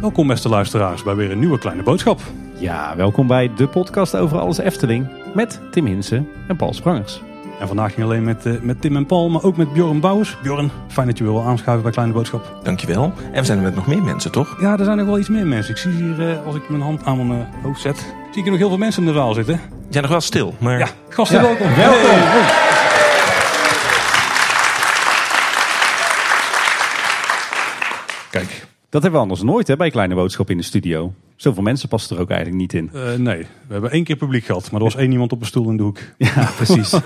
Welkom beste luisteraars bij weer een nieuwe kleine boodschap. Ja, welkom bij de podcast over alles Efteling met Tim Hinsen en Paul Sprangers. En vandaag niet alleen met, eh, met Tim en Paul, maar ook met Bjorn Bouwers. Bjorn, fijn dat je weer wil aanschuiven bij Kleine Boodschap. Dankjewel. En we zijn er met nog meer mensen, toch? Ja, er zijn nog wel iets meer mensen. Ik zie hier, eh, als ik mijn hand aan mijn eh, hoofd zet, zie ik hier nog heel veel mensen in de zaal zitten. Ja, nog wel stil, maar... Ja, gasten welkom. Welkom. Kijk, Dat hebben we anders nooit hè, bij Kleine Boodschap in de studio. Zoveel mensen passen er ook eigenlijk niet in. eh, nee, we hebben één keer publiek gehad, maar er was één iemand op een stoel in de hoek. Ja, precies.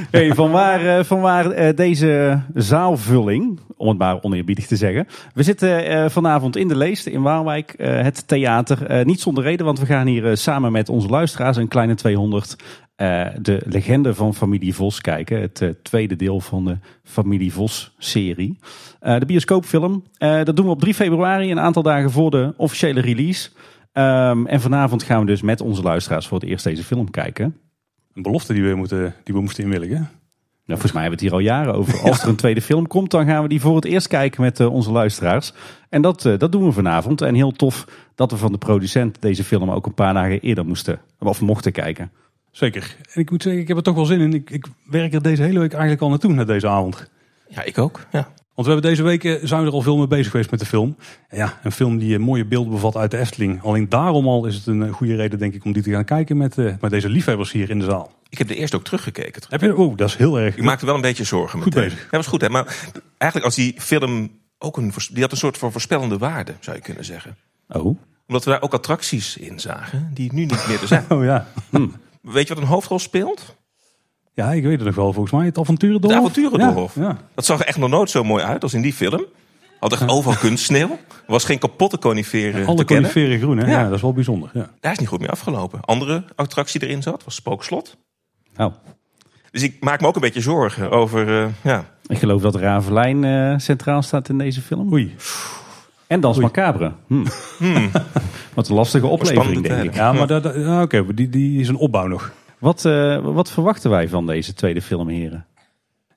Hey, vanwaar eh, vanwaar eh, deze zaalvulling, om het maar oneerbiedig te zeggen. We zitten eh, vanavond in de Leest in Waalwijk, het theater. Niet zonder reden, want we gaan hier samen met onze luisteraars, een kleine 200, eh, de legende van Familie Vos kijken. Het tweede deel van de Familie Vos serie. Eh, de bioscoopfilm. Dat doen we op 3 februari, een aantal dagen voor de officiële release. Ehm, en vanavond gaan we dus met onze luisteraars voor het eerst deze film kijken. Een belofte die we, moeten, die we moesten inwilligen. Nou, volgens mij hebben we het hier al jaren over. Als er een tweede film komt, dan gaan we die voor het eerst kijken met eh, onze luisteraars. En dat, eh, dat doen we vanavond. En heel tof dat we van de producent deze film ook een paar dagen eerder moesten, of mochten kijken. Zeker. En ik moet zeggen, ik heb er toch wel zin in. Ik, ik werk er deze hele week eigenlijk al naartoe, naar deze avond. Ja, ik ook. Ja. Want we hebben deze week eh, zijn we er al veel mee bezig geweest met de film. En ja, een film die eh, mooie beelden bevat uit de Efteling. Alleen daarom al is het een eh, goede reden, denk ik, om die te gaan kijken met, met deze liefhebbers hier in de zaal. Ik heb de eerste ook teruggekeken. Heb je? Oh, dat is heel erg. Ik maakte wel een beetje zorgen. Goed meteen. bezig. Dat was goed. Hè? Maar eigenlijk als die film ook een... Die had een soort van voorspellende waarde, zou je kunnen zeggen. Oh, Omdat we daar ook attracties in zagen, die nu niet meer er zijn. Oh ja. Weet je wat een hoofdrol speelt? Ja, ik weet het nog wel. Volgens mij het avonturendorp. De Avonturendorp. Ja, ja. Dat zag er echt nog nooit zo mooi uit als in die film. Had echt overal kunstsneeuw. Er was geen kapotte coniferen Alle te kennen. coniferen groen, hè? Ja. Ja. dat is wel bijzonder. Ja. Daar is niet goed mee afgelopen. Andere attractie erin zat, was Spookslot. nou. Dus ik maak me ook een beetje zorgen over... eh, ja, Ik geloof dat Ravelijn eh, centraal staat in deze film. Oei. En Dans Macabre. Hm. Wat een lastige oplevering, denk ik. Ja, maar dat, dat- ja, oké, die, die is een opbouw nog. Wat, eh, wat verwachten wij van deze tweede film, heren?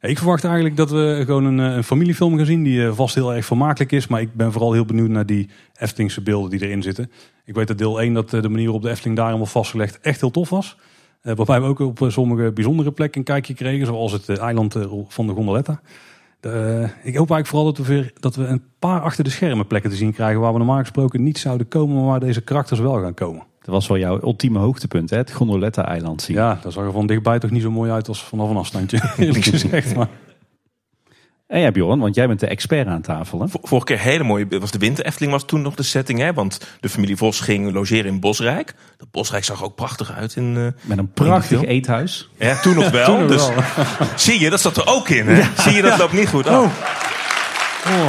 Ik verwacht eigenlijk dat we gewoon een, eh, een familiefilm gaan zien die eh, vast heel erg vermakelijk is. Maar ik ben vooral heel benieuwd naar die Eftelingse beelden die erin zitten. Ik weet dat deel 1 dat de manier waarop de Efteling daar helemaal vastgelegd echt heel tof was. Waarbij we ook op sommige bijzondere plekken een kijkje kregen. Zoals het eiland van de Gondoletta. Ik hoop eigenlijk vooral dat we, weer, dat we een paar achter de schermen plekken te zien krijgen. Waar we normaal gesproken niet zouden komen. Maar waar deze karakters wel gaan komen. Dat was wel jouw ultieme hoogtepunt, hè? het Gondoletta-eiland zien. Ja, dat zag er van dichtbij toch niet zo mooi uit als vanaf een afstandje. Eerlijk gezegd. Maar En ja, Bjorn, want jij bent de expert aan tafel. Hè? Vor- Vorige keer hele mooie. Was de Winter Efteling was toen nog de setting, hè? Want de familie Vos ging logeren in Bosrijk. Dat Bosrijk zag er ook prachtig uit. In, eh, Met een prachtig eethuis. ja, toen nog wel. Toen nog dus, wel. Zie je, dat zat er ook in. Hè? Zie je, dat loopt niet goed. Oh, oh,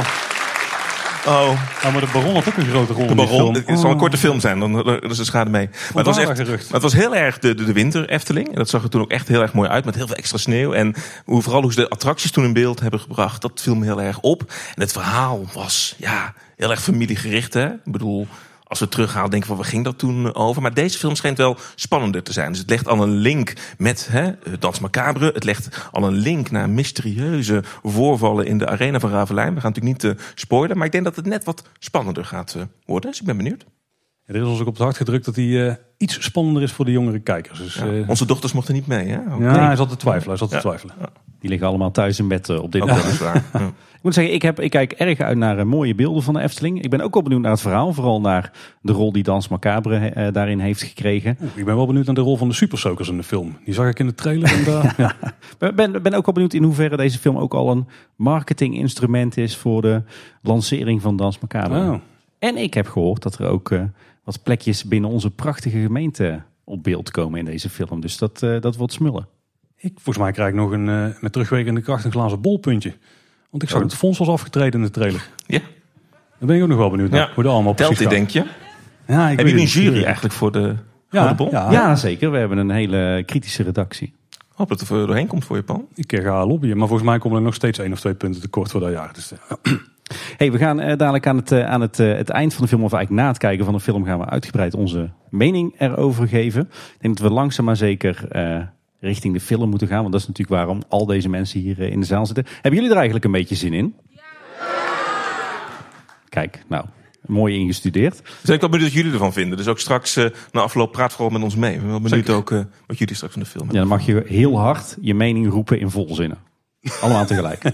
oh. ja, maar de Baron had ook een grote rol de in die baron. film. Het zal een korte film zijn, dan dan is de schade mee. Maar het was, echt, maar het was heel erg de, de, de Winter Efteling. En dat zag er toen ook echt heel erg mooi uit. Met heel veel extra sneeuw. En hoe, vooral hoe ze de attracties toen in beeld hebben gebracht. Dat viel me heel erg op. En het verhaal was ja, heel erg familiegericht. Hè? Ik bedoel, als we teruggaan, denken we, waar ging dat toen over? Maar deze film schijnt wel spannender te zijn. Dus het legt al een link met hè, Dans Macabre. Het legt al een link naar mysterieuze voorvallen in de arena van Ravelijn. We gaan natuurlijk niet eh, spoilen. Maar ik denk dat het net wat spannender gaat eh, worden. Dus ik ben benieuwd. Er is ons ook op het hart gedrukt dat hij eh, iets spannender is voor de jongere kijkers. Dus, Ja, eh, Onze dochters mochten niet mee, hè? Ook. ja, hij zat te twijfelen. Hij zat te Ja. twijfelen. Die liggen allemaal thuis in bed eh, op dit moment. Ik moet zeggen, ik, heb, ik kijk erg uit naar mooie beelden van de Efteling. Ik ben ook wel benieuwd naar het verhaal. Vooral naar de rol die Dans Macabre eh, daarin heeft gekregen. Oeh, ik ben wel benieuwd naar de rol van de Super Soakers in de film. Die zag ik in de trailer. En. Ik ben, ben ook wel benieuwd in hoeverre deze film ook al een marketinginstrument is voor de lancering van Dans Macabre. Oh. En ik heb gehoord dat er ook eh, wat plekjes binnen onze prachtige gemeente op beeld komen in deze film. Dus dat, eh, dat wordt smullen. Ik, volgens mij krijg ik nog een eh, met terugwerkende kracht een glazen bolpuntje. Want ik zag Oh. dat het fonds was afgetreden in de trailer. Ja. Daar ben ik ook nog wel benieuwd naar. Ja. Hoe dat allemaal Telt gaat. denk je? Ja, ik Heb je een jury eigenlijk voor de Ja, Gouden Bol? ja. Ja, zeker. We hebben een hele kritische redactie. Hoop dat het er doorheen komt voor je, Paul. Ik eh, ga lobbyen. Maar volgens mij komen er nog steeds één of twee punten tekort voor dat jaar. Dus, Hey, we gaan eh, dadelijk aan, het, eh, aan het, eh, het eind van de film, of eigenlijk na het kijken van de film, gaan we uitgebreid onze mening erover geven. Ik denk dat we langzaam maar zeker richting de film moeten gaan. Want dat is natuurlijk waarom al deze mensen hier in de zaal zitten. Hebben jullie er eigenlijk een beetje zin in? Kijk, nou, mooi ingestudeerd. Dus ik ben wel benieuwd wat jullie ervan vinden. Dus ook straks na afloop praat vooral met ons mee. Ik ben wel benieuwd Zeker. ook wat jullie straks van de film Ja, hebben. dan mag je heel hard je mening roepen in volzinnen. Allemaal tegelijk.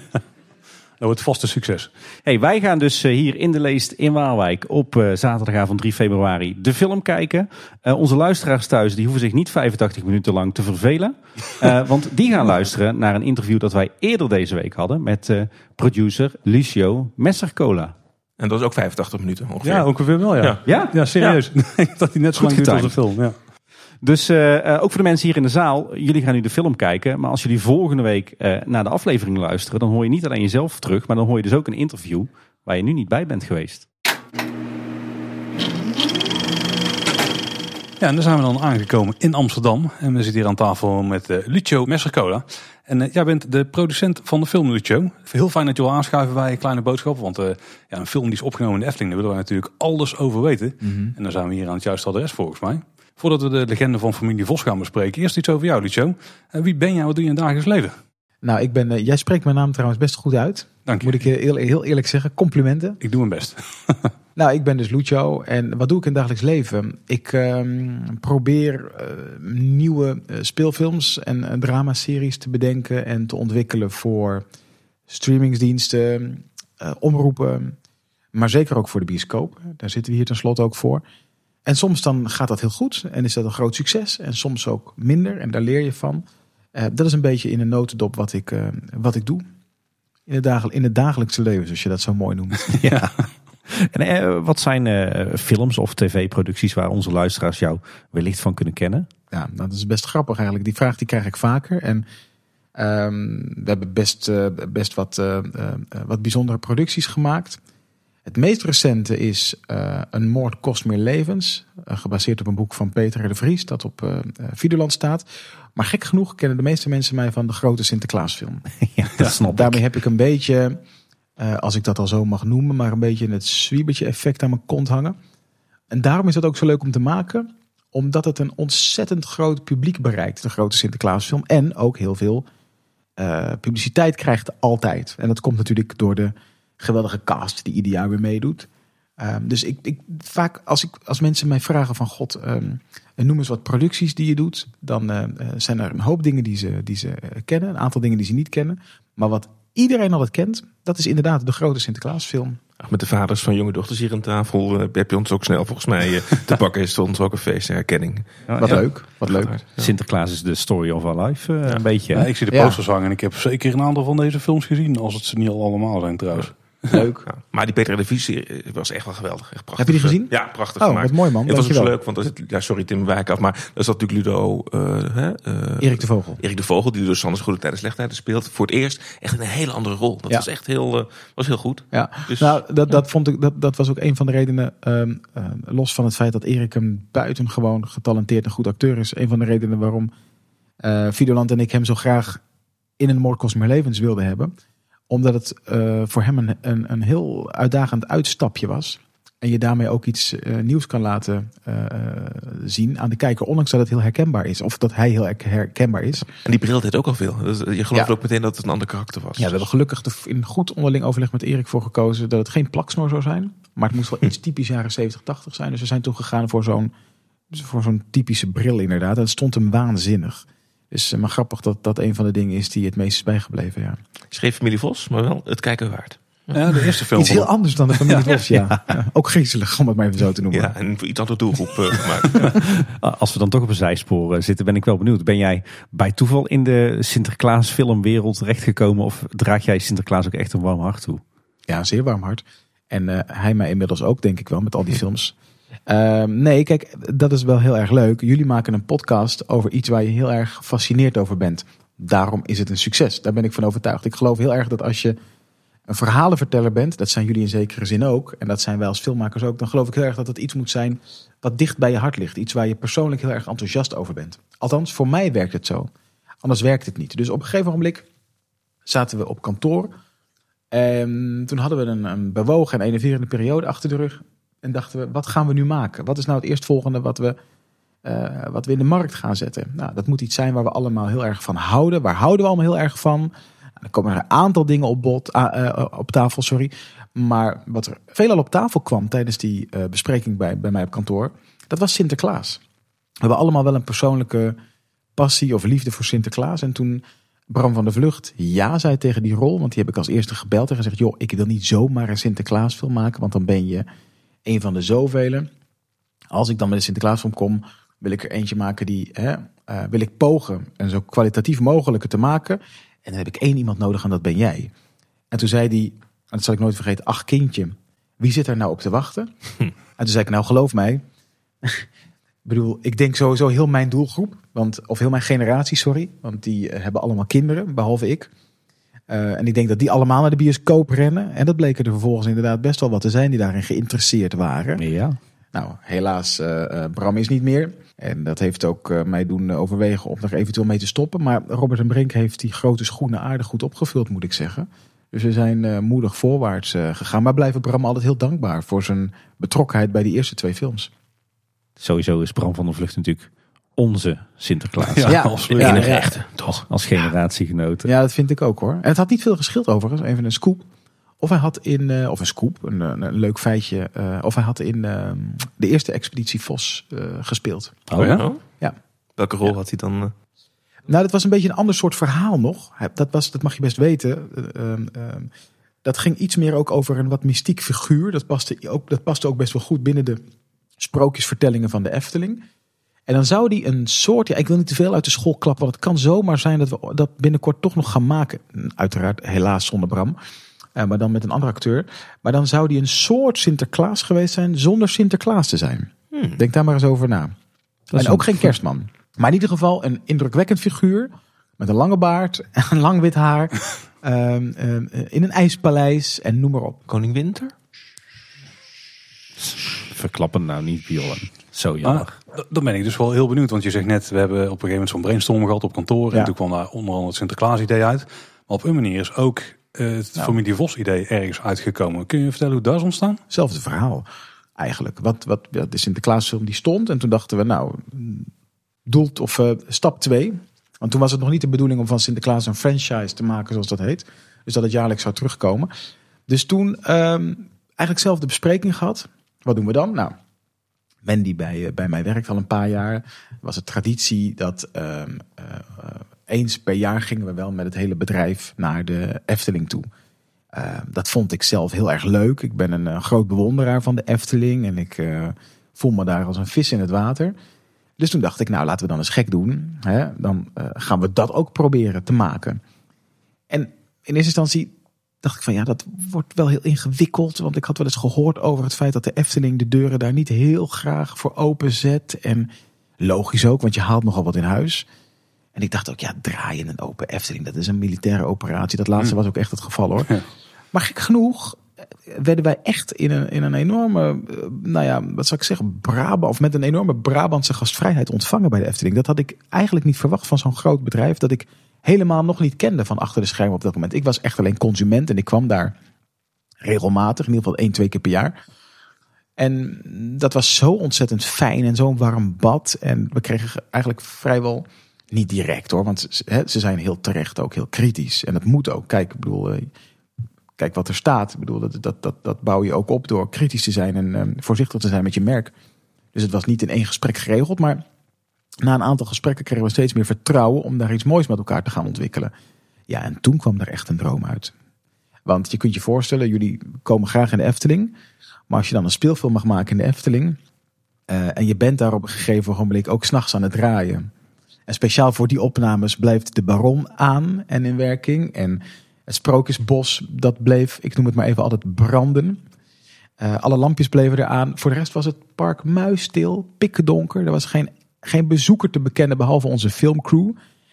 Dat wordt vast een succes. Hey, wij gaan dus eh, hier in de Leest in Waalwijk op eh, zaterdagavond 3 februari de film kijken. Eh, onze luisteraars thuis die hoeven zich niet 85 minuten lang te vervelen. Eh, want die gaan luisteren naar een interview dat wij eerder deze week hadden met eh, producer Lucio Messercola. En dat is ook 85 minuten ongeveer. Ja, ongeveer wel, ja. Ja. Ja, Ja? serieus. Ik dat hij net zo Goed lang duurt als de film. Ja. Dus eh, eh, ook voor de mensen hier in de zaal, jullie gaan nu de film kijken. Maar als jullie volgende week eh, naar de aflevering luisteren, dan hoor je niet alleen jezelf terug, maar dan hoor je dus ook een interview waar je nu niet bij bent geweest. Ja, en daar zijn we dan aangekomen in Amsterdam. En we zitten hier aan tafel met eh, Lucio Messercola. En jij bent de producent van de film, Lucio. Heel fijn dat je wil aanschuiven bij Kleine Boodschap. Want eh, ja, een film die is opgenomen in de Efteling, daar willen wij natuurlijk alles over weten. En dan zijn we hier aan het juiste adres volgens mij. Voordat we de legende van familie Vos gaan bespreken, eerst iets over jou, Lucio. Eh, wie ben jij, wat doe je in het dagelijks leven? Nou, ik ben, eh, jij spreekt mijn naam trouwens best goed uit. Dank je. Moet ik je heel, heel eerlijk zeggen. Complimenten. Ik doe mijn best. Nou, ik ben dus Lucio. En wat doe ik in het dagelijks leven? Ik ehm, probeer eh, nieuwe eh, speelfilms en dramaseries te bedenken en te ontwikkelen voor streamingsdiensten, eh, omroepen, maar zeker ook voor de bioscoop. Daar zitten we hier tenslotte ook voor. En soms dan gaat dat heel goed en is dat een groot succes. En soms ook minder en daar leer je van. Eh, dat is een beetje in een notendop wat ik, eh, wat ik doe. In het, dagel- in het dagelijkse leven, zoals je dat zo mooi noemt. Ja. En eh, wat zijn films of tv-producties waar onze luisteraars jou wellicht van kunnen kennen? Ja, dat is best grappig eigenlijk. Die vraag die krijg ik vaker. En ehm, we hebben best, best wat, wat bijzondere producties gemaakt. Het meest recente is eh, Een moord kost meer levens. eh, gebaseerd op een boek van Peter de Vries. Dat op Videoland staat. Maar gek genoeg kennen de meeste mensen mij van de grote Sinterklaasfilm. ja, dat snap ik. Daarmee heb ik een beetje, als ik dat al zo mag noemen, maar een beetje het zwiebertje effect aan mijn kont hangen. En daarom is dat ook zo leuk om te maken, omdat het een ontzettend groot publiek bereikt, de grote Sinterklaasfilm. En ook heel veel publiciteit krijgt altijd. En dat komt natuurlijk door de geweldige cast die ieder jaar weer meedoet. Ehm, dus ik, ik, vaak als, ik, als mensen mij vragen van God, ehm, noem eens wat producties die je doet. Dan eh, eh, zijn er een hoop dingen die ze, die ze kennen. Een aantal dingen die ze niet kennen. Maar wat iedereen altijd kent, dat is inderdaad de grote Sinterklaasfilm. Ach, Met de vaders van jonge dochters hier aan tafel heb je ons ook snel volgens mij te pakken. Is het ons ook een feest en herkenning. Ja, Wat ja. leuk, wat leuk. Ja. Sinterklaas is de story of our life, een beetje. Ja, ik zie de Ja. posters hangen en ik heb zeker een aantal van deze films gezien. Als het ze niet al allemaal zijn trouwens. Leuk. Ja. Maar die Peter de Vries eh, was echt wel geweldig. Echt prachtig. Heb je die gezien? Ja, prachtig Oh, gemaakt. wat mooi man. Het was ook zo Dankjewel. leuk, want er zit, ja, sorry Tim Wijk af, maar daar zat natuurlijk Ludo, eh, eh, Erik de Vogel. Erik de Vogel, die door Sanders Goede Tijden Slechte Tijden speelt. Voor het eerst echt een hele andere rol. Dat Ja. was echt heel, was heel goed. Ja, Dus, nou, dat, dat, vond ik, dat, dat was ook een van de redenen, ehm, eh, los van het feit dat Erik een buitengewoon getalenteerd en goed acteur is. Een van de redenen waarom Videoland en ik hem zo graag in een Moord kost meer levens wilden hebben. Omdat het eh, voor hem een, een, een heel uitdagend uitstapje was. En je daarmee ook iets eh, nieuws kan laten eh, zien aan de kijker. Ondanks dat het heel herkenbaar is. Of dat hij heel her- herkenbaar is. En die bril deed ook al veel. Dus, je gelooft Ja. ook meteen dat het een ander karakter was. Ja, we hebben gelukkig in goed onderling overleg met Erik voor gekozen dat het geen plaksnor zou zijn. Maar het moest wel iets typisch jaren 70, 80 zijn. Dus we zijn toen gegaan voor zo'n voor zo'n typische bril inderdaad. Dat stond hem waanzinnig. Dus maar grappig dat dat een van de dingen is die het meest is bijgebleven. Ja. Schreef familie Vos, maar wel het kijken waard. Ja, de eerste film. Iets heel anders dan de familie Vos, ja. Ja. Ook griezelig, om het maar even zo te noemen. Ja, en voor iets andere doelgroep eh, gemaakt. Ah, Als we dan toch op een zijspoor eh, zitten, ben ik wel benieuwd. Ben jij bij toeval in de Sinterklaas filmwereld terechtgekomen? Of draag jij Sinterklaas ook echt een warm hart toe? Ja, zeer warm hart. En eh, hij mij inmiddels ook, denk ik wel, met al die films. Ehm, nee, kijk, dat is wel heel erg leuk. Jullie maken een podcast over iets waar je heel erg gefascineerd over bent. Daarom is het een succes. Daar ben ik van overtuigd. Ik geloof heel erg dat als je een verhalenverteller bent, dat zijn jullie in zekere zin ook, en dat zijn wij als filmmakers ook, dan geloof ik heel erg dat het iets moet zijn wat dicht bij je hart ligt. Iets waar je persoonlijk heel erg enthousiast over bent. Althans, voor mij werkt het zo. Anders werkt het niet. Dus op een gegeven moment zaten we op kantoor. En toen hadden we een, een bewogen en enerverende periode achter de rug. En dachten we, wat gaan we nu maken? Wat is nou het eerstvolgende wat we eh, wat we in de markt gaan zetten. Nou, dat moet iets zijn waar we allemaal heel erg van houden. Waar houden we allemaal heel erg van? Nou, dan komen er een aantal dingen op, bod, ah, eh, op tafel, sorry. Maar wat er veelal op tafel kwam tijdens die eh, bespreking bij, bij mij op kantoor, dat was Sinterklaas. We hebben allemaal wel een persoonlijke passie of liefde voor Sinterklaas. En toen Bram van der Vlucht ja zei tegen die rol, want die heb ik als eerste gebeld en gezegd: joh, ik wil niet zomaar een Sinterklaasfilm maken, want dan ben je een van de zoveel. Als ik dan met een Sinterklaasfilm kom, wil ik er eentje maken die, hè, eh, wil ik pogen en zo kwalitatief mogelijk te maken. En dan heb ik één iemand nodig en dat ben jij. En toen zei hij, en dat zal ik nooit vergeten, ach kindje, wie zit er nou op te wachten? En toen zei ik, nou geloof mij, ik bedoel, ik denk sowieso heel mijn doelgroep, want, of heel mijn generatie, sorry, want die eh, hebben allemaal kinderen, behalve ik. Eh, en ik denk dat die allemaal naar de bioscoop rennen. En dat bleken er vervolgens inderdaad best wel wat te zijn die daarin geïnteresseerd waren. Ja. Nou, helaas, eh, eh, Bram is niet meer. En dat heeft ook mij doen overwegen om er eventueel mee te stoppen. Maar Robert en Brink heeft die grote schoenen aardig goed opgevuld, moet ik zeggen. Dus we zijn moedig voorwaarts gegaan. Maar blijven Bram altijd heel dankbaar voor zijn betrokkenheid bij die eerste twee films. Sowieso is Bram van der Vlucht natuurlijk onze Sinterklaas. Ja, Ja, absoluut. echte, toch? Als generatiegenoten. Ja, dat vind ik ook hoor. En het had niet veel geschild overigens, even een scoop. Of hij had in, eh, of een scoop, een, een, een leuk feitje. eh, of hij had in eh, de eerste expeditie Vos eh, gespeeld. Oh ja? Oh? Ja. Welke rol had hij dan? eh? Nou, dat was een beetje een ander soort verhaal nog. Dat, was, dat mag je best weten. Eh, ehm, ehm, dat ging iets meer ook over een wat mystiek figuur. Dat paste ook, dat paste ook best wel goed binnen de sprookjesvertellingen van de Efteling. En dan zou die een soort, ja, ik wil niet te veel uit de school klappen, want het kan zomaar zijn dat we dat binnenkort toch nog gaan maken. Uiteraard, helaas zonder Bram, eh, maar dan met een andere acteur. Maar dan zou die een soort Sinterklaas geweest zijn, zonder Sinterklaas te zijn. Hmm. Denk daar maar eens over na. en ook een- geen kerstman. Maar in ieder geval een indrukwekkend figuur. Met een lange baard en lang wit haar. ehm, ehm, in een ijspaleis en noem maar op. Koning Winter? Verklappen nou niet, Bjorn. Zo Ah, jammer. dan ben ik dus wel heel benieuwd. Want je zegt net, we hebben op een gegeven moment zo'n brainstorm gehad op kantoor. Ja. En toen kwam daar onder andere het Sinterklaas idee uit. Maar op een manier is ook eh, het Nou. familie Vos idee ergens uitgekomen. Kun je vertellen hoe dat is ontstaan? Hetzelfde verhaal eigenlijk. Wat, wat, ja, de Sinterklaasfilm die stond. En toen dachten we nou, doelt of eh, stap 2. Want toen was het nog niet de bedoeling om van Sinterklaas een franchise te maken zoals dat heet. Dus dat het jaarlijks zou terugkomen. Dus toen ehm, eigenlijk zelf de bespreking gehad. Wat doen we dan? Nou, Wendy bij, eh, bij mij werkt al een paar jaar. Was het traditie dat ehm, eh, eh, eens per jaar gingen we wel met het hele bedrijf naar de Efteling toe. Uh, dat vond ik zelf heel erg leuk. Ik ben een uh, groot bewonderaar van de Efteling en ik voel me daar als een vis in het water. Dus toen dacht ik, nou laten we dan eens gek doen. Hè? Dan gaan we dat ook proberen te maken. En in eerste instantie dacht ik van ja, dat wordt wel heel ingewikkeld. Want ik had wel eens gehoord over het feit dat de Efteling de deuren daar niet heel graag voor openzet. En logisch ook, want je haalt nogal wat in huis. En ik dacht ook, ja, draaien een open Efteling, dat is een militaire operatie. Dat laatste was ook echt het geval hoor. Maar gek genoeg eh, werden wij echt in een, in een enorme, nou ja, wat zou ik zeggen, Brabant, of met een enorme Brabantse gastvrijheid ontvangen bij de Efteling. Dat had ik eigenlijk niet verwacht van zo'n groot bedrijf dat ik helemaal nog niet kende van achter de schermen op dat moment. Ik was echt alleen consument en ik kwam daar regelmatig, in ieder geval één, twee keer per jaar. En dat was zo ontzettend fijn en zo'n warm bad. En we kregen eigenlijk vrijwel niet direct hoor, want hè, ze zijn heel terecht ook heel kritisch. En dat moet ook. Kijk, ik bedoel, kijk wat er staat. Ik bedoel, dat, dat, dat, dat bouw je ook op door kritisch te zijn en um, voorzichtig te zijn met je merk. Dus het was niet in één gesprek geregeld, maar na een aantal gesprekken kregen we steeds meer vertrouwen om daar iets moois met elkaar te gaan ontwikkelen. Ja, en toen kwam er echt een droom uit. Want je kunt je voorstellen, jullie komen graag in de Efteling. Maar als je dan een speelfilm mag maken in de Efteling. Uh, en je bent daar op een gegeven ogenblik ook s'nachts aan het draaien. En speciaal voor die opnames blijft de Baron aan en in werking. En het Sprookjesbos, dat bleef, ik noem het maar even altijd branden. Uh, alle lampjes bleven eraan. Voor de rest was het park muisstil, pikkendonker. Er was geen, geen bezoeker te bekennen behalve onze filmcrew.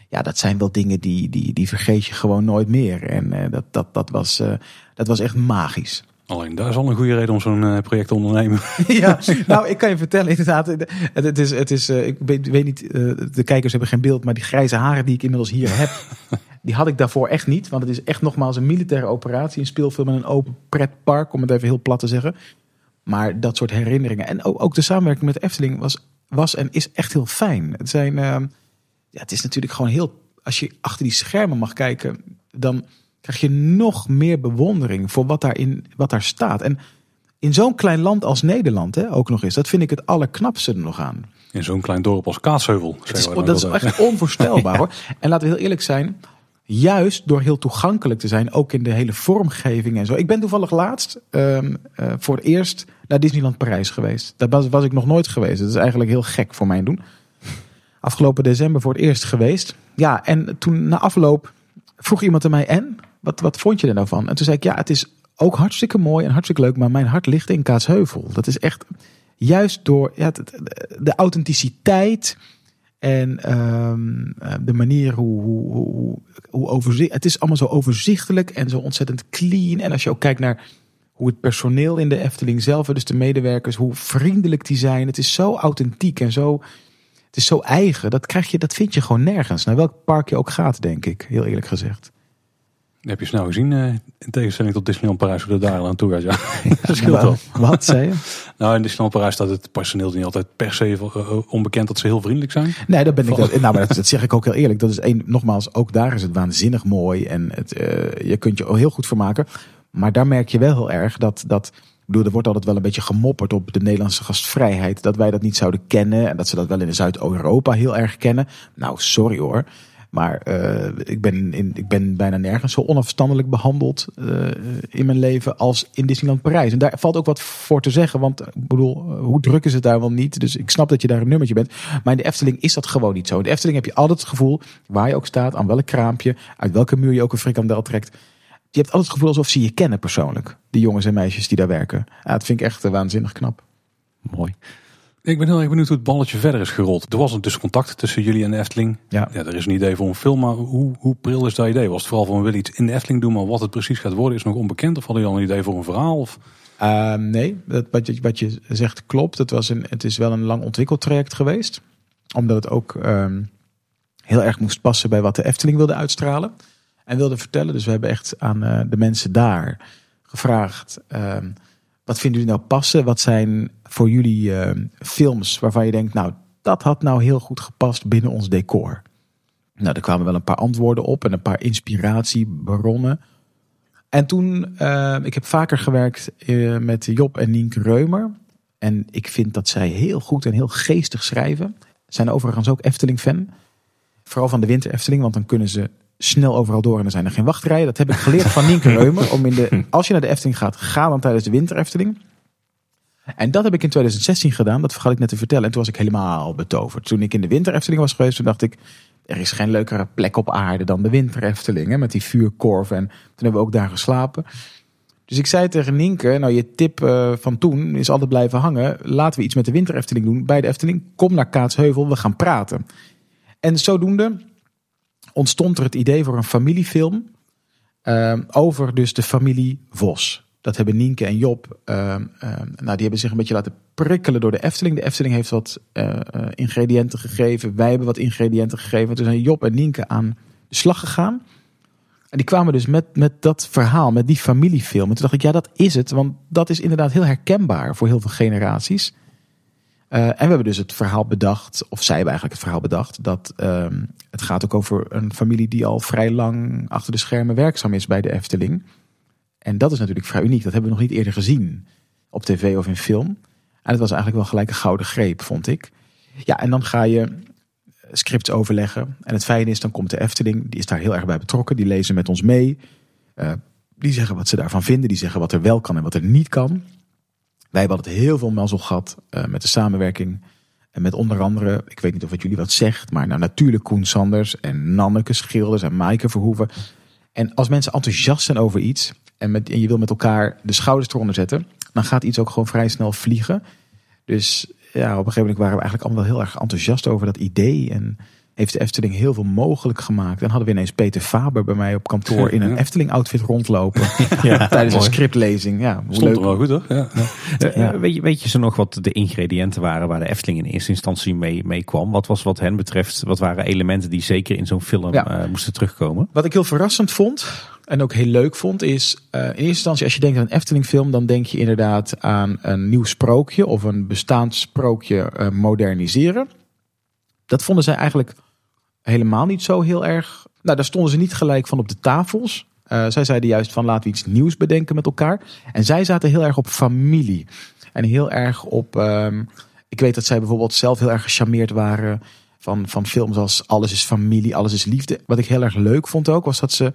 Ja, dat zijn wel dingen die, die, die vergeet je gewoon nooit meer. En uh, dat, dat, dat, was, uh, dat was echt magisch. Alleen daar is al een goede reden om zo'n uh, project te ondernemen. ja, nou, ik kan je vertellen, inderdaad. Het, is, het is ik weet, weet niet, de kijkers hebben geen beeld, maar die grijze haren die ik inmiddels hier heb, die had ik daarvoor echt niet. Want het is echt nogmaals een militaire operatie, een speelfilm en een open pretpark, om het even heel plat te zeggen. Maar dat soort herinneringen en ook, ook de samenwerking met de Efteling was was en is echt heel fijn. Het, zijn, ehm, ja, het is natuurlijk gewoon heel. Als je achter die schermen mag kijken, dan krijg je nog meer bewondering voor wat, daarin, wat daar staat. En in zo'n klein land als Nederland hè, ook nog eens. Dat vind ik het allerknapste er nog aan. In zo'n klein dorp als Kaatsheuvel. Is, dat is echt onvoorstelbaar hoor. En laten we heel eerlijk zijn. Juist door heel toegankelijk te zijn, ook in de hele vormgeving en zo. Ik ben toevallig laatst ehm, eh, voor het eerst naar Disneyland Parijs geweest. Daar was, ik nog nooit geweest. Dat is eigenlijk heel gek voor mijn doen. Afgelopen december voor het eerst geweest. Ja, en toen na afloop vroeg iemand aan mij: En? Wat, wat vond je er nou van? En toen zei ik: Ja, het is ook hartstikke mooi en hartstikke leuk, maar mijn hart ligt in Kaatsheuvel. Dat is echt juist door ja, de authenticiteit en ehm, eh, de manier hoe, hoe, hoe, hoe overzicht. Het is allemaal zo overzichtelijk en zo ontzettend clean. En als je ook kijkt naar hoe het personeel in de Efteling zelf, dus de medewerkers, hoe vriendelijk die zijn. Het is zo authentiek en zo. Het is zo eigen. Dat krijg je, dat vind je gewoon nergens. Naar welk park je ook gaat, denk ik. Heel eerlijk gezegd. Dat heb je snel gezien, eh, in tegenstelling tot Disneyland Parijs, hoe dat daar aan toe gaat. Ja, dat scheelt wel. Wat zei je? Nou, in Disneyland Parijs staat het personeel niet altijd per se eh, onbekend dat ze heel vriendelijk zijn. Nee, dat ben ik. Dat, nou, maar dat, dat zeg ik ook heel eerlijk. Dat is één, nogmaals, ook daar is het waanzinnig mooi. En het, eh, je kunt je heel goed vermaken. Maar daar merk je wel heel erg dat. dat ik bedoel, er wordt altijd wel een beetje gemopperd op de Nederlandse gastvrijheid. Dat wij dat niet zouden kennen. En dat ze dat wel in Zuid-Europa heel erg kennen. Nou, sorry hoor. Maar eh, ik, ben in, ik ben bijna nergens zo onafstandelijk behandeld eh, in mijn leven als in Disneyland Parijs. En daar valt ook wat voor te zeggen. Want ik bedoel, eh, hoe druk is het daar wel niet? Dus ik snap dat je daar een nummertje bent. Maar in de Efteling is dat gewoon niet zo. In de Efteling heb je altijd het gevoel, waar je ook staat, aan welk kraampje, uit welke muur je ook een frikandel trekt. Je hebt altijd het gevoel alsof ze je kennen persoonlijk. Die jongens en meisjes die daar werken. Dat vind ik echt eh, waanzinnig knap. Mooi. Ik ben heel erg benieuwd hoe het balletje verder is gerold. Er was dus contact tussen jullie en de Efteling. Ja. Ja, er is een idee voor een film, maar hoe, hoe pril is dat idee? Was het vooral van we willen iets in de Efteling doen, maar wat het precies gaat worden is nog onbekend? Of hadden jullie al een idee voor een verhaal? Of... Ehm, nee, dat, wat, je, wat je zegt klopt. Het, was een, het is wel een lang ontwikkeltraject geweest. Omdat het ook ehm, heel erg moest passen bij wat de Efteling wilde uitstralen. En wilde vertellen. Dus we hebben echt aan eh, de mensen daar gevraagd. Ehm, wat vinden jullie nou passen? Wat zijn voor jullie ehm, films waarvan je denkt... Nou, dat had nou heel goed gepast binnen ons decor. Nou, er kwamen wel een paar antwoorden op. En een paar inspiratiebronnen. En toen, eh, ik heb vaker gewerkt eh, met Job en Nienke Reumer. En ik vind dat zij heel goed en heel geestig schrijven. Zijn overigens ook Efteling-fan. Vooral van de winter Efteling, want dan kunnen ze snel overal door en er zijn er geen wachtrijen. Dat heb ik geleerd van Nienke Reumer. Om in de, als je naar de Efteling gaat, ga dan tijdens de winter Efteling. En dat heb ik in 2016 gedaan, dat vergat ik net te vertellen. En toen was ik helemaal betoverd. Toen ik in de winter Efteling was geweest, toen dacht ik... er is geen leukere plek op aarde dan de winter Efteling. Met die vuurkorf. En toen hebben we ook daar geslapen. Dus ik zei tegen Nienke, nou je tip eh, van toen is altijd blijven hangen. Laten we iets met de winter Efteling doen. Bij de Efteling, kom naar Kaatsheuvel, we gaan praten. En zodoende ontstond er het idee voor een familiefilm. eh, over dus de familie Vos. Dat hebben Nienke en Job, eh, eh, nou die hebben zich een beetje laten prikkelen door de Efteling. De Efteling heeft wat eh, eh, ingrediënten gegeven. Wij hebben wat ingrediënten gegeven. Toen zijn Job en Nienke aan de slag gegaan. En die kwamen dus met, met dat verhaal, met die familiefilm. En toen dacht ik, ja, dat is het. Want dat is inderdaad heel herkenbaar voor heel veel generaties. Eh, en we hebben dus het verhaal bedacht, of zij hebben eigenlijk het verhaal bedacht, dat ehm, het gaat ook over een familie die al vrij lang achter de schermen werkzaam is bij de Efteling. En dat is natuurlijk vrij uniek. Dat hebben we nog niet eerder gezien op tv of in film. En het was eigenlijk wel gelijk een gouden greep, vond ik. Ja, en dan ga je scripts overleggen. En het fijne is, dan komt de Efteling, die is daar heel erg bij betrokken. Die lezen met ons mee. Eh, die zeggen wat ze daarvan vinden. Die zeggen wat er wel kan en wat er niet kan. Wij hebben altijd heel veel mazzel gehad eh, met de samenwerking. En met onder andere, ik weet niet of het jullie wat zegt, maar nou, natuurlijk Koen Sanders en Nanneke Schilders en Maaike Verhoeven. En als mensen enthousiast zijn over iets en, met, en je wil met elkaar de schouders eronder zetten, dan gaat iets ook gewoon vrij snel vliegen. Dus ja, op een gegeven moment waren we eigenlijk allemaal heel erg enthousiast over dat idee. En heeft de Efteling heel veel mogelijk gemaakt. En hadden we ineens Peter Faber bij mij op kantoor in een Ja. Efteling-outfit rondlopen. Ja, tijdens een scriptlezing. Ja, hoe Stond leuk. er wel goed hoor. Ja. Eh, weet, je, weet je zo nog wat de ingrediënten waren waar de Efteling in eerste instantie mee, mee kwam? Wat was wat hen betreft, wat waren elementen die zeker in zo'n film Ja. eh, moesten terugkomen? Wat ik heel verrassend vond, en ook heel leuk vond, is uh, in eerste instantie als je denkt aan een Efteling film, dan denk je inderdaad aan een nieuw sprookje of een bestaand sprookje uh, moderniseren. Dat vonden zij eigenlijk helemaal niet zo heel erg. Nou, daar stonden ze niet gelijk van op de tafels. Uh, zij zeiden juist van laten we iets nieuws bedenken met elkaar. En zij zaten heel erg op familie. En heel erg op. Uh, ik weet dat zij bijvoorbeeld zelf heel erg gecharmeerd waren van, van films als Alles is familie, Alles is liefde. Wat ik heel erg leuk vond ook, was dat ze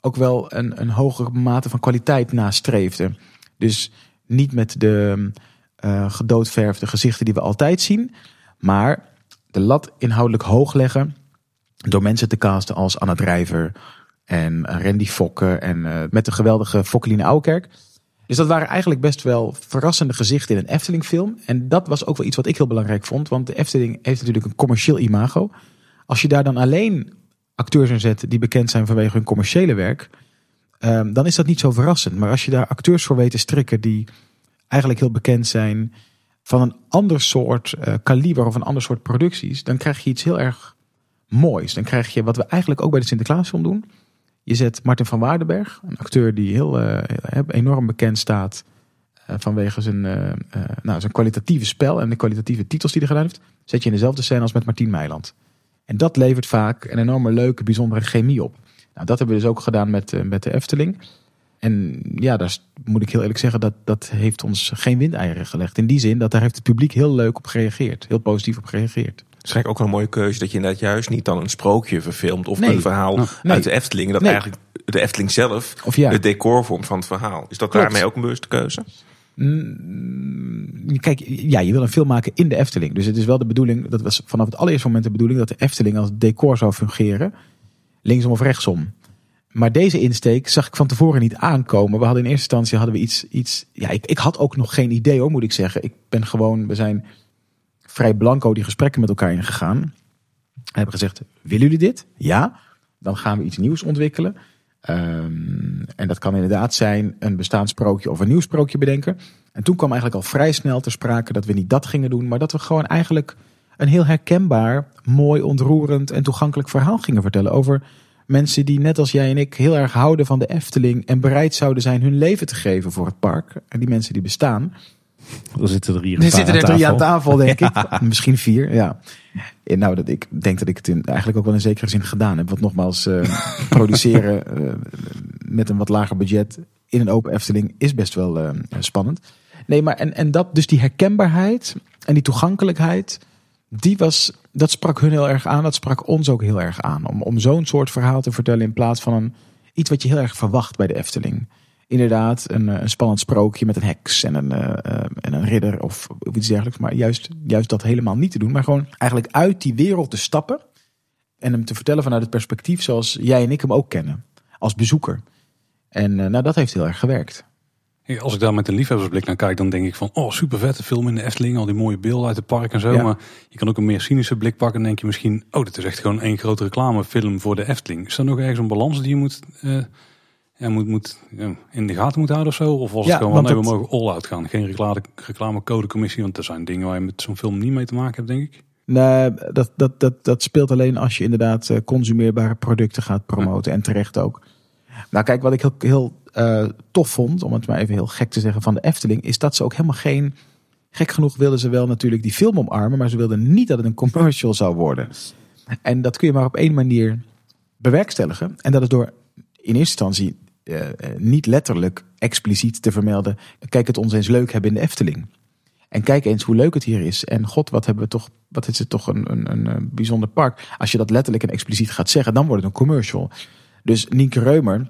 ook wel een, een hogere mate van kwaliteit nastreefden. Dus niet met de uh, gedoodverfde gezichten die we altijd zien. Maar de lat inhoudelijk hoog leggen. Door mensen te casten als Anna Drijver en Randy Fokke. En uh, met de geweldige Fokkeline Ouwerkerk. Dus dat waren eigenlijk best wel verrassende gezichten in een Efteling film. En dat was ook wel iets wat ik heel belangrijk vond. Want de Efteling heeft natuurlijk een commercieel imago. Als je daar dan alleen acteurs in zet die bekend zijn vanwege hun commerciële werk. Um, dan is dat niet zo verrassend. Maar als je daar acteurs voor weet te strikken die eigenlijk heel bekend zijn van een ander soort uh, kaliber of een ander soort producties. Dan krijg je iets heel erg moois. Dan krijg je wat we eigenlijk ook bij de Sinterklaasfilm doen. Je zet Martin van Waardenberg, een acteur die heel uh, enorm bekend staat uh, vanwege zijn, nou, zijn kwalitatieve spel en de kwalitatieve titels die hij gedaan heeft. Zet je in dezelfde scène als met Martien Meiland. En dat levert vaak een enorme leuke, bijzondere chemie op. Nou, dat hebben we dus ook gedaan met, met de Efteling. En ja, daar moet ik heel eerlijk zeggen, dat, dat heeft ons geen windeieren gelegd. In die zin dat daar heeft het publiek heel leuk op gereageerd. Heel positief op gereageerd. Het is eigenlijk ook wel een mooie keuze dat je inderdaad juist niet dan een sprookje verfilmt of nee. een verhaal nee. uit de Efteling. Dat nee. eigenlijk de Efteling zelf of ja. het decor vormt van het verhaal. Is dat Klopt. daarmee ook een bewuste keuze? Mm, kijk, ja, je wil een film maken in de Efteling. Dus het is wel de bedoeling, dat was vanaf het allereerste moment de bedoeling dat de Efteling als decor zou fungeren. Linksom of rechtsom. Maar deze insteek zag ik van tevoren niet aankomen. We hadden in eerste instantie hadden we iets. iets ja, ik, ik had ook nog geen idee hoor, moet ik zeggen. Ik ben gewoon, we zijn vrij blanco die gesprekken met elkaar ingegaan. Hebben gezegd: willen jullie dit? Ja. Dan gaan we iets nieuws ontwikkelen. Um, en dat kan inderdaad zijn een bestaand sprookje of een nieuw sprookje bedenken. En toen kwam eigenlijk al vrij snel ter sprake dat we niet dat gingen doen, maar dat we gewoon eigenlijk een heel herkenbaar, mooi, ontroerend en toegankelijk verhaal gingen vertellen over mensen die net als jij en ik heel erg houden van de Efteling en bereid zouden zijn hun leven te geven voor het park. En die mensen die bestaan. Er zitten er hier er zitten er drie aan tafel, denk ik. Misschien vier, ja. En nou, dat, ik denk dat ik het in, eigenlijk ook wel in zekere zin gedaan heb. Want nogmaals, uh, produceren uh, met een wat lager budget in een open Efteling is best wel uh, spannend. Nee, maar en, en dat, dus die herkenbaarheid en die toegankelijkheid die was, dat sprak hun heel erg aan. Dat sprak ons ook heel erg aan. Om, om zo'n soort verhaal te vertellen in plaats van een, iets wat je heel erg verwacht bij de Efteling. Inderdaad, een, een spannend sprookje met een heks en een, uh, en een ridder of, iets dergelijks. Maar juist, juist dat helemaal niet te doen. Maar gewoon eigenlijk uit die wereld te stappen. En hem te vertellen vanuit het perspectief zoals jij en ik hem ook kennen. Als bezoeker. En uh, nou, dat heeft heel erg gewerkt. Als ik daar met een liefhebbersblik naar kijk, dan denk ik van, oh super vette film in de Efteling, al die mooie beelden uit het park en zo. Ja. Maar je kan ook een meer cynische blik pakken en denk je misschien, oh dit is echt gewoon één grote reclamefilm voor de Efteling. Is er nog ergens een balans die je moet, uh, ja, moet, moet ja, in de gaten moet houden of zo? Of was het gewoon, nee, we mogen all-out gaan, geen reclame, reclamecodecommissie, want er zijn dingen waar je met zo'n film niet mee te maken hebt, denk ik. Nee, dat, dat, dat, dat speelt alleen als je inderdaad eh, consumeerbare producten gaat promoten en terecht ook. Nou kijk, wat ik heel, heel uh, tof vond, om het maar even heel gek te zeggen, van de Efteling, is dat ze ook helemaal geen. Gek genoeg wilden ze wel natuurlijk die film omarmen, maar ze wilden niet dat het een commercial zou worden. En dat kun je maar op één manier bewerkstelligen. En dat is door in eerste instantie uh, niet letterlijk expliciet te vermelden. Kijk het ons eens leuk hebben in de Efteling. En kijk eens hoe leuk het hier is. En god, wat hebben we toch, wat is het toch een, een, een bijzonder park. Als je dat letterlijk en expliciet gaat zeggen, dan wordt het een commercial. Dus Nienke Reumer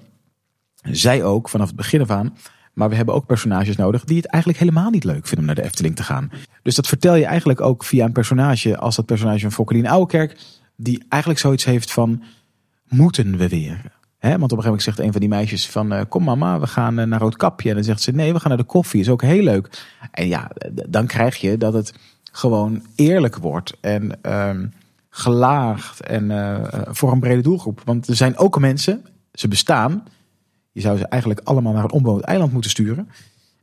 zij ook vanaf het begin af aan. Maar we hebben ook personages nodig die het eigenlijk helemaal niet leuk vinden om naar de Efteling te gaan. Dus dat vertel je eigenlijk ook via een personage als dat personage van Fokkelien Ouwekerk. Die eigenlijk zoiets heeft van, moeten we weer? Want op een gegeven moment zegt een van die meisjes van, uh, kom mama, we gaan uh, naar Roodkapje. En dan zegt ze, nee, we gaan naar de koffie, is ook heel leuk. En ja, dan krijg je dat het gewoon eerlijk wordt en uh, gelaagd en uh, voor een brede doelgroep. Want er zijn ook mensen, ze bestaan, je zou ze eigenlijk allemaal naar een onbewoond eiland moeten sturen.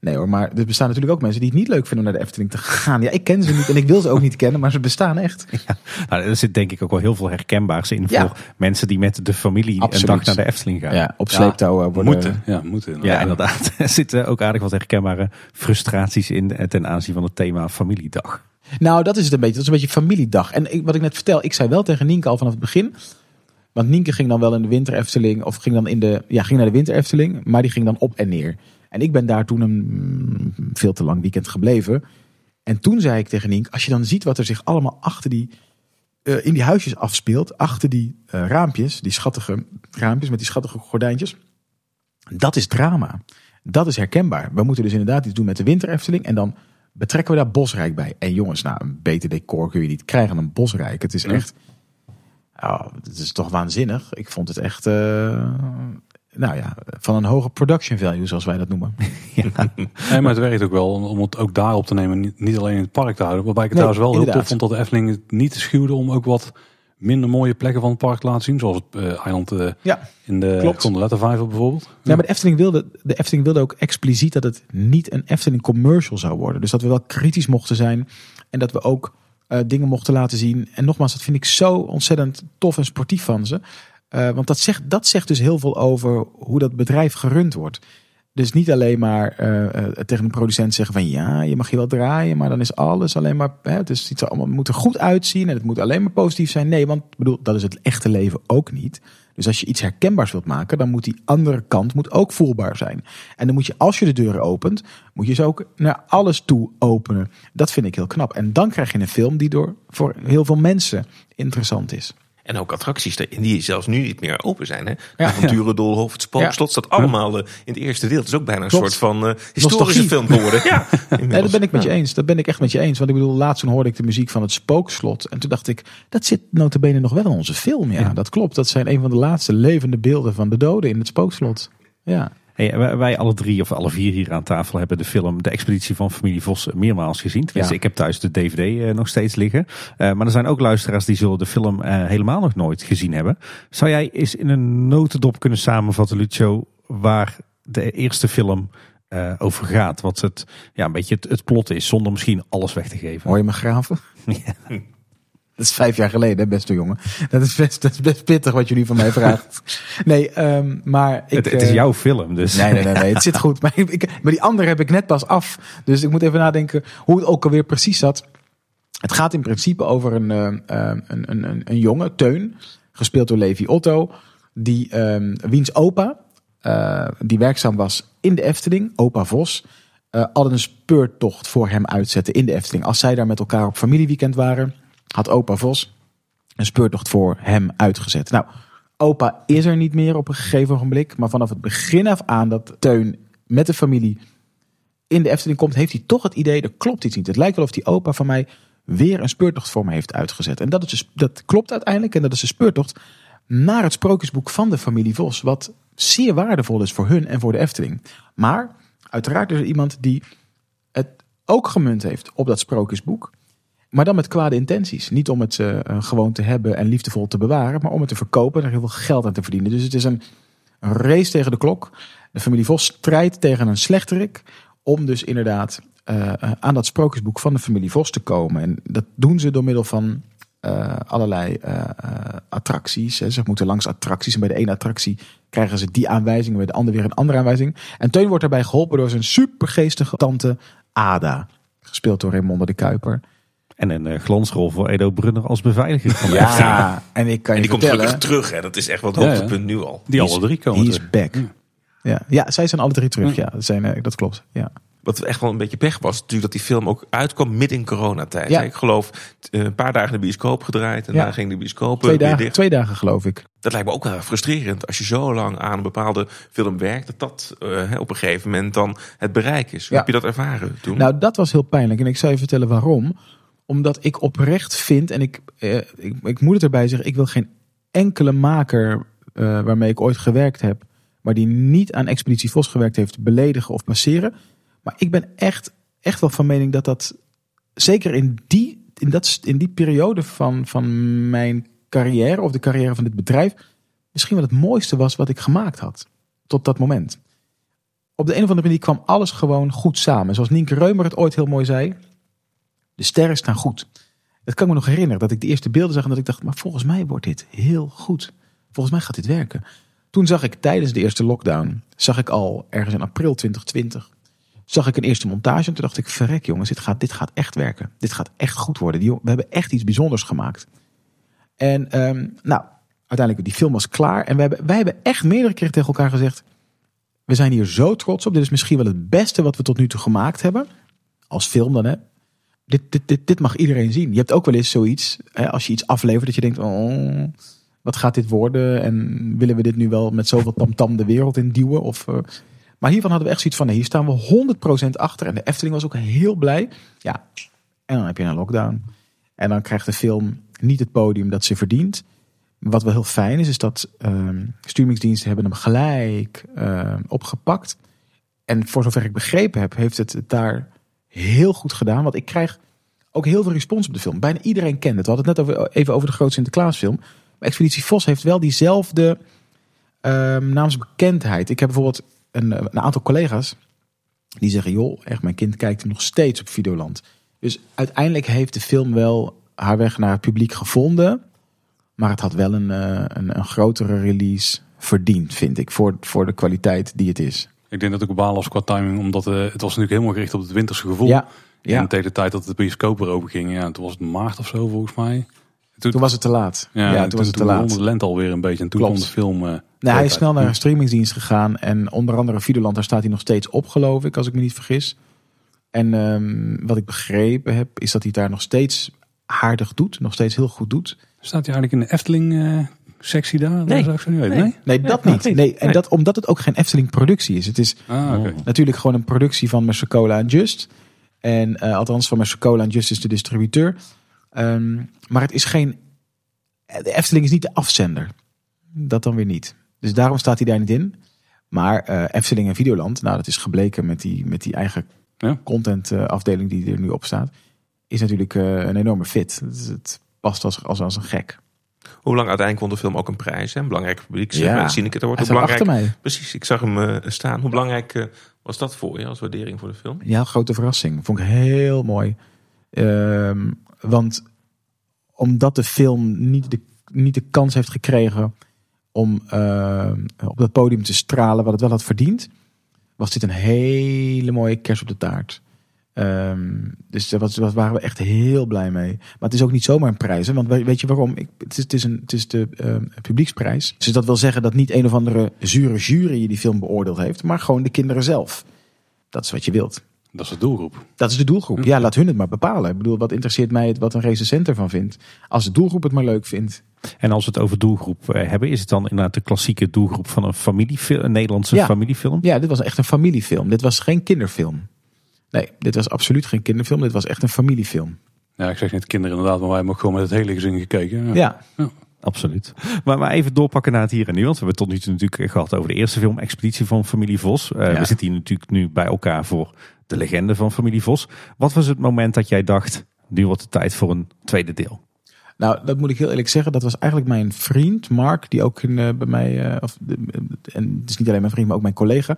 Nee hoor, maar er bestaan natuurlijk ook mensen die het niet leuk vinden om naar de Efteling te gaan. Ja, ik ken ze niet en ik wil ze ook niet kennen, maar ze bestaan echt. Nou, er zit denk ik ook wel heel veel herkenbaars in Ja. voor mensen die met de familie Absoluut. een dag naar de Efteling gaan. Ja, op sleeptouw eh, worden... Moeten. Ja, moeten. Ja, inderdaad. Er zitten ook aardig wat herkenbare frustraties in eh, ten aanzien van het thema familiedag. Nou, dat is het een beetje. Dat is een beetje familiedag. En wat ik net vertel, ik zei wel tegen Nienke al vanaf het begin. Want Nienke ging dan wel in de winter Efteling. Of ging dan in de. Ja, ging naar de winter Efteling. Maar die ging dan op en neer. En ik ben daar toen een mm, veel te lang weekend gebleven. En toen zei ik tegen Nienke. Als je dan ziet wat er zich allemaal achter die. eh, in die huisjes afspeelt. Achter die eh, raampjes. Die schattige raampjes met die schattige gordijntjes. Dat is drama. Dat is herkenbaar. We moeten dus inderdaad iets doen met de winter Efteling. En dan betrekken we daar Bosrijk bij. En jongens, nou, een beter decor kun je niet krijgen dan Bosrijk. Het is echt. Oh, het is toch waanzinnig. Ik vond het echt. eh, nou ja, van een hoge production value, zoals wij dat noemen. Nee, maar het werkt ook wel om- het ook daar op te nemen. Niet, alleen in het park te houden. Waarbij ik het Nee, trouwens wel heel tof vond dat de Efteling het niet schuwde om ook wat minder mooie plekken van het park te laten zien. Zoals het eh, eiland eh, Ja, in de Klopt. Gondoletta-vijver bijvoorbeeld. Ja, maar de Efteling, wilde, de Efteling wilde ook expliciet dat het niet een Efteling commercial zou worden. Dus dat we wel kritisch mochten zijn. En dat we ook eh, dingen mochten laten zien. En nogmaals, dat vind ik zo ontzettend tof en sportief van ze. Eh, want dat zegt, dat zegt dus heel veel over hoe dat bedrijf gerund wordt. Dus niet alleen maar eh, eh, tegen een producent zeggen van ja, je mag je wel draaien, maar dan is alles alleen maar. Hè, het, is iets allemaal, moet er goed uitzien en het moet alleen maar positief zijn. Nee, want bedoel, dat is het echte leven ook niet. Dus als je iets herkenbaars wilt maken, dan moet die andere kant moet ook voelbaar zijn. En dan moet je, als je de deuren opent, moet je ze ook naar alles toe openen. Dat vind ik heel knap. En dan krijg je een film die door voor heel veel mensen interessant is. En ook attracties die- die zelfs nu niet meer open zijn. Hè? De Ja. Avonturendolhof, het Spookslot staat allemaal eh, in het eerste deel. Het is ook bijna een Klopt. soort van eh, historische Nostalgie. film geworden. Ja, Nee, dat ben ik met je eens. Dat ben ik echt met je eens. Want ik bedoel, laatst toen hoorde ik de muziek van het Spookslot. En toen dacht ik, dat zit notabene nog wel in onze film. Ja, dat klopt. Dat zijn een van de laatste levende beelden van de doden in het Spookslot. Ja. Hey, wij, alle drie of alle vier hier aan tafel hebben de film De Expeditie van Familie Vos meermaals gezien. Tenminste, Ja. ik heb thuis de DVD eh, nog steeds liggen. Eh, maar er zijn ook luisteraars die zullen de film eh, helemaal nog nooit gezien hebben. Zou jij eens in een notendop kunnen samenvatten, Lucio, waar de eerste film over gaat? Wat het, ja, een beetje het, het plot is, zonder misschien alles weg te geven. Hoor je me graven? Dat is vijf jaar geleden, beste jongen. Dat is best, dat is best pittig wat jullie van mij vraagt. Nee, ehm, maar ik... het, het is eh, jouw film, dus. Nee, nee, nee, nee, het zit goed. Maar, ik, maar die andere heb ik net pas af. Dus ik moet even nadenken hoe het ook alweer precies zat. Het gaat in principe over een, eh, eh, een, een, een, een jongen, Teun, gespeeld door Levi Otto, die, wiens opa, eh, die werkzaam was in de Efteling, opa Vos, eh al een speurtocht voor hem uitzette in de Efteling. Als zij daar met elkaar op familieweekend waren, had opa Vos een speurtocht voor hem uitgezet. Nou, opa is er niet meer op een gegeven ogenblik. Maar vanaf het begin af aan dat Teun met de familie in de Efteling komt, heeft hij toch het idee, er klopt iets niet. Het lijkt wel of die opa van mij weer een speurtocht voor me heeft uitgezet. En dat, is dus, dat klopt uiteindelijk. En dat is de speurtocht naar het sprookjesboek van de familie Vos. Wat zeer waardevol is voor hun en voor de Efteling. Maar uiteraard is er iemand die het ook gemunt heeft op dat sprookjesboek. Maar dan met kwade intenties. Niet om het eh, eh, gewoon te hebben en liefdevol te bewaren, maar om het te verkopen en er heel veel geld aan te verdienen. Dus het is een race tegen de klok. De familie Vos strijdt tegen een slechterik om dus inderdaad eh, aan dat sprookjesboek van de familie Vos te komen. En dat doen ze door middel van allerlei attracties. Ze moeten langs attracties en bij de ene attractie krijgen ze die aanwijzing, bij de andere weer een andere aanwijzing. En Teun wordt daarbij geholpen door zijn supergeestige tante Ada, gespeeld door Raymonde de Kuiper. En een eh, glansrol voor Edo Brunner als beveiliger. van. Ja, en ik kan En je die komt vertellen... gelukkig terug. Hè. Dat is echt wel het Ja, ja. hoogtepunt nu al. Die alle drie komen He's terug. back. Ja. Ja. zij zijn alle drie terug. Ja, dat, zijn, eh, dat klopt. Ja. Wat echt wel een beetje pech was, natuurlijk dat die film ook uitkwam midden in coronatijd. Ja. Ik geloof eh, een paar dagen de bioscoop gedraaid en Ja. daarna ging de bioscoop Twee, weer dagen, dicht. twee dagen geloof ik. Dat lijkt me ook wel frustrerend als je zo lang aan een bepaalde film werkt, dat dat eh, hè, op een gegeven moment dan het bereik is. Hoe Ja. heb je dat ervaren toen? Nou, dat was heel pijnlijk. En ik zal je vertellen waarom. Omdat ik oprecht vind, en ik, eh, ik, ik moet het erbij zeggen, ik wil geen enkele maker eh, waarmee ik ooit gewerkt heb, maar die niet aan Expeditie Vos gewerkt heeft, beledigen of passeren. Maar ik ben echt, echt wel van mening dat dat, zeker in die, in dat, in die periode van, van mijn carrière of de carrière van dit bedrijf, misschien wel het mooiste was wat ik gemaakt had. Tot dat moment. op de een of andere manier kwam alles gewoon goed samen. Zoals Nienke Reumer het ooit heel mooi zei. De sterren staan goed. Dat kan me nog herinneren dat ik de eerste beelden zag en dat ik dacht, maar volgens mij wordt dit heel goed. Volgens mij gaat dit werken. Toen zag ik tijdens de eerste lockdown, zag ik al ergens in april 2020, zag ik een eerste montage. En toen dacht ik, verrek jongens, dit gaat, dit gaat echt werken. Dit gaat echt goed worden. Die, we hebben echt iets bijzonders gemaakt. En ehm, nou, uiteindelijk, die film was klaar. En wij hebben, wij hebben echt meerdere keren tegen elkaar gezegd, we zijn hier zo trots op. Dit is misschien wel het beste wat we tot nu toe gemaakt hebben. Als film dan, hè. Dit, dit, dit, dit mag iedereen zien. Je hebt ook wel eens zoiets, hè, als je iets aflevert, dat je denkt, oh, wat gaat dit worden? En willen we dit nu wel met zoveel tamtam de wereld in duwen? Of, uh... Maar hiervan hadden we echt zoiets van, hier staan we 100% achter. En de Efteling was ook heel blij. Ja, en dan heb je een lockdown. En dan krijgt de film niet het podium dat ze verdient. Wat wel heel fijn is, is dat uh, streamingsdiensten hebben hem gelijk uh, opgepakt. En voor zover ik begrepen heb, heeft het daar heel goed gedaan. Want ik krijg ook heel veel respons op de film. Bijna iedereen kent het. We hadden het net over, even over de grote Sinterklaasfilm. Maar Expeditie Vos heeft wel diezelfde uh, naamsbekendheid. Ik heb bijvoorbeeld een, een, aantal collega's die zeggen... joh, echt, mijn kind kijkt nog steeds op Videoland. Dus uiteindelijk heeft de film wel haar weg naar het publiek gevonden... Maar het had wel een, uh, een, een, grotere release verdiend, vind ik. Voor, voor de kwaliteit die het is. Ik denk dat ik op baal was qua timing. Omdat uh, het was natuurlijk helemaal gericht op het winterse gevoel. Ja, ja. En tegen de tijd dat de bioscoop erover ging. Ja, toen was het maart of zo volgens mij. Toen, toen was het te laat. Ja, ja toen, toen, was het te laat. Toen de lente alweer een beetje. En toen Klopt. kwam de film... Uh, hij is snel naar een streamingsdienst gegaan. En onder andere Videoland, daar staat hij nog steeds op geloof ik. Als ik me niet vergis. En um, wat ik begrepen heb, is dat hij daar nog steeds aardig doet. Nog steeds heel goed doet. Staat hij eigenlijk in de Efteling uh, sectie daar? Nee. Dat zou ik nee. nee. nee, dat niet. Nee, en dat omdat het ook geen Efteling productie is. Het is ah, okay. natuurlijk gewoon een productie van Mercecola en Just. En uh, althans van Mercecola en Just is de distributeur. Um, maar het is geen... De Efteling is niet de afzender. Dat dan weer niet. Dus daarom staat hij daar niet in. Maar uh, Efteling en Videoland, nou dat is gebleken met die, met die eigen ja. content uh, afdeling die er nu op staat. Is natuurlijk een enorme fit. Het, het past als, als, als een gek. Hoe lang uiteindelijk won de film ook een prijs? Hè? Een belangrijke publiek. Ja, ik het wordt. Belangrijk, mij. Precies, ik zag hem uh, staan. Hoe belangrijk uh, was dat voor je als waardering voor de film? Ja, grote verrassing. Vond ik heel mooi. Uh, want omdat de film niet de, niet de kans heeft gekregen om uh, op dat podium te stralen wat het wel had verdiend, was dit een hele mooie kers op de taart. Um, dus daar was, waren we echt heel blij mee. Maar het is ook niet zomaar een prijs. Hè? Want weet je waarom? Ik, het, is, het, is een, het is de uh, publieksprijs. Dus dat wil zeggen dat niet een of andere zure jury die film beoordeeld heeft. Maar gewoon de kinderen zelf. Dat is wat je wilt. Dat is de doelgroep. Dat is de doelgroep. Ja, laat hun het maar bepalen. Ik bedoel, wat interesseert mij het wat een recensent ervan vindt? Als de doelgroep het maar leuk vindt. En als we het over doelgroep uh, hebben, is het dan inderdaad de klassieke doelgroep van een familiefilm, een Nederlandse ja. familiefilm? Ja, dit was echt een familiefilm. Dit was geen kinderfilm. Nee, dit was absoluut geen kinderfilm. Dit was echt een familiefilm. Ja, ik zeg niet kinderen inderdaad, maar wij hebben ook gewoon met het hele gezin gekeken. Ja. ja. ja. Absoluut. Maar, maar even doorpakken naar het hier en nu. Want we hebben het tot nu toe natuurlijk gehad over de eerste film, Expeditie van Familie Vos. Uh, ja. We zitten hier natuurlijk nu bij elkaar voor de legende van Familie Vos. Wat was het moment dat jij dacht, nu wordt het tijd voor een tweede deel? Nou, dat moet ik heel eerlijk zeggen. Dat was eigenlijk mijn vriend Mark, die ook in, uh, bij mij, uh, of, en het is niet alleen mijn vriend, maar ook mijn collega.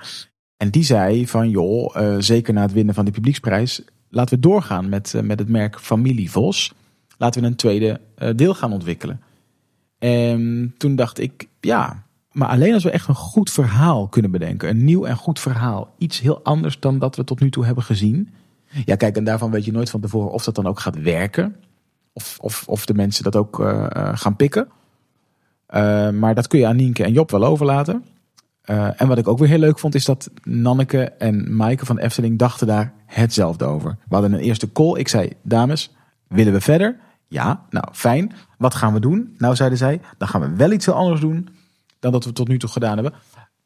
En die zei van, joh, uh, zeker na het winnen van de publieksprijs, laten we doorgaan met, uh, met het merk Familie Vos. Laten we een tweede uh, deel gaan ontwikkelen. En toen dacht ik, ja, maar alleen als we echt een goed verhaal kunnen bedenken. Een nieuw en goed verhaal. Iets heel anders dan dat we tot nu toe hebben gezien. Ja, kijk, en daarvan weet je nooit van tevoren of dat dan ook gaat werken. Of, of, of de mensen dat ook gaan pikken. maar dat kun je aan Nienke en Job wel overlaten. Uh, en wat ik ook weer heel leuk vond, is dat Nanneke en Maaike van Efteling dachten daar hetzelfde over. We hadden een eerste call. Ik zei, dames, willen we verder? Ja, nou fijn. Wat gaan we doen? Nou, zeiden zij, dan gaan we wel iets heel anders doen dan dat we tot nu toe gedaan hebben.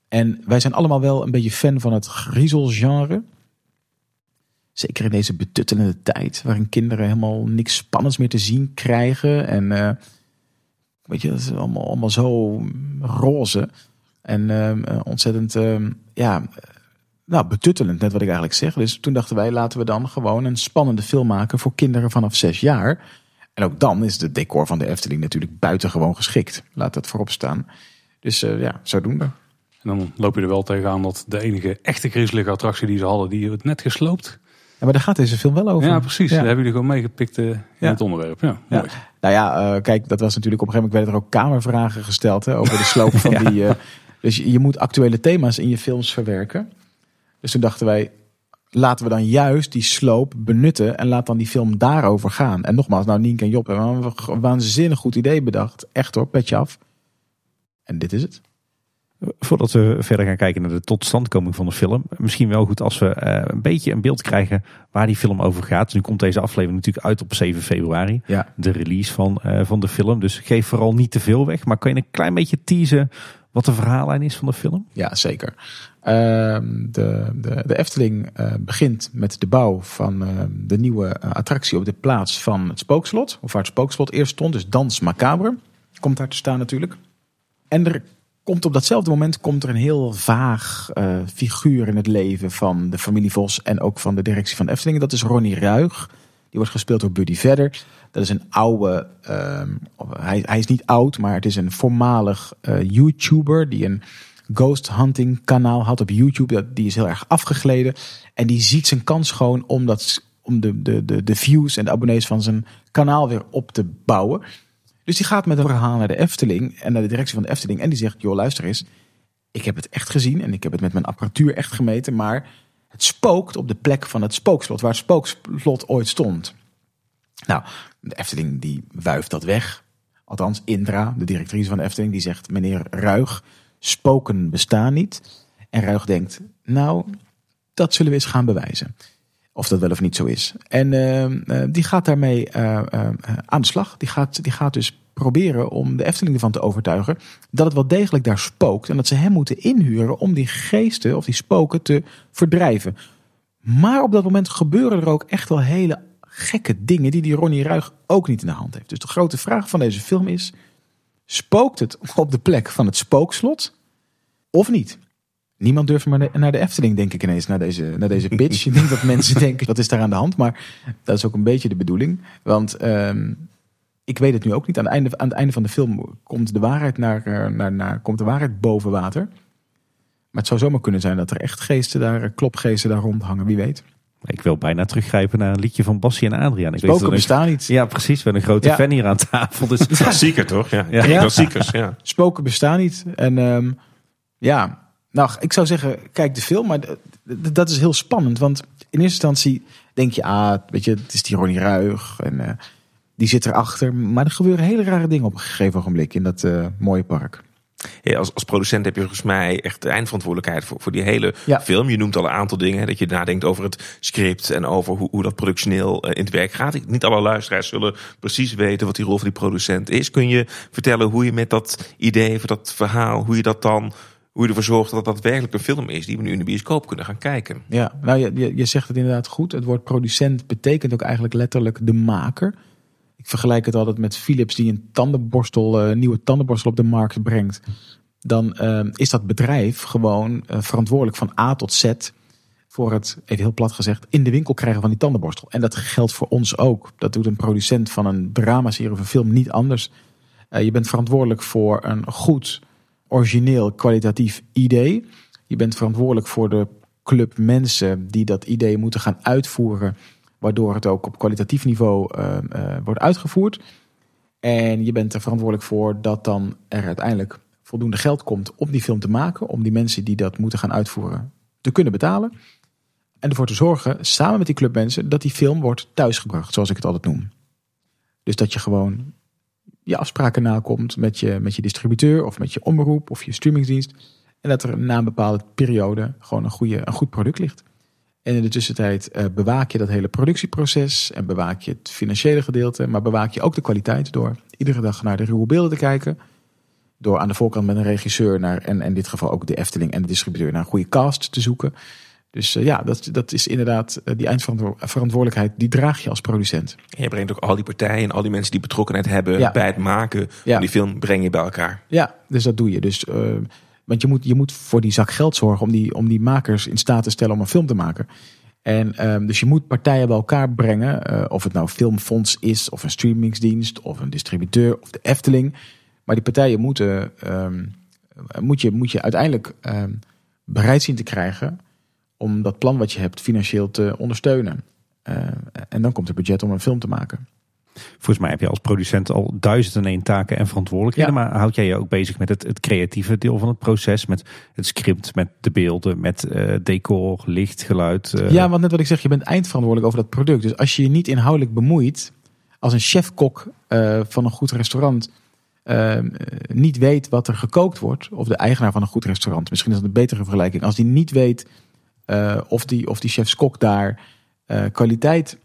En wij zijn allemaal wel een beetje fan van het griezelgenre. Zeker in deze betuttelende tijd, waarin kinderen helemaal niks spannends meer te zien krijgen. En uh, weet je, dat is allemaal, allemaal zo roze. En uh, ontzettend, uh, ja, nou, betuttelend, net wat ik eigenlijk zeg. Dus toen dachten wij, laten we dan gewoon een spannende film maken voor kinderen vanaf zes jaar. En ook dan is het decor van de Efteling natuurlijk buitengewoon geschikt. Laat dat voorop staan. Dus uh, ja, zodoende. En dan loop je er wel tegenaan dat de enige echte griezelige attractie die ze hadden, die het net gesloopt. Ja, maar daar gaat deze film wel over. Ja, precies. Ja. Daar hebben jullie gewoon meegepikt eh, in Ja. het onderwerp. Ja. Nou ja, eh, kijk, dat was natuurlijk op een gegeven moment werden er ook kamervragen gesteld hè, over de sloop van die. eh, dus je, je moet actuele thema's in je films verwerken. Dus toen dachten wij, laten we dan juist die sloop benutten en laat dan die film daarover gaan. En nogmaals, nou Nienke en Job hebben een waanzinnig goed idee bedacht. Echt hoor, petje af. En dit is het. Voordat we verder gaan kijken naar de totstandkoming van de film. Misschien wel goed als we eh, een beetje een beeld krijgen waar die film over gaat. Nu komt deze aflevering natuurlijk uit op 7 februari. Ja. De release van, eh, van de film. Dus geef vooral niet te veel weg. Maar kan je een klein beetje teasen wat de verhaallijn is van de film? Ja, zeker. Ehm, de, de, de Efteling eh, begint met de bouw van ehm, de nieuwe eh, attractie op de plaats van het spookslot. Of waar het spookslot eerst stond, dus Dans Macabre. Komt daar te staan natuurlijk. En er komt op datzelfde moment komt er een heel vaag eh, figuur in het leven van de familie Vos en ook van de directie van Efteling. Dat is Ronnie Ruig. Die wordt gespeeld door Buddy Vedder. Dat is een oude, ehm, hij, hij is niet oud, maar het is een voormalig eh, YouTuber die een ghost hunting kanaal had op YouTube. Dat- Die is heel erg afgegleden. En die ziet zijn kans gewoon om, dat, om de, de, de, de views en de abonnees van zijn kanaal weer op te bouwen. Dus die gaat met een verhaal naar de Efteling en naar de directie van de Efteling. En die zegt, joh luister eens, ik heb het echt gezien en ik heb het met mijn apparatuur echt gemeten. Maar het spookt op de plek van het spookslot, waar het spookslot ooit stond. Nou, de Efteling die wuift dat weg. Althans, Indra, de directrice van de Efteling, die zegt: Meneer Ruig, spoken bestaan niet. En Ruig denkt: Nou, dat zullen we eens gaan bewijzen. Of dat wel of niet zo is. En eh, eh, die gaat daarmee eh, aan de slag. Die gaat, die gaat dus proberen om de Efteling ervan te overtuigen dat het wel degelijk daar spookt. En dat ze hem moeten inhuren om die geesten of die spoken te verdrijven. Maar op dat moment gebeuren er ook echt wel hele gekke dingen die die Ronnie Ruig ook niet in de hand heeft. Dus de grote vraag van deze film is: spookt het op de plek van het spookslot of niet? Niemand durft maar naar de Efteling, denk ik ineens, naar deze, naar deze pitch. ik denk dat mensen denken, dat is daar aan de hand. Maar dat is ook een beetje de bedoeling. Want ehm, ik weet het nu ook niet. Aan het einde, aan het einde van de film komt de waarheid, naar, eh, naar, naar, komt de waarheid boven water. Maar het zou zomaar kunnen zijn dat er echt geesten daar, klopgeesten daar rondhangen, wie weet. Ik wil bijna teruggrijpen naar een liedje van Bassie en Adriaan. Ik weet Spoken dat er- bestaan niet. Ja, precies. We hebben een grote Ja. fan hier aan tafel. Dus Klassieker toch? Ja, Ja. ja. klassiekers. Ja. Spoken bestaan niet. En ehm, ja, nou, ik zou zeggen, kijk de film, maar dat is heel spannend. Want in eerste instantie denk je, ah, weet je, het is die Ronnie Ruig en eh, die zit erachter. Maar er gebeuren hele rare dingen op een gegeven ogenblik in dat eh, mooie park. Ja, als, als producent heb je volgens mij echt de eindverantwoordelijkheid voor, voor die hele Ja. film. Je noemt al een aantal dingen. Dat je nadenkt over het script en over hoe, hoe dat productioneel eh, in het werk gaat. Niet alle luisteraars zullen precies weten wat die rol van die producent is. Kun je vertellen hoe je met dat idee, voor dat verhaal, hoe je dat dan, hoe je ervoor zorgt dat dat werkelijk een film is die we nu in de bioscoop kunnen gaan kijken? Ja, nou, je, je, je zegt het inderdaad goed. Het woord producent betekent ook eigenlijk letterlijk de maker. Vergelijk het altijd met Philips die een tandenborstel, eh, nieuwe tandenborstel op de markt brengt. Dan eh, is dat bedrijf gewoon eh, verantwoordelijk van A tot Z voor het, even heel plat gezegd, in de winkel krijgen van die tandenborstel. En dat geldt voor ons ook. Dat doet een producent van een dramaserie of een film niet anders. Je bent verantwoordelijk voor een goed, origineel, kwalitatief idee. Je bent verantwoordelijk voor de club mensen die dat idee moeten gaan uitvoeren, waardoor het ook op kwalitatief niveau eh, eh, wordt uitgevoerd. En je bent er verantwoordelijk voor dat dan er uiteindelijk voldoende geld komt om die film te maken, om die mensen die dat moeten gaan uitvoeren te kunnen betalen. En ervoor te zorgen, samen met die clubmensen, dat die film wordt thuisgebracht, zoals ik het altijd noem. Dus dat je gewoon je afspraken nakomt met je, met je distributeur of met je omroep of je streamingsdienst. En dat er na een bepaalde periode gewoon een, goede, een goed product ligt. En in de tussentijd eh, bewaak je dat hele productieproces en bewaak je het financiële gedeelte, maar bewaak je ook de kwaliteit door iedere dag naar de ruwe beelden te kijken. Door aan de voorkant met een regisseur naar, en in dit geval ook de Efteling en de distributeur naar een goede cast te zoeken. Dus eh, ja, dat, dat is inderdaad eh, die eindverantwoordelijkheid, die draag je als producent. En je brengt ook al die partijen en al die mensen die betrokkenheid hebben Ja. bij het maken Ja. van die film, breng je bij elkaar. Ja, dus dat doe je. Dus, want je moet, je moet voor die zak geld zorgen om die, om die makers in staat te stellen om een film te maken. En ehm, dus je moet partijen bij elkaar brengen. eh, of het nou filmfonds is, of een streamingsdienst, of een distributeur, of de Efteling. Maar die partijen moeten ehm, eh, moet, je, moet je uiteindelijk eh, bereid zien te krijgen om dat plan wat je hebt financieel te ondersteunen. Eh, en dan komt er budget om een film te maken. Volgens mij heb je als producent al duizend en één taken en verantwoordelijkheden. Ja. Maar houd jij je ook bezig met het, het creatieve deel van het proces? Met het script, met de beelden, met eh, decor, licht, geluid? eh, Ja, want net wat ik zeg, je bent eindverantwoordelijk over dat product. Dus als je je niet inhoudelijk bemoeit, als een chef-kok eh, van een goed restaurant niet weet wat er gekookt wordt, of de eigenaar van een goed restaurant, misschien is dat een betere vergelijking, als die niet weet of die, of die chefs-kok daar kwaliteit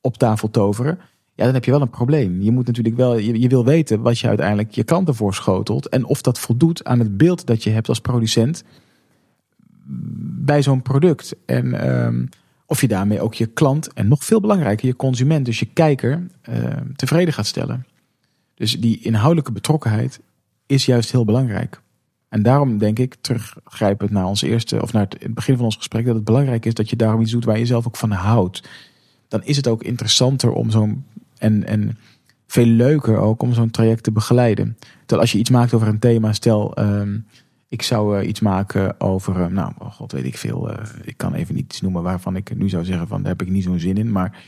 op tafel toveren, dan heb je wel een probleem. Je moet natuurlijk wel, je, wil weten wat je uiteindelijk je klanten voorschotelt en of dat voldoet aan het beeld dat je hebt als producent bij zo'n product. En ehm, of je daarmee ook je klant en nog veel belangrijker, je consument, dus je kijker, ehm, tevreden gaat stellen. Dus die inhoudelijke betrokkenheid is juist heel belangrijk. En daarom denk ik, teruggrijpend naar ons eerste, of naar het begin van ons gesprek, dat het belangrijk is dat je daarom iets doet waar je zelf ook van houdt. Dan is het ook interessanter om zo'n, en, en veel leuker ook om zo'n traject te begeleiden. Terwijl als je iets maakt over een thema, stel, ehm, ik zou eh, iets maken over, eh, nou, oh god weet ik veel. eh, ik kan even niet iets noemen waarvan ik nu zou zeggen van daar heb ik niet zo'n zin in. Maar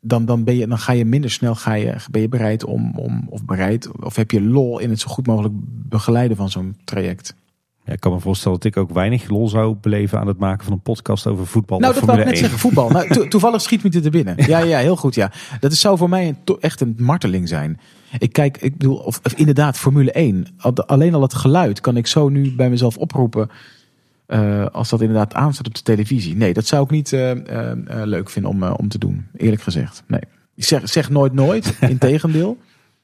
dan, dan, ben je, dan ga je minder snel ga je, ben je bereid om, om, of bereid, of heb je lol in het zo goed mogelijk begeleiden van zo'n traject. Ja, ik kan me voorstellen dat ik ook weinig lol zou beleven aan het maken van een podcast over voetbal Nou, dat wou ik net 1. zeggen, voetbal. Nou, to- toevallig schiet me dit er binnen. Ja, ja, heel goed, ja. Dat is, zou voor mij een, echt een marteling zijn. Ik kijk, ik bedoel, of, of inderdaad, Formule 1. Al- Alleen al het geluid kan ik zo nu bij mezelf oproepen. eh, als dat inderdaad aanstaat op de televisie. Nee, dat zou ik niet eh, eh, leuk vinden om, om te doen. Eerlijk gezegd. Nee. Ik zeg, zeg nooit nooit, integendeel.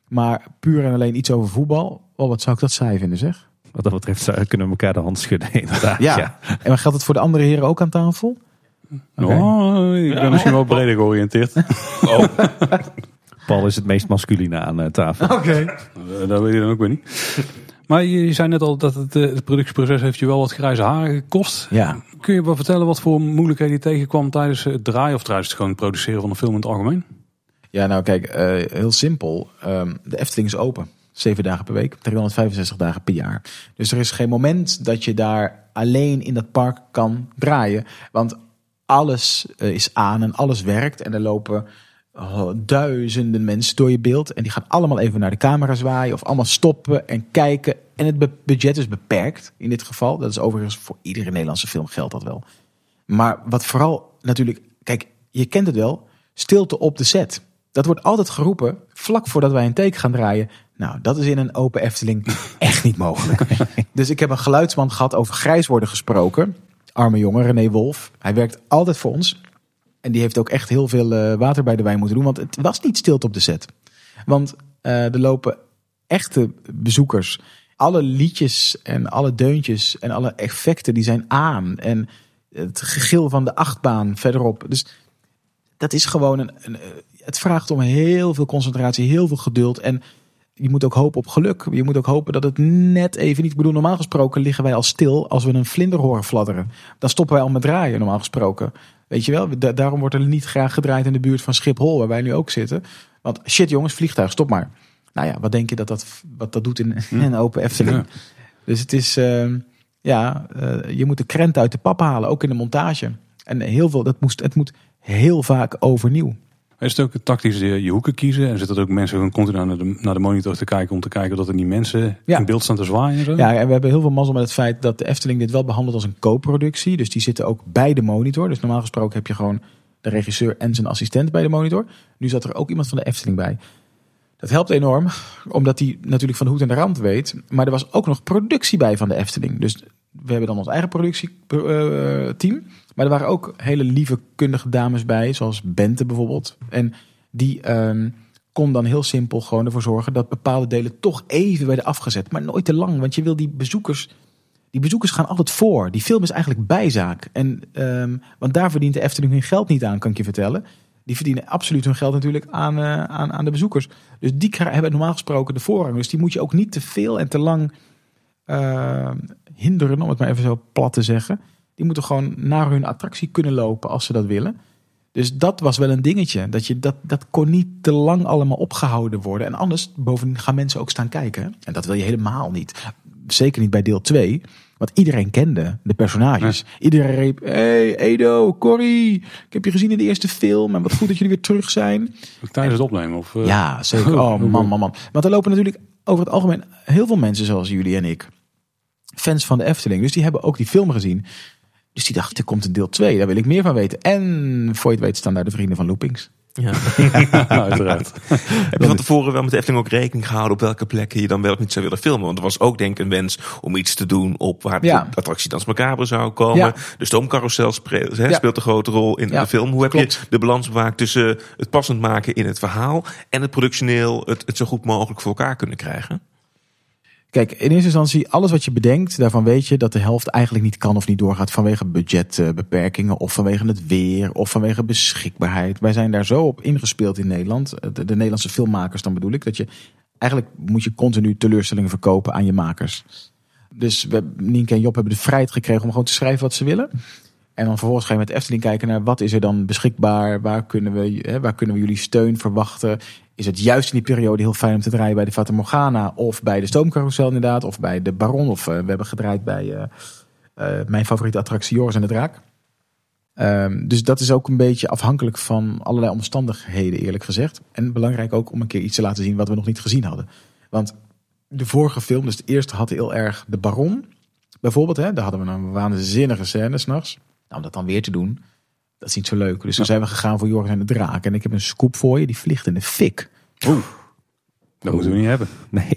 Maar puur en alleen iets over voetbal. Oh, wat zou ik dat saai vinden, zeg. Wat dat betreft zou- kunnen we elkaar de hand schudden, inderdaad. Ja. Ja. En maar geldt het voor de andere heren ook aan tafel? Oké. Oh, ik ben misschien wel breder georiënteerd. Paul is het meest masculine aan eh, tafel. Oké. Eh, dat weet je dan ook weer niet. Maar je, je zei net al dat het, eh, het productieproces heeft je wel wat grijze haren gekost. Ja, Kun je wel vertellen wat voor moeilijkheden je tegenkwam tijdens het draaien of tijdens het gewoon produceren van een film in het algemeen? Ja, nou kijk, eh, heel simpel. Ehm, de Efteling is open. Zeven dagen per week, 365 dagen per jaar. Dus er is geen moment dat je daar alleen in dat park kan draaien. Want alles eh, is aan en alles werkt. En er lopen oh, duizenden mensen door je beeld. En die gaan allemaal even naar de camera zwaaien. Of allemaal stoppen en kijken. En het budget is beperkt in dit geval. Dat is overigens voor iedere Nederlandse film geldt dat wel. Maar wat vooral natuurlijk, kijk, je kent het wel, stilte op de set. Dat wordt altijd geroepen vlak voordat wij een take gaan draaien. Nou, dat is in een open Efteling echt niet mogelijk. Dus ik heb een geluidsman gehad over grijs worden gesproken. Arme jongen, René Wolf. Hij werkt altijd voor ons. En die heeft ook echt heel veel eh, water bij de wijn moeten doen. Want het was niet stilte op de set. Want eh, er lopen echte bezoekers. Alle liedjes en alle deuntjes en alle effecten die zijn aan. En het gegil van de achtbaan verderop. Dus dat is gewoon een, een. Het vraagt om heel veel concentratie, heel veel geduld. En je moet ook hopen op geluk. Je moet ook hopen dat het net even niet. Ik bedoel, normaal gesproken liggen wij al stil als we een vlinder horen fladderen. Dan stoppen wij al met draaien, normaal gesproken. Weet je wel, Da- daarom wordt er niet graag gedraaid in de buurt van Schiphol, waar wij nu ook zitten. Want shit, jongens, vliegtuig, stop maar. Nou ja, wat denk je dat dat, wat dat doet in, een open Efteling? Ja. Dus het is, ehm, ja, eh, je moet de krent uit de pap halen, ook in de montage. En heel veel, dat moest, het moet heel vaak overnieuw. Is het ook tactisch je, je hoeken kiezen? En zitten er ook mensen gewoon continu naar de, naar de monitor te kijken om te kijken dat er niet mensen Ja. in beeld staan te zwaaien en zo? Ja, en we hebben heel veel mazzel met het feit dat de Efteling dit wel behandelt als een co-productie. Dus die zitten ook bij de monitor. Dus normaal gesproken heb je gewoon de regisseur en zijn assistent bij de monitor. Nu zat er ook iemand van de Efteling bij. Dat helpt enorm, omdat hij natuurlijk van de hoed en de rand weet. Maar er was ook nog productie bij van de Efteling. Dus we hebben dan ons eigen productieteam. maar er waren ook hele lieve, kundige dames bij, zoals Bente bijvoorbeeld. En die ehm, kon dan heel simpel gewoon ervoor zorgen dat bepaalde delen toch even werden afgezet. Maar nooit te lang, want je wil die bezoekers. Die bezoekers gaan altijd voor. Die film is eigenlijk bijzaak. En, ehm, want daar verdient de Efteling hun geld niet aan, kan ik je vertellen. Die verdienen absoluut hun geld natuurlijk aan, eh, aan, aan de bezoekers. Dus die hebben normaal gesproken de voorrang. Dus die moet je ook niet te veel en te lang eh, hinderen, om het maar even zo plat te zeggen. Die moeten gewoon naar hun attractie kunnen lopen als ze dat willen. Dus dat was wel een dingetje. Dat, je, dat, dat kon niet te lang allemaal opgehouden worden. En anders, bovendien gaan mensen ook staan kijken. En dat wil je helemaal niet. zeker niet bij deel 2. Want iedereen kende de personages. Iedereen riep, hey Edo, Corrie, ik heb je gezien in de eerste film. En wat goed dat jullie weer terug zijn. Tijdens het opnemen? Of, eh, Ja, zeker. Oh man, man, man. Want er lopen natuurlijk over het algemeen heel veel mensen zoals jullie en ik. Fans van de Efteling. Dus die hebben ook die film gezien. Dus die dachten, er komt een deel 2. Daar wil ik meer van weten. En voor je het weet staan daar de vrienden van Loopings. Ja. uiteraard. Heb je van tevoren wel met de Efteling ook rekening gehouden op welke plekken je dan wel of niet zou willen filmen? Want er was ook denk ik een wens om iets te doen op waar Ja. de attractie Dans Macabre zou komen. Ja. De stoomcarousel speelt een grote rol in de film. Hoe heb klopt. je de balans bewaakt tussen het passend maken in het verhaal en het productioneel het, het zo goed mogelijk voor elkaar kunnen krijgen? Kijk, in eerste instantie, alles wat je bedenkt, daarvan weet je dat de helft eigenlijk niet kan of niet doorgaat vanwege budgetbeperkingen of vanwege het weer of vanwege beschikbaarheid. Wij zijn daar zo op ingespeeld in Nederland, de, de Nederlandse filmmakers dan bedoel ik, dat je eigenlijk moet je continu teleurstellingen verkopen aan je makers. Dus we, Nienke en Job hebben de vrijheid gekregen om gewoon te schrijven wat ze willen. En dan vervolgens ga je met Efteling kijken naar wat is er dan beschikbaar, waar kunnen we, hè, waar kunnen we jullie steun verwachten. Is het juist in die periode heel fijn om te draaien bij de Fata Morgana of bij de Stoomcarousel inderdaad, of bij de Baron of eh, we hebben gedraaid bij eh, eh, mijn favoriete attractie Joris en de Draak. Ehm, dus dat is ook een beetje afhankelijk van allerlei omstandigheden eerlijk gezegd. En belangrijk ook om een keer iets te laten zien wat we nog niet gezien hadden. Want de vorige film, dus de eerste had heel erg de Baron. Bijvoorbeeld, hè, daar hadden we een waanzinnige scène s'nachts. Nou, om dat dan weer te doen, dat is niet zo leuk. Dus toen zijn we gegaan voor Joris en de Draak. En ik heb een scoop voor je, die vliegt in de fik. Dat moeten we niet hebben. Nee.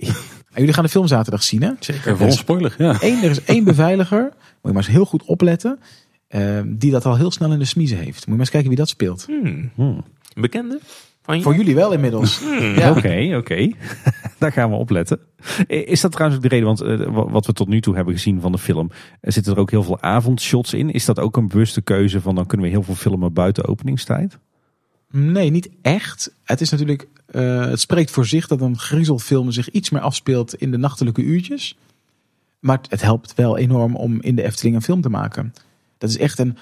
En jullie gaan de film zaterdag zien, hè? Zeker. Voor ons spoiler, ja. Eén, er is één beveiliger, moet je maar eens heel goed opletten, eh, die dat al heel snel in de smiezen heeft. Moet je maar eens kijken wie dat speelt. Hmm. Hmm. Een bekende? Van? Voor jullie wel inmiddels. Ja. Oké, oké. Daar gaan we opletten. Is dat trouwens ook de reden, want eh, wa- wat we tot nu toe hebben gezien van de film, er zitten er ook heel veel avondshots in. Is dat ook een bewuste keuze van dan kunnen we heel veel filmen buiten openingstijd? Nee, niet echt. Het is natuurlijk, eh, het spreekt voor zich dat een griezelfilm zich iets meer afspeelt in de nachtelijke uurtjes. Maar het helpt wel enorm om in de Efteling een film te maken. Dat is echt een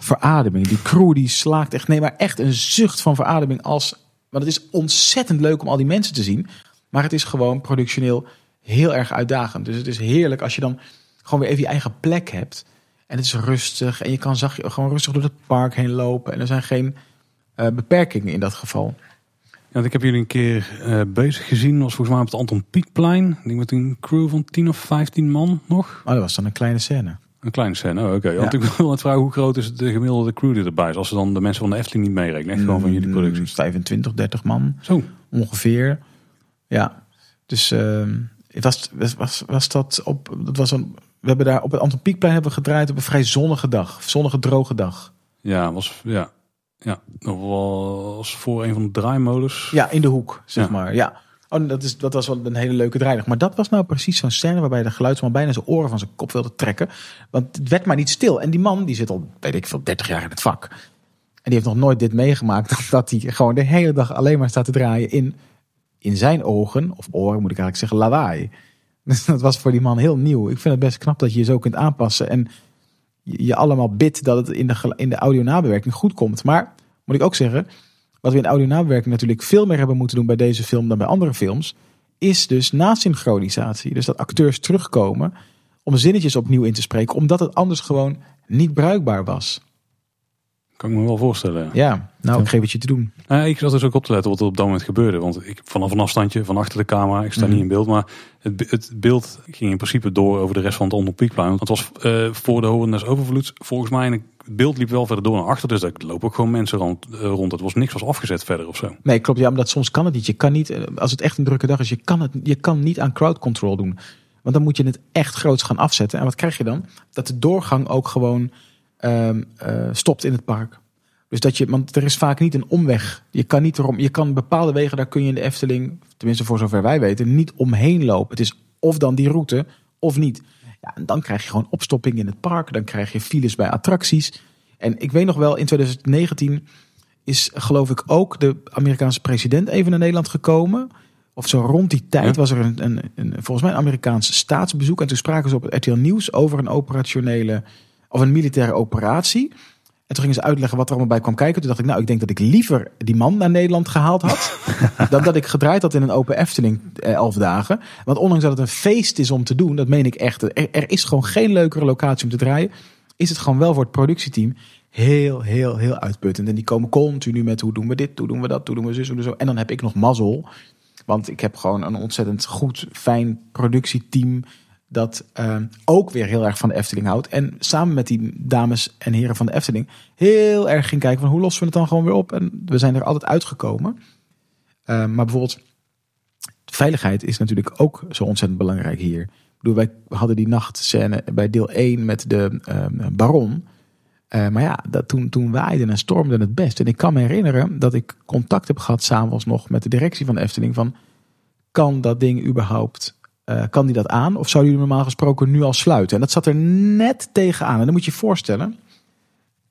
verademing. Die crew die slaakt echt, nee, maar echt een zucht van verademing als, want het is ontzettend leuk om al die mensen te zien. Maar het is gewoon productioneel heel erg uitdagend. Dus het is heerlijk als je dan gewoon weer even je eigen plek hebt. En het is rustig en je kan zag, gewoon rustig door het park heen lopen. En er zijn geen eh, beperkingen in dat geval. Ja, ik heb jullie een keer eh, bezig gezien. was volgens mij op het Anton Pieckplein. Ik denk met een crew van 10 of 15 man nog. Maar dat was dan een kleine scène. Een kleine scène, oh, oké. Want ik wil net vragen, hoe groot is de gemiddelde crew die erbij is? Als ze dan de mensen van de Efteling niet meerekenen. Gewoon van jullie. Mm, 25, 30 man Zo. ongeveer. Ja, dus eh, was, was, was, was dat op. Dat was een, we hebben daar op het Anton Pieckplein hebben we gedraaid op een vrij zonnige dag. Zonnige, droge dag. Ja, was, ja. Ja, dat was voor een van de draaimolens. Ja, in de hoek, zeg Ja. maar. Ja. Oh, dat, is, dat was wel een hele leuke draaidag. Maar dat was nou precies zo'n scène waarbij de geluidsman bijna zijn oren van zijn kop wilde trekken. Want het werd maar niet stil. En die man, die zit al, weet ik veel, 30 jaar in het vak. En die heeft nog nooit dit meegemaakt. Dat hij gewoon de hele dag alleen maar staat te draaien in, in zijn ogen, of oren moet ik eigenlijk zeggen, lawaai. Dus dat was voor die man heel nieuw. Ik vind het best knap dat je je zo kunt aanpassen. En je allemaal bidt dat het in de, in de audio-nabewerking goed komt. Maar moet ik ook zeggen, wat we in audio-nabewerking natuurlijk veel meer hebben moeten doen bij deze film dan bij andere films, is dus nasynchronisatie. Dus dat acteurs terugkomen om zinnetjes opnieuw in te spreken, omdat het anders gewoon niet bruikbaar was. Kan ik me wel voorstellen. Ja. Nou, ik geef het je te doen. Nou, ik zat dus ook op te letten wat er op dat moment gebeurde. Want ik vanaf een afstandje, van achter de camera, ik sta Mhm. niet in beeld. Maar het, het beeld ging in principe door over de rest van het Anton Pieckplein. Want het was eh, voor de Hoorn Overvloed volgens mij. En het beeld liep wel verder door naar achter. Dus er lopen ook gewoon mensen rond. eh, rond. Het was niks was afgezet verder of zo. Nee, klopt. Ja, maar dat soms kan het niet. Je kan niet, als het echt een drukke dag is, je kan, het, je kan niet aan crowd control doen. Want dan moet je het echt groots gaan afzetten. En wat krijg je dan? Dat de doorgang ook gewoon ehm, eh, stopt in het park. Dus dat je, want er is vaak niet een omweg. Je kan niet erom, je kan bepaalde wegen, daar kun je in de Efteling, tenminste voor zover wij weten, niet omheen lopen. Het is of dan die route of niet. Ja, en dan krijg je gewoon opstopping in het park. Dan krijg je files bij attracties. En ik weet nog wel, in 2019 is geloof ik ook de Amerikaanse president even naar Nederland gekomen. Of zo rond die tijd Ja. was er een, een, een, volgens mij een Amerikaans staatsbezoek. En toen spraken ze op het RTL Nieuws over een operationele of een militaire operatie. En toen gingen ze uitleggen wat er allemaal bij kwam kijken. Toen dacht ik, nou, ik denk dat ik liever die man naar Nederland gehaald had. dan dat ik gedraaid had in een open Efteling eh, elf dagen. Want ondanks dat het een feest is om te doen, dat meen ik echt. Er, er is gewoon geen leukere locatie om te draaien. Is het gewoon wel voor het productieteam heel, heel, heel uitputtend. En die komen continu met hoe doen we dit, hoe doen we dat, hoe doen we zus, hoe doen we zo. En dan heb ik nog mazzel. Want ik heb gewoon een ontzettend goed, fijn productieteam. Dat eh, ook weer heel erg van de Efteling houdt. En samen met die dames en heren van de Efteling heel erg ging kijken van hoe lossen we het dan gewoon weer op. En we zijn er altijd uitgekomen. Eh, maar bijvoorbeeld, veiligheid is natuurlijk ook zo ontzettend belangrijk hier. Ik bedoel, wij hadden die nachtscène bij deel 1 met de uh, baron. Uh, maar ja, dat, toen, toen waaide en stormde het best. En ik kan me herinneren dat ik contact heb gehad s'avonds nog met de directie van de Efteling. Van, kan dat ding überhaupt, uh, kan die dat aan? Of zou die normaal gesproken nu al sluiten? En dat zat er net tegenaan. En dan moet je je voorstellen,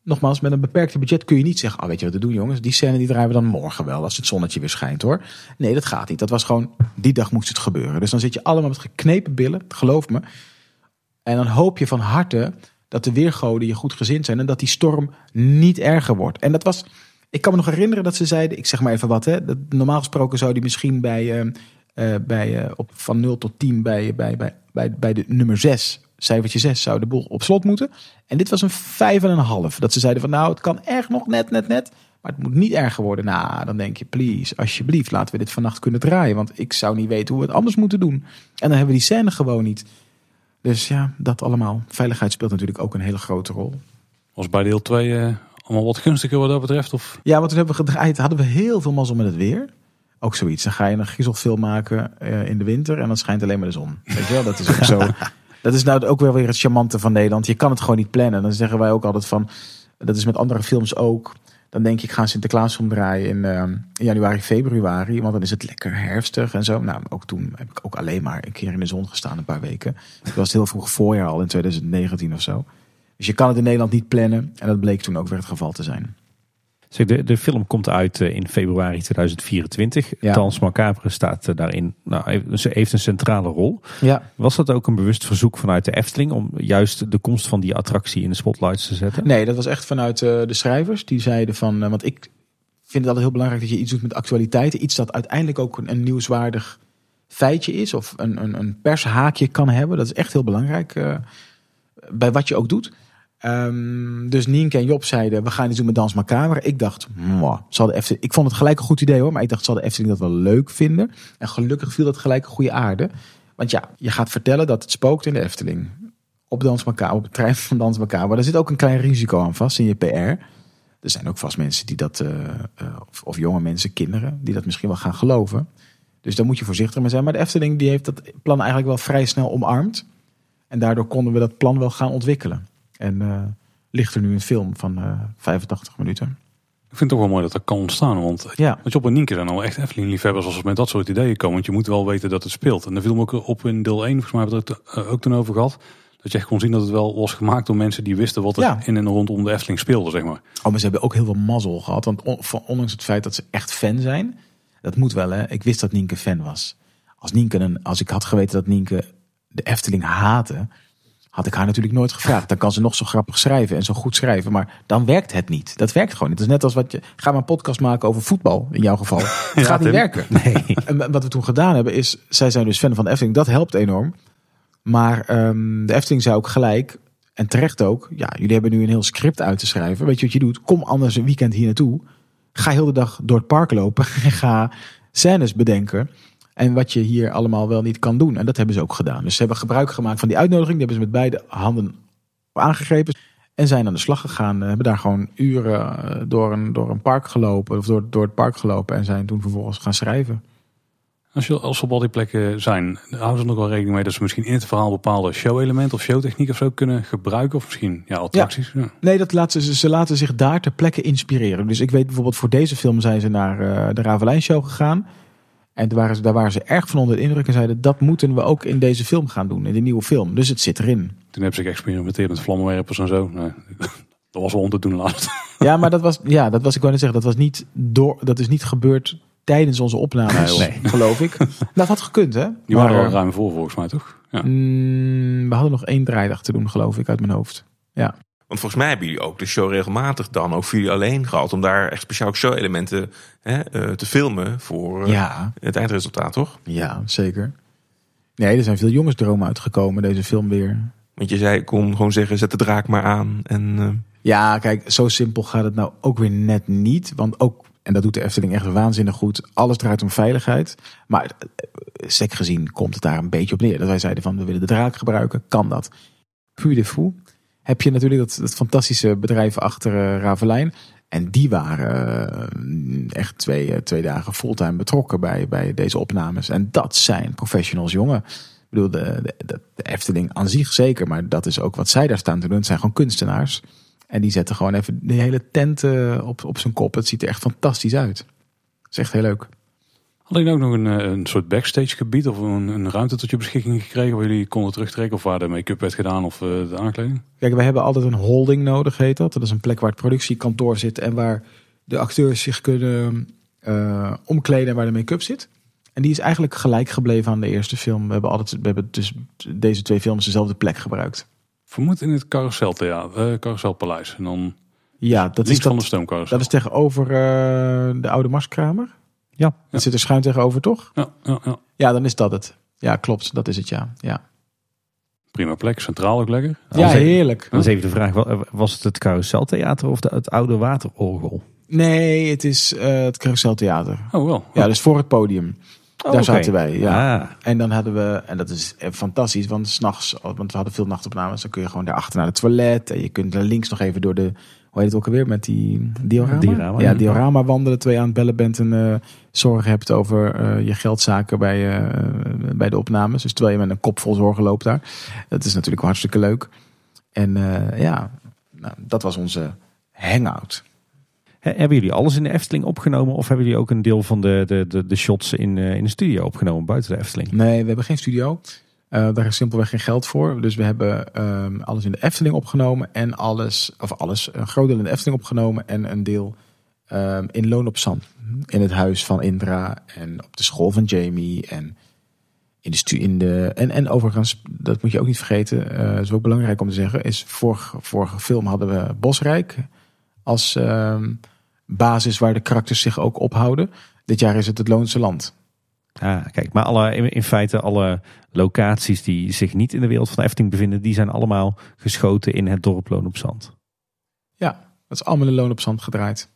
nogmaals, met een beperkte budget kun je niet zeggen, oh, weet je wat te doen jongens, die scène die draaien we dan morgen wel, als het zonnetje weer schijnt hoor. Nee, dat gaat niet. Dat was gewoon, die dag moest het gebeuren. Dus dan zit je allemaal met geknepen billen, geloof me. En dan hoop je van harte dat de weergoden je goed gezind zijn en dat die storm niet erger wordt. En dat was, ik kan me nog herinneren dat ze zeiden, ik zeg maar even wat, hè, normaal gesproken zou die misschien bij, uh, uh, bij uh, op, van 0 tot 10 bij, bij, bij, bij, bij de nummer 6, cijfertje 6, zou de boel op slot moeten. En dit was een 5,5. Dat ze zeiden van nou, het kan echt nog net, net, net. Maar het moet niet erger worden. Nou, dan denk je, please, alsjeblieft, laten we dit vannacht kunnen draaien. Want ik zou niet weten hoe we het anders moeten doen. En dan hebben we die scène gewoon niet. Dus ja, dat allemaal. Veiligheid speelt natuurlijk ook een hele grote rol. Was bij deel 2 uh, allemaal wat gunstiger wat dat betreft? Of? Ja, want toen hebben we gedraaid, hadden we heel veel mazzel met het weer. Ook zoiets. Dan ga je een griezelfilm maken uh, in de winter en dan schijnt alleen maar de zon. Weet je wel, dat is ook zo. Dat is nou ook wel weer het charmante van Nederland. Je kan het gewoon niet plannen. Dan zeggen wij ook altijd van, dat is met andere films ook. Dan denk ik, ik ga Sinterklaas omdraaien in, uh, in januari, februari. Want dan is het lekker herfstig en zo. Nou, ook toen heb ik ook alleen maar een keer in de zon gestaan, een paar weken. Het was heel vroeg voorjaar al, in 2019 of zo. Dus je kan het in Nederland niet plannen. En dat bleek toen ook weer het geval te zijn. Zeg, de, de film komt uit uh, in februari 2024. Ja. Tans Macabre staat uh, daarin. Nou, ze heeft een centrale rol. Ja. Was dat ook een bewust verzoek vanuit de Efteling om juist de komst van die attractie in de spotlights te zetten? Nee, dat was echt vanuit uh, de schrijvers. Die zeiden van, want ik vind het altijd heel belangrijk dat je iets doet met actualiteiten. Iets dat uiteindelijk ook een, een nieuwswaardig feitje is of een, een, een pershaakje kan hebben. Dat is echt heel belangrijk bij wat je ook doet. Um, dus Nienke en Job zeiden, we gaan iets doen met Dans Macabre. Ik dacht, zal de Efteling... Ik vond het gelijk een goed idee hoor, maar ik dacht, zal de Efteling dat wel leuk vinden? En gelukkig viel dat gelijk een goede aarde. Want ja, je gaat vertellen dat het spookt in de Efteling. Op Dans Macabre, op het trein van Dans Macabre. Daar zit ook een klein risico aan vast in je PR. Er zijn ook vast mensen die dat, uh, of, of jonge mensen, kinderen, die dat misschien wel gaan geloven. Dus daar moet je voorzichtig mee zijn. Maar de Efteling die heeft dat plan eigenlijk wel vrij snel omarmd. En daardoor konden we dat plan wel gaan ontwikkelen. En uh, ligt er nu een film van uh, 85 minuten. Ik vind het toch wel mooi dat dat kan ontstaan. Want ja. wat je op een Nienke zijn al echt Efteling-liefhebbers als we met dat soort ideeën komen. Want je moet wel weten dat het speelt. En de film ook op in deel 1, volgens mij hebben we het ook toen over gehad. Dat je echt kon zien dat het wel was gemaakt door mensen die wisten wat er Ja. in en rondom de Efteling speelde, zeg maar. Oh, maar ze hebben ook heel veel mazzel gehad. Want ondanks het feit dat ze echt fan zijn. Dat moet wel hè. Ik wist dat Nienke fan was. Als, Nienke een, als ik had geweten dat Nienke de Efteling haatte. Had ik haar natuurlijk nooit gevraagd. Dan kan ze nog zo grappig schrijven en zo goed schrijven. Maar dan werkt het niet. Dat werkt gewoon niet. Het is net als wat je. Ga maar een podcast maken over voetbal. In jouw geval. Het gaat niet werken. En wat we toen gedaan hebben is. Zij zijn dus fan van de Efteling. Dat helpt enorm. Maar ehm, de Efteling zei ook gelijk. En terecht ook. Ja, jullie hebben nu een heel script uit te schrijven. Weet je wat je doet? Kom anders een weekend hier naartoe. Ga heel de dag door het park lopen. En ga scènes bedenken. En wat je hier allemaal wel niet kan doen. En dat hebben ze ook gedaan. Dus ze hebben gebruik gemaakt van die uitnodiging. Die hebben ze met beide handen aangegrepen. En zijn aan de slag gegaan. Eh, Hebben daar gewoon uren eh, door een, door een park gelopen. Of door, door het park gelopen. En zijn toen vervolgens gaan schrijven. Als, je, als ze op al die plekken zijn, houden ze nog wel rekening mee dat ze misschien in het verhaal bepaalde show-elementen of showtechniek of zo kunnen gebruiken. Of misschien ja, attracties. Ja. Nee, dat laten ze, ze laten zich daar ter plekke inspireren. Dus ik weet bijvoorbeeld voor deze film zijn ze naar eh, de Ravelijn Show gegaan. En daar waren, ze, daar waren ze erg van onder de indruk en zeiden dat moeten we ook in deze film gaan doen. In de nieuwe film. Dus het zit erin. Toen hebben ze geëxperimenteerd met vlammenwerpers en zo. Nee, dat was wel om te doen laatst. Ja, maar dat was, ja, dat was ik wou net zeggen, dat was niet door, dat is niet gebeurd tijdens onze opnames, Nee. geloof ik. Dat had gekund, hè? Die waren Maar, er al ruim voor volgens mij toch? Ja. mm, we hadden nog één draaidag te doen, geloof ik, uit mijn hoofd. Ja. Want volgens mij hebben jullie ook de show regelmatig dan ook voor jullie alleen gehad. Om daar echt speciaal show-elementen hè, eh, te filmen voor eh, Ja, het eindresultaat, toch? ja, zeker. Nee, er zijn veel jongensdromen uitgekomen, deze film weer. Want je zei, kon gewoon zeggen, zet de draak maar aan. En eh, Ja, kijk, zo simpel gaat het nou ook weer net niet. Want ook, en dat doet de Efteling echt waanzinnig goed, alles draait om veiligheid. Maar sec gezien komt het daar een beetje op neer. Dat wij zeiden van, we willen de draak gebruiken, kan dat. Puur de fou heb je natuurlijk dat, dat fantastische bedrijf achter eh, Ravelijn. En die waren eh, echt twee, eh, twee dagen fulltime betrokken bij, bij deze opnames. En dat zijn professionals, jongen. Ik bedoel, de, de, de- Efteling aan zich zeker, maar dat is ook wat zij daar staan te doen. Het zijn gewoon kunstenaars. En die zetten gewoon even de hele tent op, op zijn kop. Het ziet er echt fantastisch uit. Het is echt heel leuk. Hadden jullie ook nog een, eh, een soort backstage gebied of een, een ruimte tot je beschikking gekregen waar jullie konden terugtrekken of waar de make-up werd gedaan of eh, de aankleding? Kijk, we hebben altijd een holding nodig, heet dat. Dat is een plek waar het productiekantoor zit en waar de acteurs zich kunnen eh, omkleden en waar de make-up zit. En die is eigenlijk gelijk gebleven aan de eerste film. We hebben altijd, we hebben dus deze twee films dezelfde plek gebruikt. Vermoed in het carouseltheater, eh carouselpaleis. En dan Ja, dat is, van de stoomcarousel. dat is tegenover de oude Marskramer. Ja. Dat zit er schuin tegenover, toch? ja, ja, ja, Ja, dan is dat het. Ja, klopt. Dat is het, ja. Ja, prima plek, centraal ook lekker. ja heerlijk. Dan is even de vraag, wa- was het het carouseltheater of de, het oude waterorgel? Nee, het is eh, het Carouseltheater. Oh wel. Ja, dus voor het podium. Daar oké. zaten wij, ja. Ah, En dan hadden we, en dat is eh, fantastisch, want s'nachts, want we hadden veel nachtopnames, dan kun je gewoon daarachter naar het toilet. En je kunt daar links nog even door de, hoe heet het ook alweer, met die diorama? Diorama, ja, diorama wandelen, je aan het bellen bent en eh zorgen hebt over eh, je geldzaken bij, eh, bij de opnames. Dus terwijl je met een kop vol zorgen loopt daar. Dat is natuurlijk hartstikke leuk. En ja, nou, dat was onze hangout. He- Hebben jullie alles in de Efteling opgenomen of hebben jullie ook een deel van de, de, de, de shots in, in de studio opgenomen buiten de Efteling? Nee, we hebben geen studio. Eh, daar is simpelweg geen geld voor. Dus we hebben ehm, alles in de Efteling opgenomen en alles, of alles, een groot deel in de Efteling opgenomen en een deel ehm, in Loon op Zand. In het huis van Indra en op de school van Jamie en in de stu in de en, en overigens, dat moet je ook niet vergeten, eh is ook belangrijk om te zeggen, is vorige, vorige film hadden we Bosrijk als ehm, basis waar de karakters zich ook ophouden. Dit jaar is het het Loonse Land. Ah, kijk, maar alle, in, in feite alle locaties die zich niet in de wereld van de Efteling bevinden, die zijn allemaal geschoten in het dorp Loon op Zand. Ja, dat is allemaal in Loon op Zand gedraaid.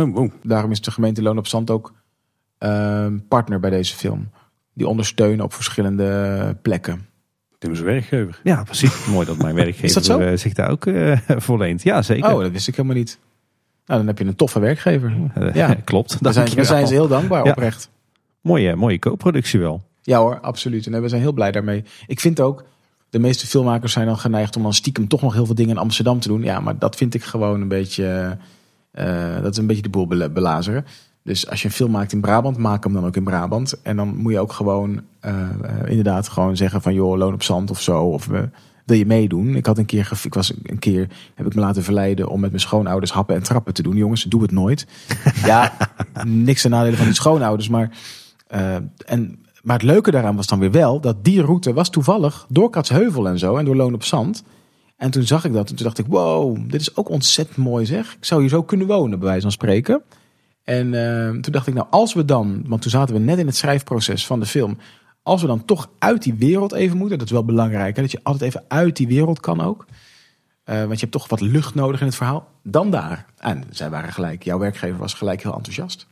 Oh, oh. Daarom is de gemeente Loon op Zand ook ehm, partner bij deze film. Die ondersteunen op verschillende plekken. Tim is werkgever. Ja, precies. Mooi dat mijn werkgever dat eh, zich daar ook eh, voor leent. Ja, zeker. Oh, dat wist ik helemaal niet. Nou, dan heb je een toffe werkgever. Eh, ja. klopt. Daar zijn, zijn ze heel dankbaar Ja. oprecht. Mooie, mooie co-productie wel. Ja hoor, absoluut. En we zijn heel blij daarmee. Ik vind ook, de meeste filmmakers zijn dan geneigd om dan stiekem toch nog heel veel dingen in Amsterdam te doen. Ja, maar dat vind ik gewoon een beetje, eh, dat is een beetje de boel bela- belazeren. Dus als je een film maakt in Brabant, maak hem dan ook in Brabant. En dan moet je ook gewoon eh, inderdaad gewoon zeggen van joh, loon op zand of zo. Of eh, wil je meedoen? Ik had een keer, ik was een keer, heb ik me laten verleiden om met mijn schoonouders happen en trappen te doen. Jongens, doe het nooit. ja, niks ten nadele van die schoonouders, maar eh, en, maar het leuke daaraan was dan weer wel dat die route was toevallig door Katsheuvel en zo en door Loon op Zand. En toen zag ik dat en toen dacht ik, wow, dit is ook ontzettend mooi zeg. Ik zou hier zo kunnen wonen, bij wijze van spreken. En eh, toen dacht ik, nou als we dan, want toen zaten we net in het schrijfproces van de film. Als we dan toch uit die wereld even moeten, dat is wel belangrijk, hè, dat je altijd even uit die wereld kan ook. Eh, want je hebt toch wat lucht nodig in het verhaal. Dan daar. En zij waren gelijk, jouw werkgever was gelijk heel enthousiast.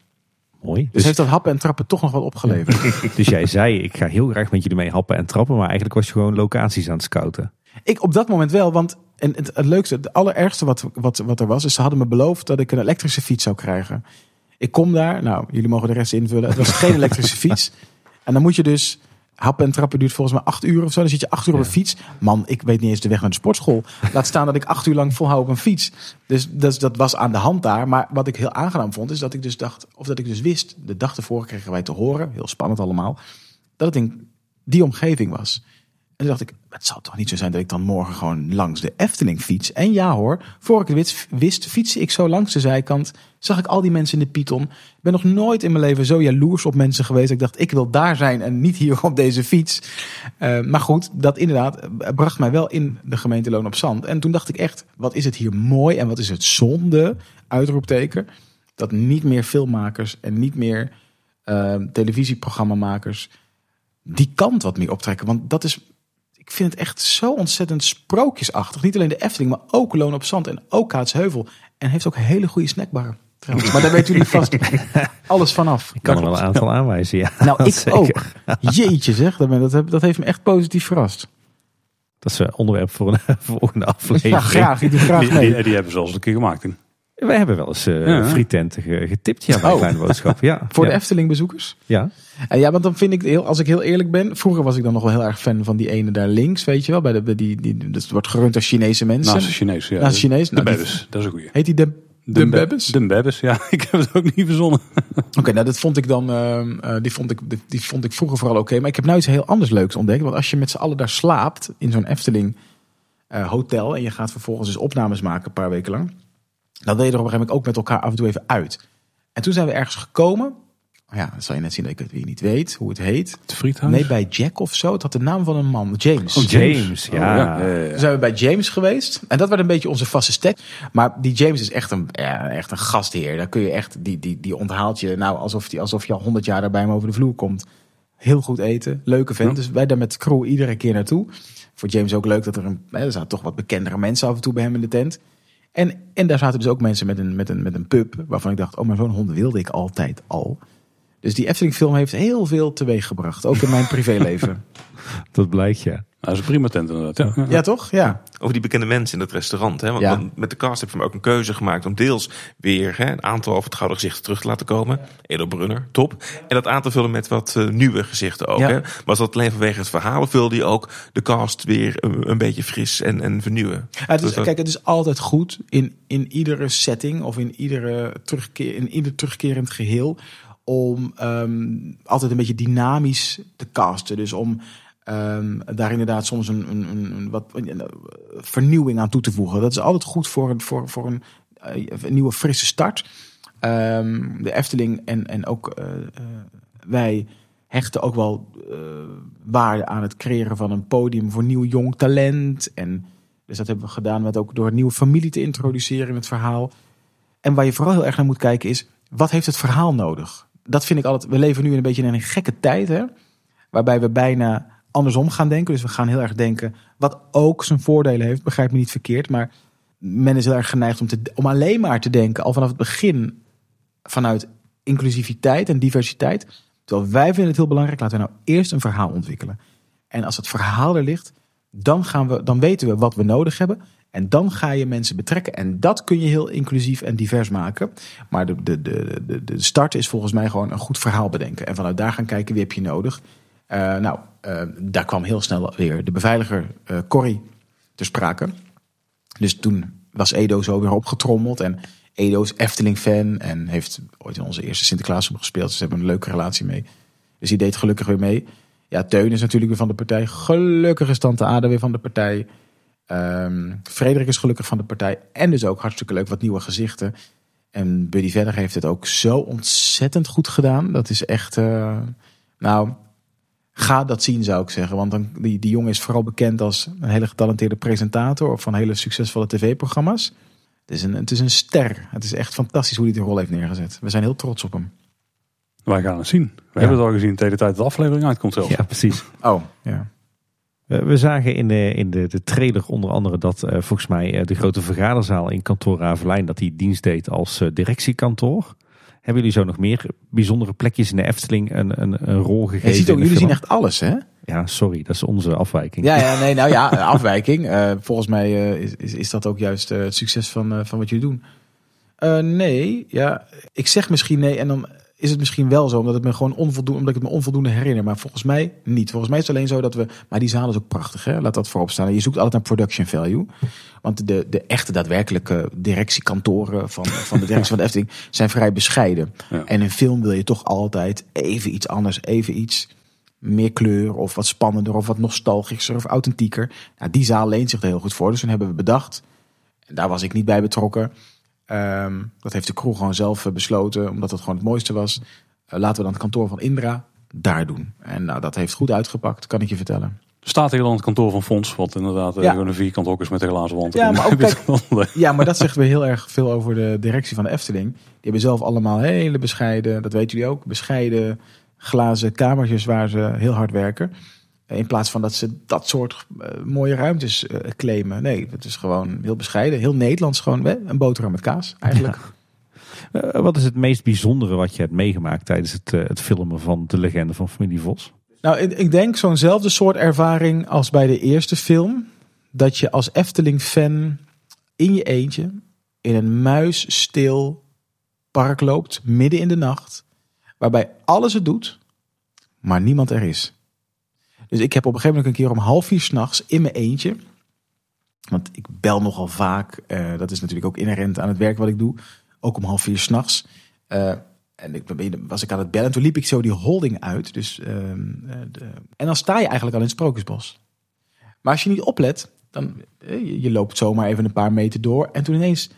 Mooi. Dus heeft dat happen en trappen toch nog wat opgeleverd. dus jij zei, ik ga heel graag met jullie mee happen en trappen. Maar eigenlijk was je gewoon locaties aan het scouten. Ik op dat moment wel, want en het, het leukste, het allerergste wat, wat, wat er was, is ze hadden me beloofd dat ik een elektrische fiets zou krijgen. Ik kom daar, nou, jullie mogen de rest invullen. Het was geen elektrische fiets. En dan moet je dus, happen en trappen duurt volgens mij acht uur of zo. Dan zit je acht uur op een fiets. Man, ik weet niet eens de weg naar de sportschool. Laat staan dat ik acht uur lang volhoud op een fiets. Dus dat, dat was aan de hand daar. Maar wat ik heel aangenaam vond, is dat ik dus dacht, of dat ik dus wist, de dag ervoor kregen wij te horen, heel spannend allemaal, dat het in die omgeving was. Toen dacht ik, het zal toch niet zo zijn dat ik dan morgen gewoon langs de Efteling fiets. En ja hoor, voor ik het wist, fietste ik zo langs de zijkant. Zag ik al die mensen in de Python. Ik ben nog nooit in mijn leven zo jaloers op mensen geweest. Ik dacht, ik wil daar zijn en niet hier op deze fiets. Eh, maar goed, dat inderdaad eh, bracht mij wel in de gemeente Loon op Zand. En toen dacht ik echt, wat is het hier mooi en wat is het zonde, uitroepteken. Dat niet meer filmmakers en niet meer uh, televisieprogrammamakers die kant wat meer optrekken. Want dat is ik vind het echt zo ontzettend sprookjesachtig. Niet alleen de Efteling, maar ook Loon op Zand en ook Kaatsheuvel. En heeft ook hele goede snackbarren. Trouwens. Maar daar weten jullie vast alles vanaf. Ik kan er wel een aantal aanwijzen, ja. Nou, ik ook. Jeetje zeg, dat, dat heeft me echt positief verrast. Dat is een onderwerp voor een volgende aflevering. Ja, graag. Ik doe graag mee. Die, die, hebben ze al eens een keer gemaakt. Wij hebben wel eens uh, ja. frietenten getipt ja, bij oh. Kleine Boodschap. Ja. Voor ja. de Efteling bezoekers? Ja. En ja, want dan vind ik, heel, als ik heel eerlijk ben, vroeger was ik dan nog wel heel erg fan van die ene daar links, weet je wel, bij de, bij die, die, dat wordt gerund als Chinese mensen. Naast de Chinees, ja. Naast de Chinees. De Nou, die- Bebbes, dat is een goeie. Heet die de, de Bebbes? De Bebbes, ja. Ik heb het ook niet verzonnen. Oké, nou dat vond ik dan, ehm, eh, die, vond ik, die, die vond ik vroeger vooral oké. Maar ik heb nu iets heel anders leuks ontdekt. Want als je met z'n allen daar slaapt in zo'n Efteling eh, hotel en je gaat vervolgens dus opnames maken een paar weken lang. Dan wil je er op een gegeven moment ook met elkaar af en toe even uit. En toen zijn we ergens gekomen. Ja, dan zal je net zien dat ik het weer niet weet hoe het heet. Het friethuis? Nee, bij Jack of zo. Het had de naam van een man, James. Oh, James, ja. ja, ja, ja. Toen zijn we bij James geweest. En dat werd een beetje onze vaste stek. Maar die James is echt een, ja, echt een gastheer. Daar kun je echt, die, die, die onthaalt je nou alsof, die, alsof je al honderd jaar daarbij hem over de vloer komt. Heel goed eten, leuke vent. Ja. Dus wij daar met crew iedere keer naartoe. Voor James ook leuk dat er een, hè, er zaten toch wat bekendere mensen af en toe bij hem in de tent. En, en daar zaten dus ook mensen met een, met een, met een pub. Waarvan ik dacht, oh maar zo'n hond wilde ik altijd al. Dus die Efteling film heeft heel veel teweeg gebracht. Ook in mijn privéleven. Dat blijkt, ja. Dat is een prima tent inderdaad. Ja. Ja toch? Ja. Over die bekende mensen in het restaurant. Hè? Want Ja. met de cast heb je ook een keuze gemaakt om deels weer hè, een aantal over het gouden gezichten terug te laten komen. Edo Brunner, top. En dat aan te vullen met wat eh, nieuwe gezichten ook. Ja. Hè? Maar als dat alleen vanwege het verhaal vulde je ook de cast weer een, een beetje fris en, en vernieuwen. Ja, het is, Dus dat- kijk, het is altijd goed in, in iedere setting of in, iedere terugkeer, in ieder terugkerend geheel om ehm, altijd een beetje dynamisch te casten. Dus om ehm, daar inderdaad soms een, een, een, wat een vernieuwing aan toe te voegen. Dat is altijd goed voor een, voor, voor een, eh, nieuwe frisse start. Ehm, de Efteling en, en ook eh, eh, wij hechten ook wel eh, waarde aan het creëren van een podium voor nieuw jong talent. En dus dat hebben we gedaan met ook door een nieuwe familie te introduceren in het verhaal. En waar je vooral heel erg naar moet kijken is, wat heeft het verhaal nodig? Dat vind ik altijd, we leven nu een beetje in een gekke tijd, hè? waarbij we bijna andersom gaan denken. Dus we gaan heel erg denken, wat ook zijn voordelen heeft, begrijp me niet verkeerd, maar men is heel erg geneigd om, te, om alleen maar te denken, al vanaf het begin, vanuit inclusiviteit en diversiteit. Terwijl wij vinden het heel belangrijk, laten we nou eerst een verhaal ontwikkelen. En als het verhaal er ligt, dan, gaan we, dan weten we wat we nodig hebben. En dan ga je mensen betrekken. En dat kun je heel inclusief en divers maken. Maar de, de, de, de, de start is volgens mij gewoon een goed verhaal bedenken. En vanuit daar gaan kijken wie heb je nodig. Eh, nou, eh, daar kwam heel snel weer de beveiliger eh Corrie te sprake. Dus toen was Edo zo weer opgetrommeld. En Edo is Efteling-fan en heeft ooit in onze eerste Sinterklaas gespeeld. Dus ze hebben een leuke relatie mee. Dus die deed gelukkig weer mee. Ja, Teun is natuurlijk weer van de partij. Gelukkig is Tante Ada weer van de partij. Ehm, Frederik is gelukkig van de partij. En dus ook hartstikke leuk wat nieuwe gezichten. En Buddy Verder heeft het ook zo ontzettend goed gedaan. Dat is echt... nou, ga dat zien zou ik zeggen. Want dan, die, die jongen is vooral bekend als een hele getalenteerde presentator... of van hele succesvolle tv-programma's. Het is, een, het is een ster. Het is echt fantastisch hoe hij die rol heeft neergezet. We zijn heel trots op hem. Wij gaan het zien. We hebben het al gezien tegen de tijd dat de aflevering uitkomt zelfs. Ja, precies. Oh, ja. We zagen in de, in de, de trailer onder andere dat eh, volgens mij eh, de grote vergaderzaal in kantoor Ravelijn dat die dienst deed als eh, directiekantoor. Hebben jullie zo nog meer bijzondere plekjes in de Efteling een, een, een rol gegeven? Je ziet ook, jullie zien echt alles, hè? Ja, sorry, dat is onze afwijking. Ja, ja, nee, nou ja, afwijking. Eh, volgens mij eh, is, is, is dat ook juist eh, het succes van, van wat jullie doen. Nee, ja, ik zeg misschien nee en dan is het misschien wel zo, omdat, het me gewoon onvoldoende, omdat ik het me onvoldoende herinner. Maar volgens mij niet. Volgens mij is het alleen zo dat we. Maar die zaal is ook prachtig, hè? laat dat voorop staan. Je zoekt altijd naar production value. Want de, de echte daadwerkelijke directiekantoren van, van de directie van de Efteling zijn vrij bescheiden. Ja. En in film wil je toch altijd even iets anders, even iets meer kleur of wat spannender of wat nostalgischer of authentieker. Nou, die zaal leent zich er heel goed voor. Dus toen hebben we bedacht, en daar was ik niet bij betrokken. Ehm, dat heeft de crew gewoon zelf eh, besloten, omdat het gewoon het mooiste was. Eh, laten we dan het kantoor van Indra daar doen. En nou, dat heeft goed uitgepakt, kan ik je vertellen. Staat hier dan het kantoor van Fonds, wat inderdaad eh, Ja. een vierkant hok is met een glazen wand. Ja, maar ook kijk-. Ja, maar dat zegt weer heel erg veel over de directie van de Efteling. Die hebben zelf allemaal hele bescheiden, dat weten jullie ook, bescheiden glazen kamertjes waar ze heel hard werken. In plaats van dat ze dat soort eh, mooie ruimtes eh, claimen. Nee, het is gewoon heel bescheiden. Heel Nederlands gewoon. hè, Een boterham met kaas eigenlijk. Eh, wat is het meest bijzondere wat je hebt meegemaakt tijdens het, het filmen van de legende van familie Vos? Nou, ik, ik denk zo'nzelfde soort ervaring als bij de eerste film. Dat je als Efteling-fan in je eentje in een muisstil park loopt, midden in de nacht. Waarbij alles het doet, maar niemand er is. Dus ik heb op een gegeven moment een keer om half vier s'nachts in mijn eentje. Want ik bel nogal vaak. eh, dat is natuurlijk ook inherent aan het werk wat ik doe. Ook om half vier s'nachts. Eh en ik was ik aan het bellen. En toen liep ik zo die holding uit. Dus, ehm, eh, de, en dan sta je eigenlijk al in het sprookjesbos. Maar als je niet oplet, dan je, je loopt zomaar even een paar meter door. En toen ineens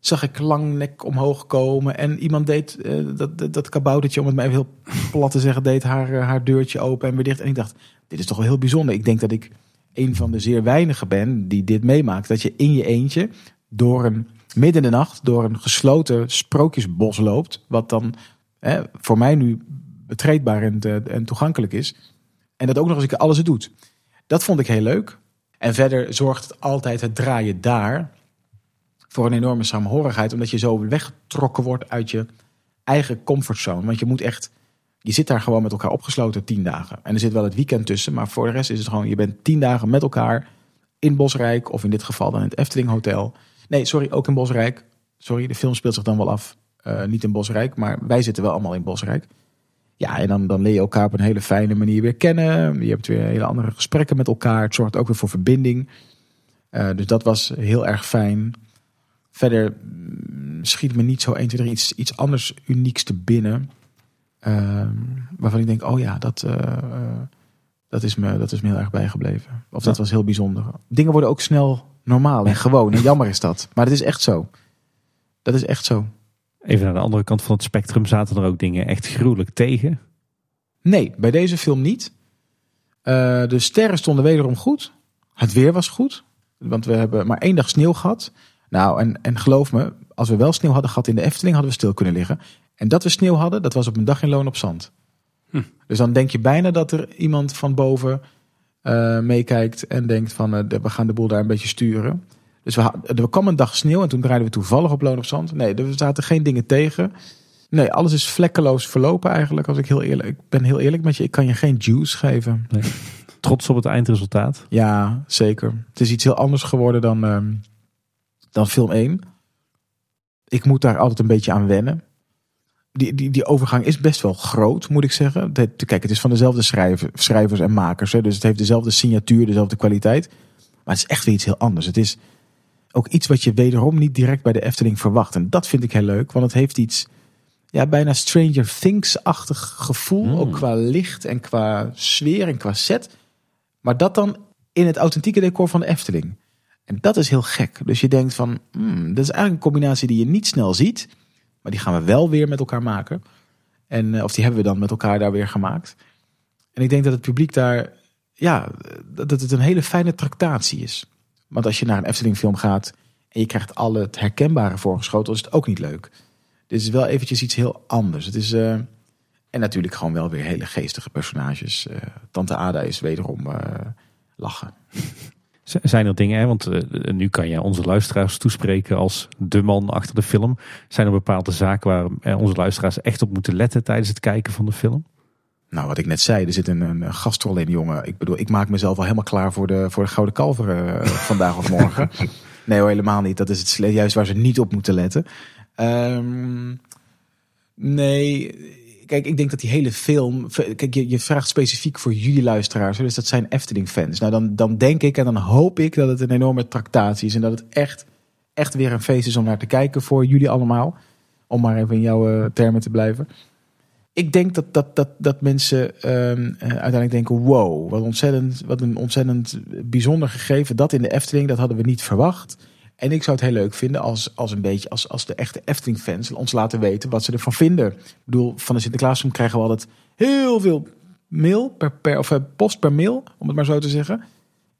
zag ik langnek omhoog komen. En iemand deed eh, dat, dat, dat kaboutertje, om het maar even heel plat te zeggen, deed haar, eh, haar deurtje open en weer dicht. En ik dacht, dit is toch wel heel bijzonder. Ik denk dat ik een van de zeer weinigen ben die dit meemaakt. Dat je in je eentje door een midden de nacht door een gesloten sprookjesbos loopt. Wat dan hè, voor mij nu betreedbaar en, eh, en toegankelijk is. En dat ook nog eens alles het doet. Dat vond ik heel leuk. En verder zorgt het altijd het draaien daar voor een enorme saamhorigheid. Omdat je zo weggetrokken wordt uit je eigen comfortzone. Want je moet echt, je zit daar gewoon met elkaar opgesloten tien dagen. En er zit wel het weekend tussen. Maar voor de rest is het gewoon, je bent tien dagen met elkaar in Bosrijk. Of in dit geval dan in het Efteling Hotel. Nee, sorry, ook in Bosrijk. Sorry, de film speelt zich dan wel af. eh, niet in Bosrijk, maar wij zitten wel allemaal in Bosrijk. Ja, en dan, dan leer je elkaar op een hele fijne manier weer kennen. Je hebt weer hele andere gesprekken met elkaar. Het zorgt ook weer voor verbinding. Eh, dus dat was heel erg fijn. Verder mm, schiet me niet zo 1, 2, 3 iets, iets anders unieks te binnen. Ehm, waarvan ik denk, oh ja, dat, eh, eh, dat, is me, dat is me heel erg bijgebleven. Of dat was heel bijzonder. Dingen worden ook snel normaal en gewoon. En jammer is dat. Maar dat is echt zo. Dat is echt zo. Even naar de andere kant van het spectrum zaten er ook dingen echt gruwelijk tegen. Nee, bij deze film niet. Eh, de sterren stonden wederom goed. Het weer was goed. Want we hebben maar één dag sneeuw gehad. Nou, en, en geloof me, als we wel sneeuw hadden gehad in de Efteling, hadden we stil kunnen liggen. En dat we sneeuw hadden, dat was op een dag in loon op zand. Hm. Dus dan denk je bijna dat er iemand van boven eh, meekijkt en denkt van eh, we gaan de boel daar een beetje sturen. Dus we, er kwam een dag sneeuw en toen draaiden we toevallig op loon op zand. Nee, er zaten geen dingen tegen. Nee, alles is vlekkeloos verlopen eigenlijk. Als ik heel eerlijk, ik ben heel eerlijk met je, ik kan je geen juice geven. Trots op het eindresultaat. Ja, zeker. Het is iets heel anders geworden dan, ehm, dan film 1. Ik moet daar altijd een beetje aan wennen. Die, die, die overgang is best wel groot, moet ik zeggen. De- kijk, het is van dezelfde schrijver, schrijvers en makers. Hè, dus het heeft dezelfde signatuur, dezelfde kwaliteit. Maar het is echt weer iets heel anders. Het is ook iets wat je wederom niet direct bij de Efteling verwacht. En dat vind ik heel leuk, want het heeft iets... Ja, bijna Stranger Things-achtig gevoel. Mm. Ook qua licht en qua sfeer en qua set. Maar dat dan in het authentieke decor van de Efteling. En dat is heel gek. Dus je denkt van, hmm, dat is eigenlijk een combinatie die je niet snel ziet. Maar die gaan we wel weer met elkaar maken. En, eh, of die hebben we dan met elkaar daar weer gemaakt. En ik denk dat het publiek daar, ja, dat het een hele fijne tractatie is. Want als je naar een Efteling film gaat en je krijgt al het herkenbare voorgeschoten, is het ook niet leuk. Dit is wel eventjes iets heel anders. Het is, eh, en natuurlijk gewoon wel weer hele geestige personages. Eh, Tante Ada is wederom eh, lachen. Zijn er dingen, hè? want eh, nu kan je onze luisteraars toespreken als de man achter de film. Zijn er bepaalde zaken waar eh, onze luisteraars echt op moeten letten tijdens het kijken van de film? Nou, wat ik net zei, er zit een, een gastrol in, jongen. Ik bedoel, ik maak mezelf al helemaal klaar voor de, voor de Gouden Kalveren eh, vandaag of morgen. Nee helemaal niet. Dat is het juist waar ze niet op moeten letten. Ehm, nee, kijk, ik denk dat die hele film... Kijk, je, je vraagt specifiek voor jullie luisteraars. Dus dat zijn Efteling-fans. Nou, dan, dan denk ik en dan hoop ik dat het een enorme tractatie is. En dat het echt, echt weer een feest is om naar te kijken voor jullie allemaal. Om maar even in jouw eh, termen te blijven. ik denk dat, dat, dat, dat mensen ehm, eh, uiteindelijk denken: wow, wat, ontzettend, wat een ontzettend bijzonder gegeven. Dat in de Efteling, dat hadden we niet verwacht. En ik zou het heel leuk vinden als, als een beetje als, als de echte Efteling-fans ons laten weten wat ze ervan vinden. Ik bedoel, van de Sinterklaasfilm krijgen we altijd heel veel mail per, per of eh, post per mail, om het maar zo te zeggen.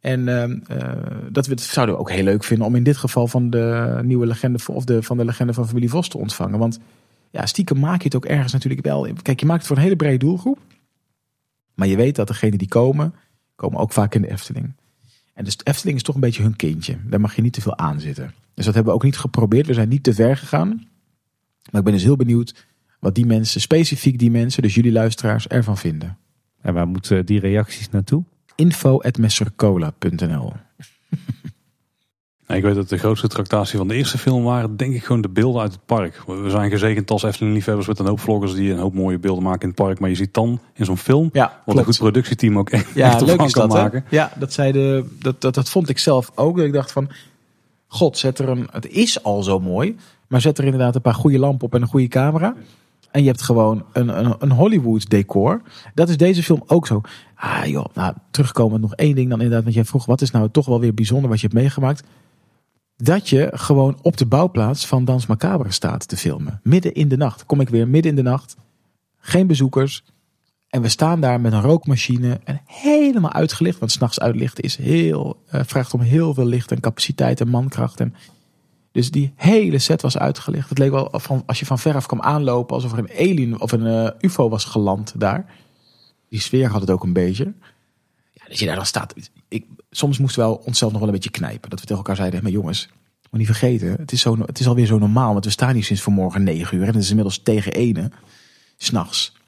En ehm, eh, dat we zouden we ook heel leuk vinden om in dit geval van de nieuwe legende of de, van de legende van familie Vos te ontvangen. Want ja, stiekem maak je het ook ergens natuurlijk wel. Kijk, je maakt het voor een hele brede doelgroep. Maar je weet dat degenen die komen, komen ook vaak in de Efteling. En dus de Efteling is toch een beetje hun kindje. Daar mag je niet te veel aan zitten. Dus dat hebben we ook niet geprobeerd. We zijn niet te ver gegaan. Maar ik ben dus heel benieuwd wat die mensen, specifiek die mensen, dus jullie luisteraars, ervan vinden. En waar moeten die reacties naartoe? info.messercola.nl ik weet dat de grootste tractatie van de eerste film waren, denk ik, gewoon de beelden uit het park. We zijn gezegend als Efteling-liefhebbers met een hoop vloggers die een hoop mooie beelden maken in het park. Maar je ziet dan in zo'n film, Ja, wat een goed productieteam ook echt, Ja, leuk kan dat, hè? maken. Ja, dat, zei de, dat, dat, dat vond ik zelf ook. Dat ik dacht van, god, zet er een... Het is al zo mooi, maar zet er inderdaad een paar goede lampen op en een goede camera. En je hebt gewoon een, een, een Hollywood decor. Dat is deze film ook zo. Ah joh, nou, terugkomen nog één ding dan inderdaad. Want jij vroeg, wat is nou toch wel weer bijzonder wat je hebt meegemaakt? Dat je gewoon op de bouwplaats van Dans Macabre staat te filmen. Midden in de nacht. Kom ik weer midden in de nacht. Geen bezoekers. En we staan daar met een rookmachine en helemaal uitgelicht. Want s'nachts uitlichten is heel, eh, vraagt om heel veel licht en capaciteit en mankracht. En dus die hele set was uitgelicht. Het leek wel van, als je van veraf kwam aanlopen alsof er een alien of een eh, ufo was geland daar. Die sfeer had het ook een beetje. Ja, dat je daar dan staat. Ik, soms moesten we wel onszelf nog wel een beetje knijpen. Dat we tegen elkaar zeiden, maar jongens, moet niet vergeten. Het is, zo, het is alweer zo normaal. Want we staan hier sinds vanmorgen negen uur. En het is inmiddels tegen ene. S'nachts.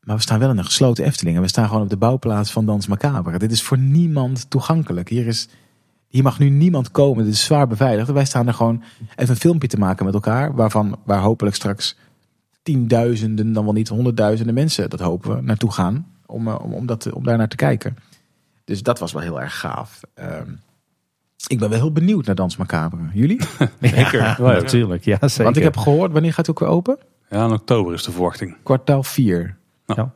Maar we staan wel in een gesloten Efteling. En we staan gewoon op de bouwplaats van Dans Macabre. Dit is voor niemand toegankelijk. Hier, is, hier mag nu niemand komen. Dit is zwaar beveiligd. Wij staan er gewoon even een filmpje te maken met elkaar. Waarvan, waar hopelijk straks tienduizenden, dan wel niet honderdduizenden mensen, dat hopen we, naartoe gaan. Om, eh, om, om, dat, om daar naar te kijken. Dus dat was wel heel erg gaaf. Ehm, ik ben wel heel benieuwd naar Dans Macabre. Jullie? Zeker. Ja, natuurlijk. Ja, zeker. Want ik heb gehoord, wanneer gaat het ook weer open? Ja, in oktober is de verwachting. Kwartaal 4. Ja. Er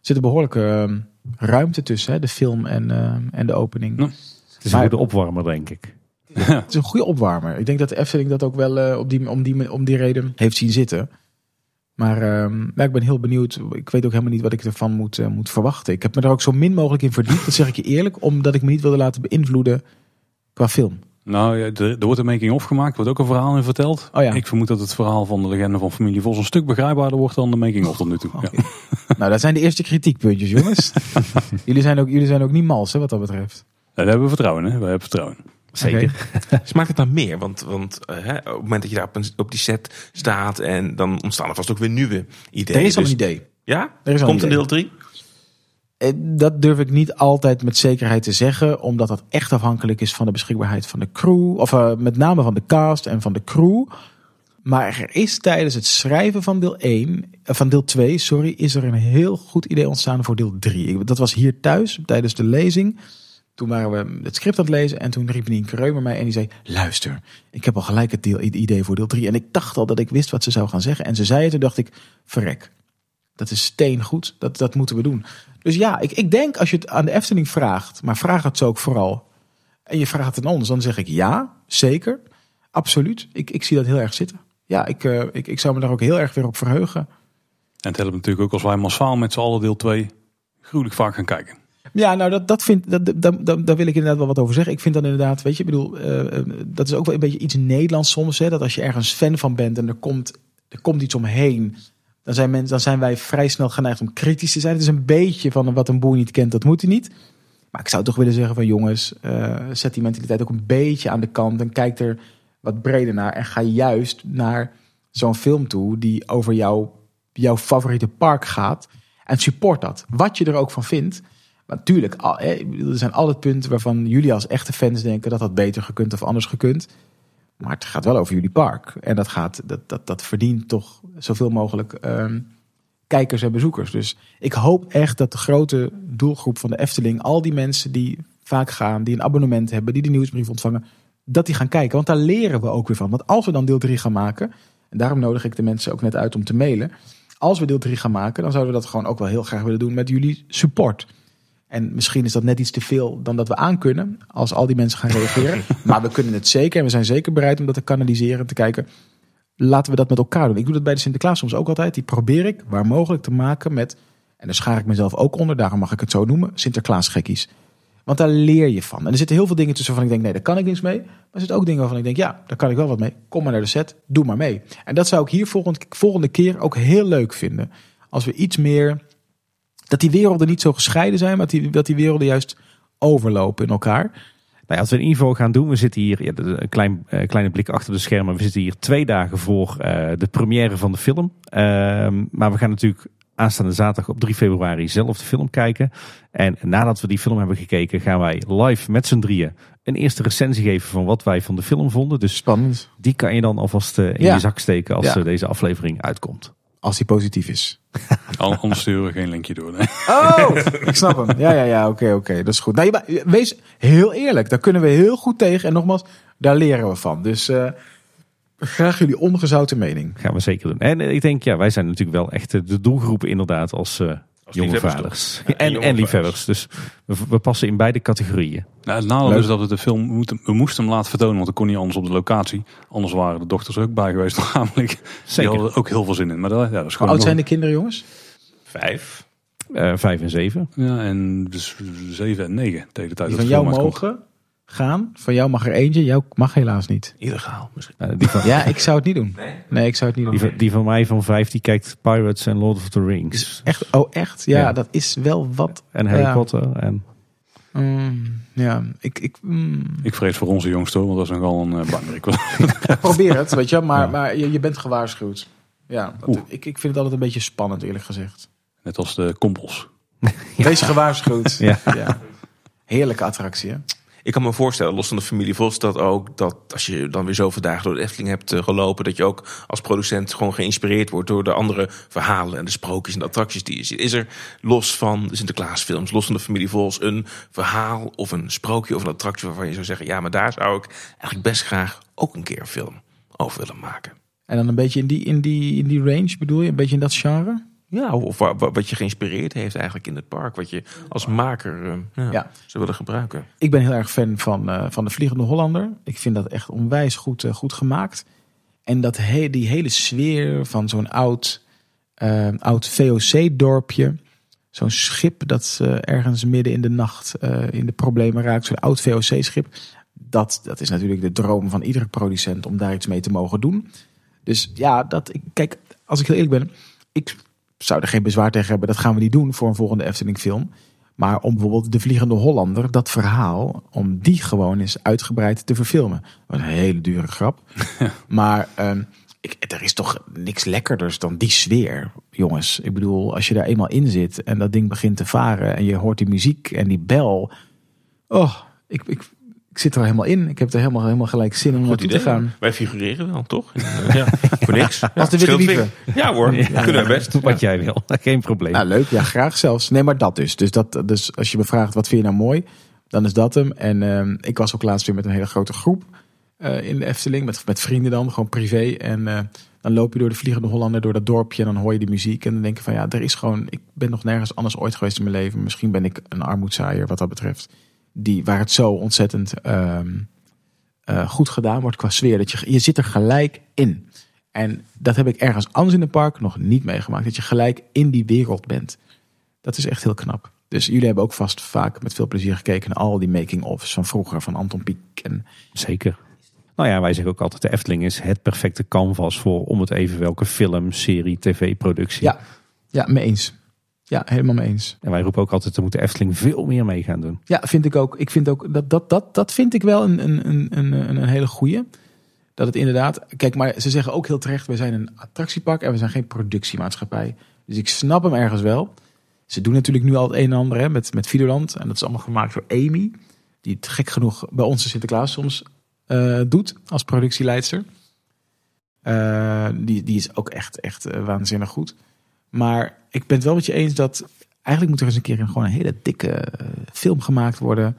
zit een behoorlijke ehm, ruimte tussen, hè? de film en, ehm, en de opening. Ja. Het is een goede opwarmer, denk ik. Het is een goede opwarmer. Ik denk dat de Efteling dat ook wel eh, op die, om, die, om die reden heeft zien zitten. Maar ehm, ja, ik ben heel benieuwd. Ik weet ook helemaal niet wat ik ervan moet, eh, moet verwachten. Ik heb me er ook zo min mogelijk in verdiept. Dat zeg ik je eerlijk. Omdat ik me niet wilde laten beïnvloeden qua film. Nou, ja, er, er wordt een making-of gemaakt. Er wordt ook een verhaal in verteld. Oh ja. Ik vermoed dat het verhaal van de legende van familie Vos een stuk begrijpbaarder wordt dan de making-of tot nu toe. Ja. Nou, dat zijn de eerste kritiekpuntjes, jongens. jullie, zijn ook, jullie zijn ook niet mals, hè, wat dat betreft. Daar hebben we vertrouwen, hè? Wij hebben vertrouwen. Zeker. Smaakt het dan meer? Want, want eh, hè, op het moment dat je daar op, een, op die set staat en dan ontstaan er vast ook weer nieuwe ideeën. Er is al Dus- een idee. Ja? Er is al Komt een deel 3? Eh, Dat durf ik niet altijd met zekerheid te zeggen, omdat dat echt afhankelijk is van de beschikbaarheid van de crew, of eh, met name van de cast en van de crew. Maar er is tijdens het schrijven van deel 1, eh, van deel 2, sorry, is er een heel goed idee ontstaan voor deel 3. Ik- Dat was hier thuis tijdens de lezing. Toen waren we het script aan het lezen en toen riep Nien Kreumer mij en die zei: Luister, ik heb al gelijk het idee voor deel 3. En ik dacht al dat ik wist wat ze zou gaan zeggen. En ze zei het, toen dacht ik: Verrek, dat is steengoed, dat, dat moeten we doen. Dus ja, ik, ik denk als je het aan de Efteling vraagt, maar vraag het zo ook vooral. En je vraagt het aan ons, dan zeg ik ja, zeker. Absoluut. Ik, ik zie dat heel erg zitten. Ja, ik, eh, ik, ik zou me daar ook heel erg weer op verheugen. En het helpt natuurlijk ook als wij massaal met z'n allen deel 2 gruwelijk vaak gaan kijken. Ja, nou, dat, dat vind, dat, dat, dat, daar wil ik inderdaad wel wat over zeggen. Ik vind dan inderdaad, weet je, ik bedoel, eh, eh, dat is ook wel een beetje iets Nederlands soms. Hè, dat als je ergens fan van bent en er komt, er komt iets omheen, dan zijn, mensen, dan zijn wij vrij snel geneigd om kritisch te zijn. Het is een beetje van wat een boer niet kent, dat moet hij niet. Maar ik zou toch willen zeggen van jongens, eh, zet die mentaliteit ook een beetje aan de kant en kijk er wat breder naar. En ga juist naar zo'n film toe die over jouw, jouw favoriete park gaat. En support dat. Wat je er ook van vindt. Maar natuurlijk, er zijn altijd punten waarvan jullie als echte fans denken dat dat beter gekund of anders gekund. Maar het gaat wel over jullie park. En dat, gaat, dat, dat, dat verdient toch zoveel mogelijk ehm, kijkers en bezoekers. Dus ik hoop echt dat de grote doelgroep van de Efteling, al die mensen die vaak gaan, die een abonnement hebben, die de nieuwsbrief ontvangen, dat die gaan kijken. Want daar leren we ook weer van. Want als we dan deel 3 gaan maken, en daarom nodig ik de mensen ook net uit om te mailen. als we deel 3 gaan maken, dan zouden we dat gewoon ook wel heel graag willen doen met jullie support. En misschien is dat net iets te veel dan dat we aankunnen als al die mensen gaan reageren. maar we kunnen het zeker en we zijn zeker bereid om dat te kanaliseren en te kijken. Laten we dat met elkaar doen. Ik doe dat bij de Sinterklaas soms ook altijd. Die probeer ik waar mogelijk te maken met, en daar schaar ik mezelf ook onder, daarom mag ik het zo noemen, Sinterklaas gekkies. Want daar leer je van. En er zitten heel veel dingen tussen waarvan ik denk, nee, daar kan ik niks mee. Maar er zitten ook dingen waarvan ik denk, ja, daar kan ik wel wat mee. Kom maar naar de set, doe maar mee. En dat zou ik hier volgende, volgende keer ook heel leuk vinden. Als we iets meer, dat die werelden niet zo gescheiden zijn, maar dat die, dat die werelden juist overlopen in elkaar. Nou ja, als we een info gaan doen, we zitten hier, ja, een klein, uh, kleine blik achter de schermen. We zitten hier twee dagen voor uh, de première van de film. Uh, maar we gaan natuurlijk aanstaande zaterdag op 3 februari zelf de film kijken. En nadat we die film hebben gekeken, gaan wij live met z'n drieën een eerste recensie geven van wat wij van de film vonden. Dus Spannend. die kan je dan alvast in Ja. je zak steken als Ja. eh, deze aflevering uitkomt. Als die positief is. An- Anders sturen we geen linkje door. Nee. Oh, ik snap hem. Ja, ja, ja, oké, oké. Dat is goed. Nou, je- wees heel eerlijk. Daar kunnen we heel goed tegen. En nogmaals, daar leren we van. Dus eh, graag jullie ongezouten mening. Gaan we zeker doen. En eh, ik denk, ja, wij zijn natuurlijk wel echt eh, de doelgroep inderdaad als, eh, jonge liefhebbers vaders. toch? Ja, en, en liefhebbers. Dus we, we passen in beide categorieën. Nou, het nadeel Leuk. is dat we de film moeten, we moesten hem laten vertonen, want ik kon niet anders op de locatie. Anders waren de dochters er ook bij geweest namelijk. Die Zeker. hadden er ook heel veel zin in. Maar dat, ja, dat is Hoe oud zijn de kinderen, jongens? Vijf. Eh, vijf en zeven. Ja, en dus 7 en 9 de hele tijd. Die dat van de jou uitkomt. Gaan. Van jou mag er eentje. Jou mag helaas niet. Illegaal misschien. Eh, die, van, Ja, ik zou het niet doen. Nee, ik zou het niet die, doen. van, die van mij van vijf, die kijkt Pirates en Lord of the Rings. Echt? Oh, echt? Ja, Ja. dat is wel wat. En Harry Ja. Potter. En, Mm, ja, ik, ik, mm, Ik vrees voor onze jongste hoor, want dat is nogal een uh, bangerik. probeer het, weet je. Maar, Ja. maar je, je bent gewaarschuwd. Ja, dat- ik, ik vind het altijd een beetje spannend, eerlijk gezegd. Net als de kompels. Wees gewaarschuwd. Ja. ja. Heerlijke attractie, hè? Ik kan me voorstellen, los van de familie Vos, dat ook dat als je dan weer zoveel dagen door de Efteling hebt eh, gelopen, dat je ook als producent gewoon geïnspireerd wordt door de andere verhalen en de sprookjes en attracties die je ziet. Is er los van de Sinterklaasfilms, los van de familie Vos, een verhaal of een sprookje of een attractie waarvan je zou zeggen, ja, maar daar zou ik eigenlijk best graag ook een keer een film over willen maken. En dan een beetje in die, in die, in die range bedoel je? Een beetje in dat genre? Ja, of, of wa- wa- wat je geïnspireerd heeft eigenlijk in het park, wat je als maker eh, ja, Ja. zou willen gebruiken. Ik ben heel erg fan van, eh, van de Vliegende Hollander. Ik vind dat echt onwijs goed, eh, goed gemaakt. En dat he die hele sfeer van zo'n oud, oud VOC-dorpje. Zo'n schip dat ergens midden in de nacht in de problemen raakt. Zo'n oud VOC-schip. Dat, dat is natuurlijk de droom van iedere producent om daar iets mee te mogen doen. Dus ja, dat, ik, kijk, als ik heel eerlijk ben. Ik zou er geen bezwaar tegen hebben. Dat gaan we niet doen voor een volgende Efteling film. Maar om bijvoorbeeld de Vliegende Hollander, dat verhaal, om die gewoon eens uitgebreid te verfilmen. Wat een hele dure grap. maar ehm, ik, er is toch niks lekkerders dan die sfeer, jongens. Ik bedoel, als je daar eenmaal in zit en dat ding begint te varen en je hoort die muziek en die bel. Oh, ik, ik, ik zit er helemaal in. Ik heb er helemaal, helemaal gelijk zin om Goed naartoe idee. te gaan. Wij figureren wel, toch? Ja, voor niks. Als de witte wieven. Ja hoor, kunnen we best. wat jij wil. Geen probleem. Nou, leuk. Ja, graag zelfs. Nee, maar dat dus. Dus, dat, dus als je me vraagt, wat vind je nou mooi? Dan is dat hem. En ehm, ik was ook laatst weer met een hele grote groep eh, in de Efteling. Met, met vrienden dan, gewoon privé. En eh, dan loop je door de Vliegende Hollander, door dat dorpje. En dan hoor je die muziek. En dan denk je van, ja, er is gewoon... Ik ben nog nergens anders ooit geweest in mijn leven. Misschien ben ik een armoedzaaier wat dat betreft. Die, waar het zo ontzettend ehm, eh, goed gedaan wordt qua sfeer. Dat je, je zit er gelijk in. En dat heb ik ergens anders in het park nog niet meegemaakt. Dat je gelijk in die wereld bent. Dat is echt heel knap. Dus jullie hebben ook vast vaak met veel plezier gekeken naar al die making-ofs van vroeger, van Anton Pieck. En Zeker. Nou ja, wij zeggen ook altijd, de Efteling is het perfecte canvas voor om het even welke film, serie, tv-productie. ja, ja, mee eens. Ja, helemaal mee eens. En wij roepen ook altijd, er moet de Efteling veel meer mee gaan doen. Ja, vind ik ook. Ik vind ook dat dat, dat, dat vind ik wel een, een, een, een, hele goeie. Dat het inderdaad. Kijk, maar ze zeggen ook heel terecht: we zijn een attractiepark en we zijn geen productiemaatschappij. Dus ik snap hem ergens wel. Ze doen natuurlijk nu al het een en ander hè, met, met Videoland. En dat is allemaal gemaakt door Amy. Die het gek genoeg bij onze Sinterklaas soms eh, doet als productieleidster. Eh, die, die is ook echt, echt eh, waanzinnig goed. Maar ik ben het wel met je eens dat eigenlijk moet er eens een keer een, gewoon een hele dikke eh, film gemaakt worden.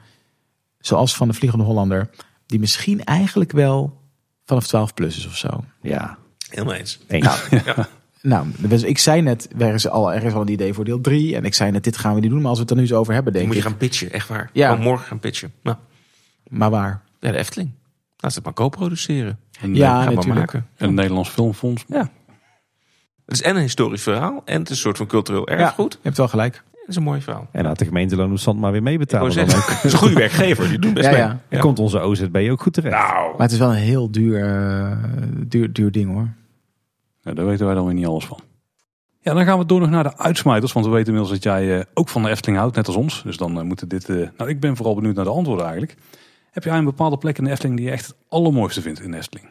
Zoals van de Vliegende Hollander. Die misschien eigenlijk wel vanaf 12 plus is of zo. Ja, Helemaal eens. eens. Nou, Nou, dus ik zei net, er is, al, er is al een idee voor deel 3. En ik zei net, dit gaan we niet doen. Maar als we het er nu eens over hebben, denk moet je ik. gaan pitchen, echt waar. Ja. Gewoon morgen gaan pitchen. Nou, Maar waar? ja, de Efteling. Laat ze het maar co-produceren. Een, Ja, Ga maar natuurlijk. maken. een Nederlands filmfonds. Ja. Het is en een historisch verhaal en het is een soort van cultureel erfgoed. Je hebt wel gelijk. Het is een mooi verhaal. En laat de gemeente Loon Zand maar weer meebetalen. Dan zeggen, ook. het is een goede werkgever. Die doet best Ja, mee. ja. Komt onze OZB ook goed terecht. Nou, Maar het is wel een heel duur, eh, duur, duur ding hoor. Ja, daar weten wij dan weer niet alles van. Ja, dan gaan we door nog naar de uitsmijters. Want we weten inmiddels dat jij eh, ook van de Efteling houdt, net als ons. Dus dan eh, moeten dit... eh, nou, ik ben vooral benieuwd naar de antwoorden eigenlijk. Heb jij een bepaalde plek in de Efteling die je echt het allermooiste vindt in de Efteling?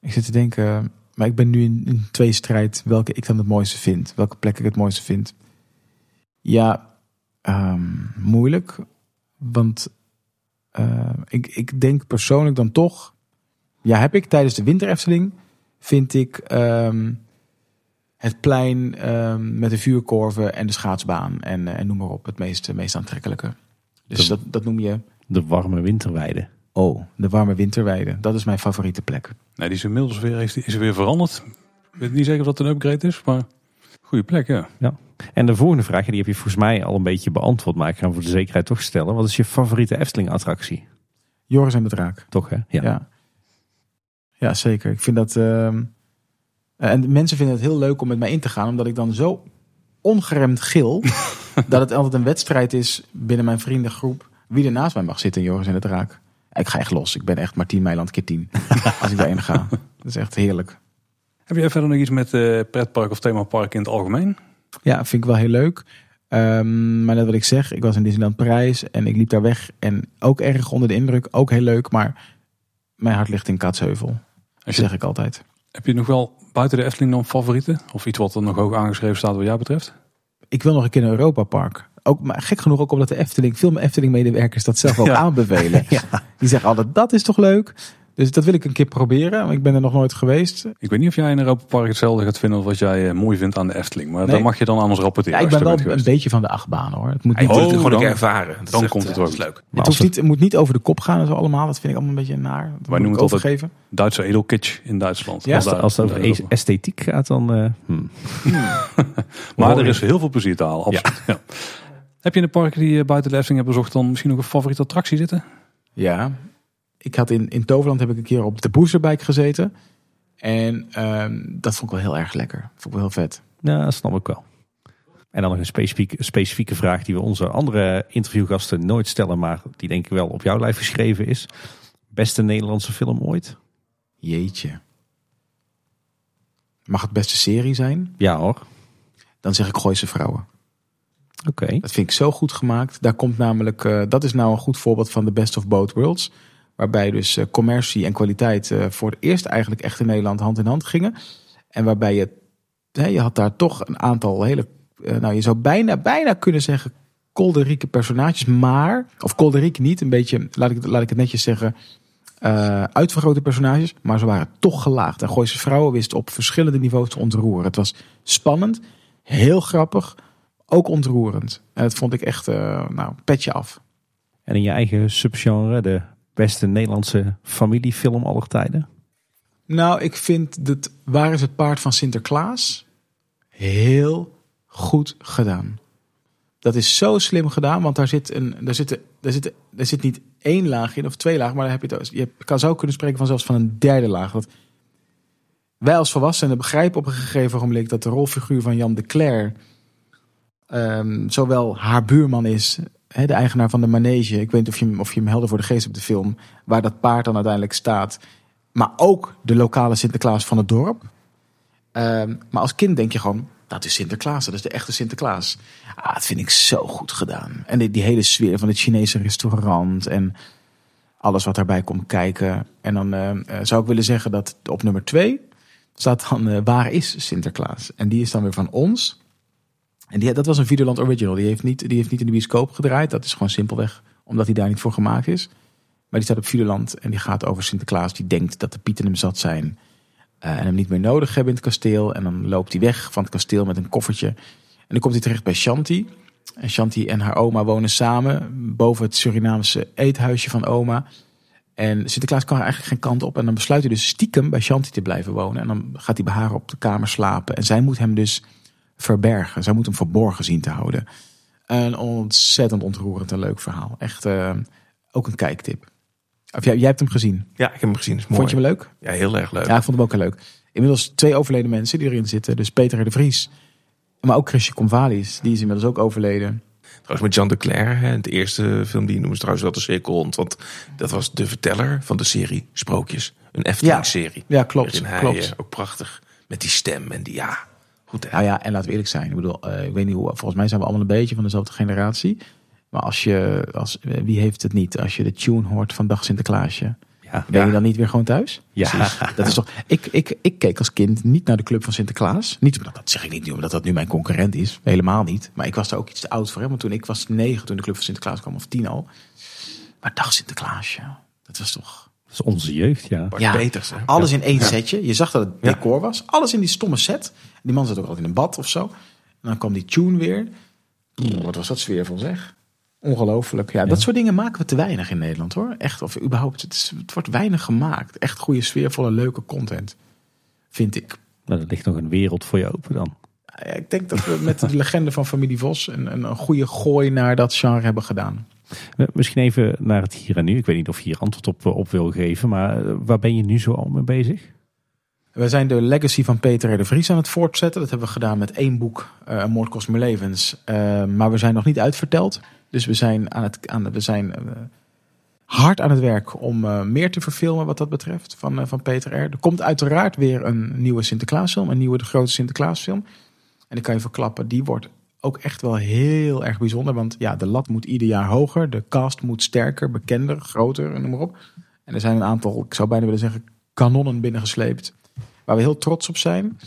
Ik zit te denken, maar ik ben nu in, in twee strijd welke ik dan het mooiste vind. Welke plek ik het mooiste vind. Ja, ehm, moeilijk. Want eh, ik, ik denk persoonlijk dan toch... Ja, heb ik tijdens de winter Efteling... vind ik ehm, het plein ehm, met de vuurkorven en de schaatsbaan... en, eh, en noem maar op, het meest, meest aantrekkelijke. Dus De- dat, dat noem je... De warme winterweide. Oh, de warme winterweide. Dat is mijn favoriete plek. Nee, die is inmiddels weer, heeft, is weer veranderd. Ik weet niet zeker of dat een upgrade is, maar goede plek, ja. En de volgende vraag, die heb je volgens mij al een beetje beantwoord. Maar ik ga hem voor de zekerheid toch stellen. Wat is je favoriete Efteling attractie? Joris en de Draak. Toch hè? Ja. ja. zeker. Ik vind dat. ehm, en mensen vinden het heel leuk om met mij in te gaan, omdat ik dan zo ongeremd gil. dat het altijd een wedstrijd is binnen mijn vriendengroep. wie er naast mij mag zitten in Joris en de Draak. Ik ga echt los. Ik ben echt Martien Meiland keer tien. als ik daarin ga. Dat is echt heerlijk. Heb jij verder nog iets met eh pretpark of themapark in het algemeen? Ja, vind ik wel heel leuk. Ehm, maar net wat ik zeg, ik was in Disneyland Parijs en ik liep daar weg. En ook erg onder de indruk, ook heel leuk. Maar mijn hart ligt in Kaatsheuvel. Dat zeg ik altijd. heb je nog wel buiten de Efteling dan favorieten? Of iets wat er nog hoog aangeschreven staat wat jou betreft? Ik wil nog een keer naar Europa Park. Ook, maar gek genoeg ook omdat de Efteling, veel Efteling medewerkers dat zelf ook Ja. aanbevelen. Die zeggen altijd, dat is toch leuk? Dus dat wil ik een keer proberen. maar Ik ben er nog nooit geweest. Ik weet niet of jij in Europa Park hetzelfde gaat vinden als wat jij eh, mooi vindt aan de Efteling. Maar Nee. dan mag je dan aan ons Ja, rapporteren. ik ben wel een geweest. beetje van de achtbaan hoor. Het moet niet, Oh, het gewoon dan- ook ervaren. Dat is dan echt, komt het eh, goed. leuk. het, niet, het moet niet over de kop gaan en zo allemaal. Dat vind ik allemaal een beetje naar. Dat moet noemen het overgeven. Duitse edelkitsch in Duitsland. Ja, Als Als, als het over es- esthetiek gaat, dan... eh, hmm. Maar er is heel veel plezier te halen, absoluut. Ja. Heb je in de parken die je buiten de Efteling hebt bezocht dan misschien nog een favoriete attractie zitten? Ja, ik had in, in Toverland heb ik een keer op de boosterbike gezeten. En ehm, dat vond ik wel heel erg lekker. Vond ik wel heel vet. Ja, dat snap ik wel. En dan nog een specifieke, specifieke vraag die we onze andere interviewgasten nooit stellen, maar die denk ik wel op jouw lijf geschreven is. Beste Nederlandse film ooit? Jeetje. Mag het beste serie zijn? Ja hoor. Dan zeg ik Gooise Vrouwen. Oké. Dat vind ik zo goed gemaakt. Daar komt namelijk, eh, dat is nou een goed voorbeeld van de best of both worlds. Waarbij dus eh, commercie en kwaliteit eh, voor het eerst eigenlijk echt in Nederland hand in hand gingen. En waarbij je, je had daar toch een aantal hele, eh, nou je zou bijna, bijna kunnen zeggen kolderieke personages. Maar, of kolderiek niet, een beetje, laat ik, laat ik het netjes zeggen, eh uitvergrote personages. Maar ze waren toch gelaagd. En Gooise Vrouwen wisten op verschillende niveaus te ontroeren. Het was spannend, heel grappig, ook ontroerend. En dat vond ik echt, nou, petje af. En in je eigen subgenre, de beste Nederlandse familiefilm aller tijden? Nou, ik vind dat Waar is het paard van Sinterklaas heel goed gedaan. Dat is zo slim gedaan, want daar zit, een, daar zit, daar zit, daar zit niet één laag in of twee lagen, maar daar heb je, het, je kan zou kunnen spreken van zelfs van een derde laag. Want wij als volwassenen begrijpen op een gegeven ogenblik dat de rolfiguur van Jan de Cler ehm, zowel haar buurman is, hè, de eigenaar van de manege. Ik weet niet of je, hem- of je hem helder voor de geest hebt, de film, waar dat paard dan uiteindelijk staat. Maar ook de lokale Sinterklaas van het dorp. Ehm, maar als kind denk je gewoon, dat is Sinterklaas, dat is de echte Sinterklaas. Ah, dat vind ik zo goed gedaan. En die, hele sfeer van het Chinese restaurant en alles wat daarbij komt kijken. En dan eh, eh, zou ik willen zeggen dat op nummer twee staat dan eh, Waar is Sinterklaas? En die is dan weer van ons. En die, dat was een Videoland Original. Die heeft, niet, die heeft niet in de bioscoop gedraaid. Dat is gewoon simpelweg omdat hij daar niet voor gemaakt is. Maar die staat op Videoland en die gaat over Sinterklaas. Die denkt dat de pieten hem zat zijn. eh, en hem niet meer nodig hebben in het kasteel. En dan loopt hij weg van het kasteel met een koffertje. En dan komt hij terecht bij Shanti. En Shanti en haar oma wonen samen boven het Surinaamse eethuisje van oma. En Sinterklaas kan eigenlijk geen kant op. En dan besluit hij dus stiekem bij Shanti te blijven wonen. En dan gaat hij bij haar op de kamer slapen. En zij moet hem dus verbergen. Zij moet hem verborgen zien te houden. Een ontzettend ontroerend en leuk verhaal. Echt eh, ook een kijktip. Of jij, jij hebt hem gezien. Ja, ik heb hem gezien. Is mooi. Vond je hem leuk? Ja, heel erg leuk. Ja, ik vond hem ook heel leuk. Inmiddels twee overleden mensen die erin zitten. Dus Peter de Vries. Maar ook Chrisje Convalis. Die is inmiddels ook overleden. Trouwens met Jean de Cler, hè, het eerste film die noemen ze trouwens wel de cirkel. Want dat was de verteller van de serie Sprookjes. Een Efteling-serie. Ja, klopt. Waarin hij klopt. eh, ook prachtig met die stem en die ja. Goed. Nou ja, en laten we eerlijk zijn. Ik bedoel, eh, ik weet niet hoe. Volgens mij zijn we allemaal een beetje van dezelfde generatie. Maar als je, als, eh, wie heeft het niet? Als je de tune hoort van Dag Sinterklaasje. Ja. Ben je dan niet weer gewoon thuis? Ja. Dat is toch. Ik, ik, ik keek als kind niet naar de club van Sinterklaas. Niet omdat dat zeg ik niet nu, omdat dat nu mijn concurrent is. Helemaal niet. Maar ik was daar ook iets te oud voor. Hè? Want toen ik was negen toen de club van Sinterklaas kwam, of tien al. Maar Dag Sinterklaasje, dat was toch. Dat is onze jeugd, ja. Bart Ja. Peters hè. Alles in één setje. Je zag dat het Ja. decor was. Alles in die stomme set. Die man zat ook altijd in een bad of zo. En dan kwam die tune weer. Oeh, Wat was dat sfeervol zeg. Ongelooflijk. Ja, dat soort dingen maken we te weinig in Nederland hoor. Echt, of überhaupt, het, is- het wordt weinig gemaakt. Echt goede sfeervolle, leuke content. Vind ik. Nou, er ligt nog een wereld voor je open dan. Ja, Ik denk dat we met de legende van familie Vos een, een, een goede gooi naar dat genre hebben gedaan. Misschien even naar het hier en nu. Ik weet niet of je hier antwoord op, eh, op wil geven. Maar eh, waar ben je nu zo al mee bezig? We zijn de legacy van Peter R. de Vries aan het voortzetten. Dat hebben we gedaan met één boek, eh Een Moord kost me levens. Eh, maar we zijn nog niet uitverteld. Dus we zijn, aan het, aan, we zijn eh, hard aan het werk om eh, meer te verfilmen wat dat betreft van, eh, van Peter R. Er komt uiteraard weer een nieuwe Sinterklaasfilm. Een nieuwe de grote Sinterklaasfilm. En ik kan je verklappen, die wordt ook echt wel heel erg bijzonder. Want ja, de lat moet ieder jaar hoger. De cast moet sterker, bekender, groter, noem maar op. En er zijn een aantal, ik zou bijna willen zeggen, kanonnen binnengesleept. Waar we heel trots op zijn.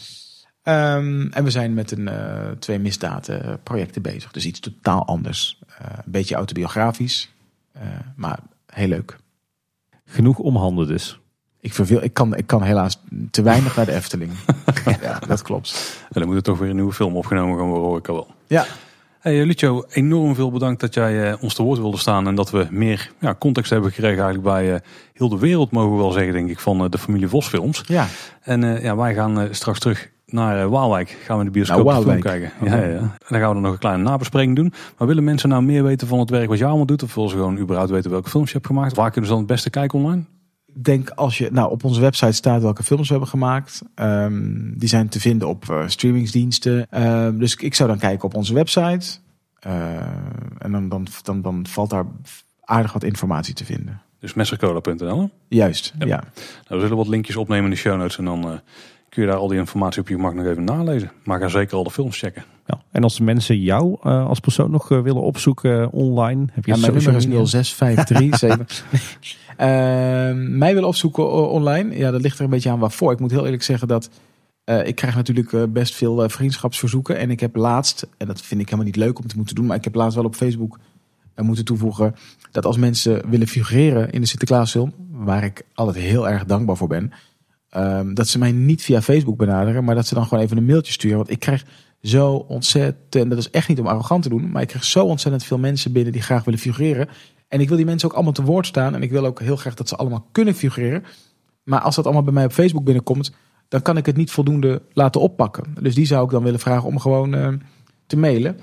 Ehm, en we zijn met een, eh, twee misdaden projecten bezig. Dus iets totaal anders. Eh, een beetje autobiografisch. eh, maar heel leuk. Genoeg om handen dus. Ik, verveel, ik, kan, ik kan helaas te weinig naar de Efteling. ja, dat klopt. En dan moet er toch weer een nieuwe film opgenomen gaan worden, hoor ik al wel. Ja, Hey eh, Lucio, enorm veel bedankt dat jij eh, ons te woord wilde staan. En dat we meer ja, context hebben gekregen eigenlijk bij eh, heel de wereld, mogen we wel zeggen, denk ik, van de familie Vos films. ja. En ja, wij gaan straks terug naar Waalwijk. Gaan we de bioscoop de film kijken. Ja, ja, ja. En dan gaan we er nog een kleine nabespreking doen. Maar willen mensen nou meer weten van het werk wat jij allemaal doet? Of willen ze gewoon überhaupt weten welke films je hebt gemaakt? Waar kunnen ze dan het beste kijken online? Denk als je nou op onze website staat welke films we hebben gemaakt. Ehm, die zijn te vinden op eh, streamingsdiensten. Ehm, dus ik zou dan kijken op onze website. Eh, en dan, dan, dan, dan valt daar aardig wat informatie te vinden. Dus messercola.nl. Juist, Ja. ja. Nou, we zullen wat linkjes opnemen in de show notes. En dan eh, kun je daar al die informatie op je gemak nog even nalezen. Maar ga zeker al de films checken. Ja. En als mensen jou eh, als persoon nog willen opzoeken online, heb je Ja, mijn nummer is media? 06537. Ehm mij willen opzoeken online. Ja, dat ligt er een beetje aan waarvoor. Ik moet heel eerlijk zeggen dat eh, ik krijg natuurlijk eh, best veel eh, vriendschapsverzoeken. En ik heb laatst, en dat vind ik helemaal niet leuk om te moeten doen, maar ik heb laatst wel op Facebook moeten toevoegen dat als mensen willen figureren in de Sinterklaasfilm, waar ik altijd heel erg dankbaar voor ben, ehm, dat ze mij niet via Facebook benaderen, maar dat ze dan gewoon even een mailtje sturen. Want ik krijg zo ontzettend, dat is echt niet om arrogant te doen, maar ik krijg zo ontzettend veel mensen binnen die graag willen figureren. En ik wil die mensen ook allemaal te woord staan. En ik wil ook heel graag dat ze allemaal kunnen figureren. Maar als dat allemaal bij mij op Facebook binnenkomt, dan kan ik het niet voldoende laten oppakken. Dus die zou ik dan willen vragen om gewoon eh, te mailen.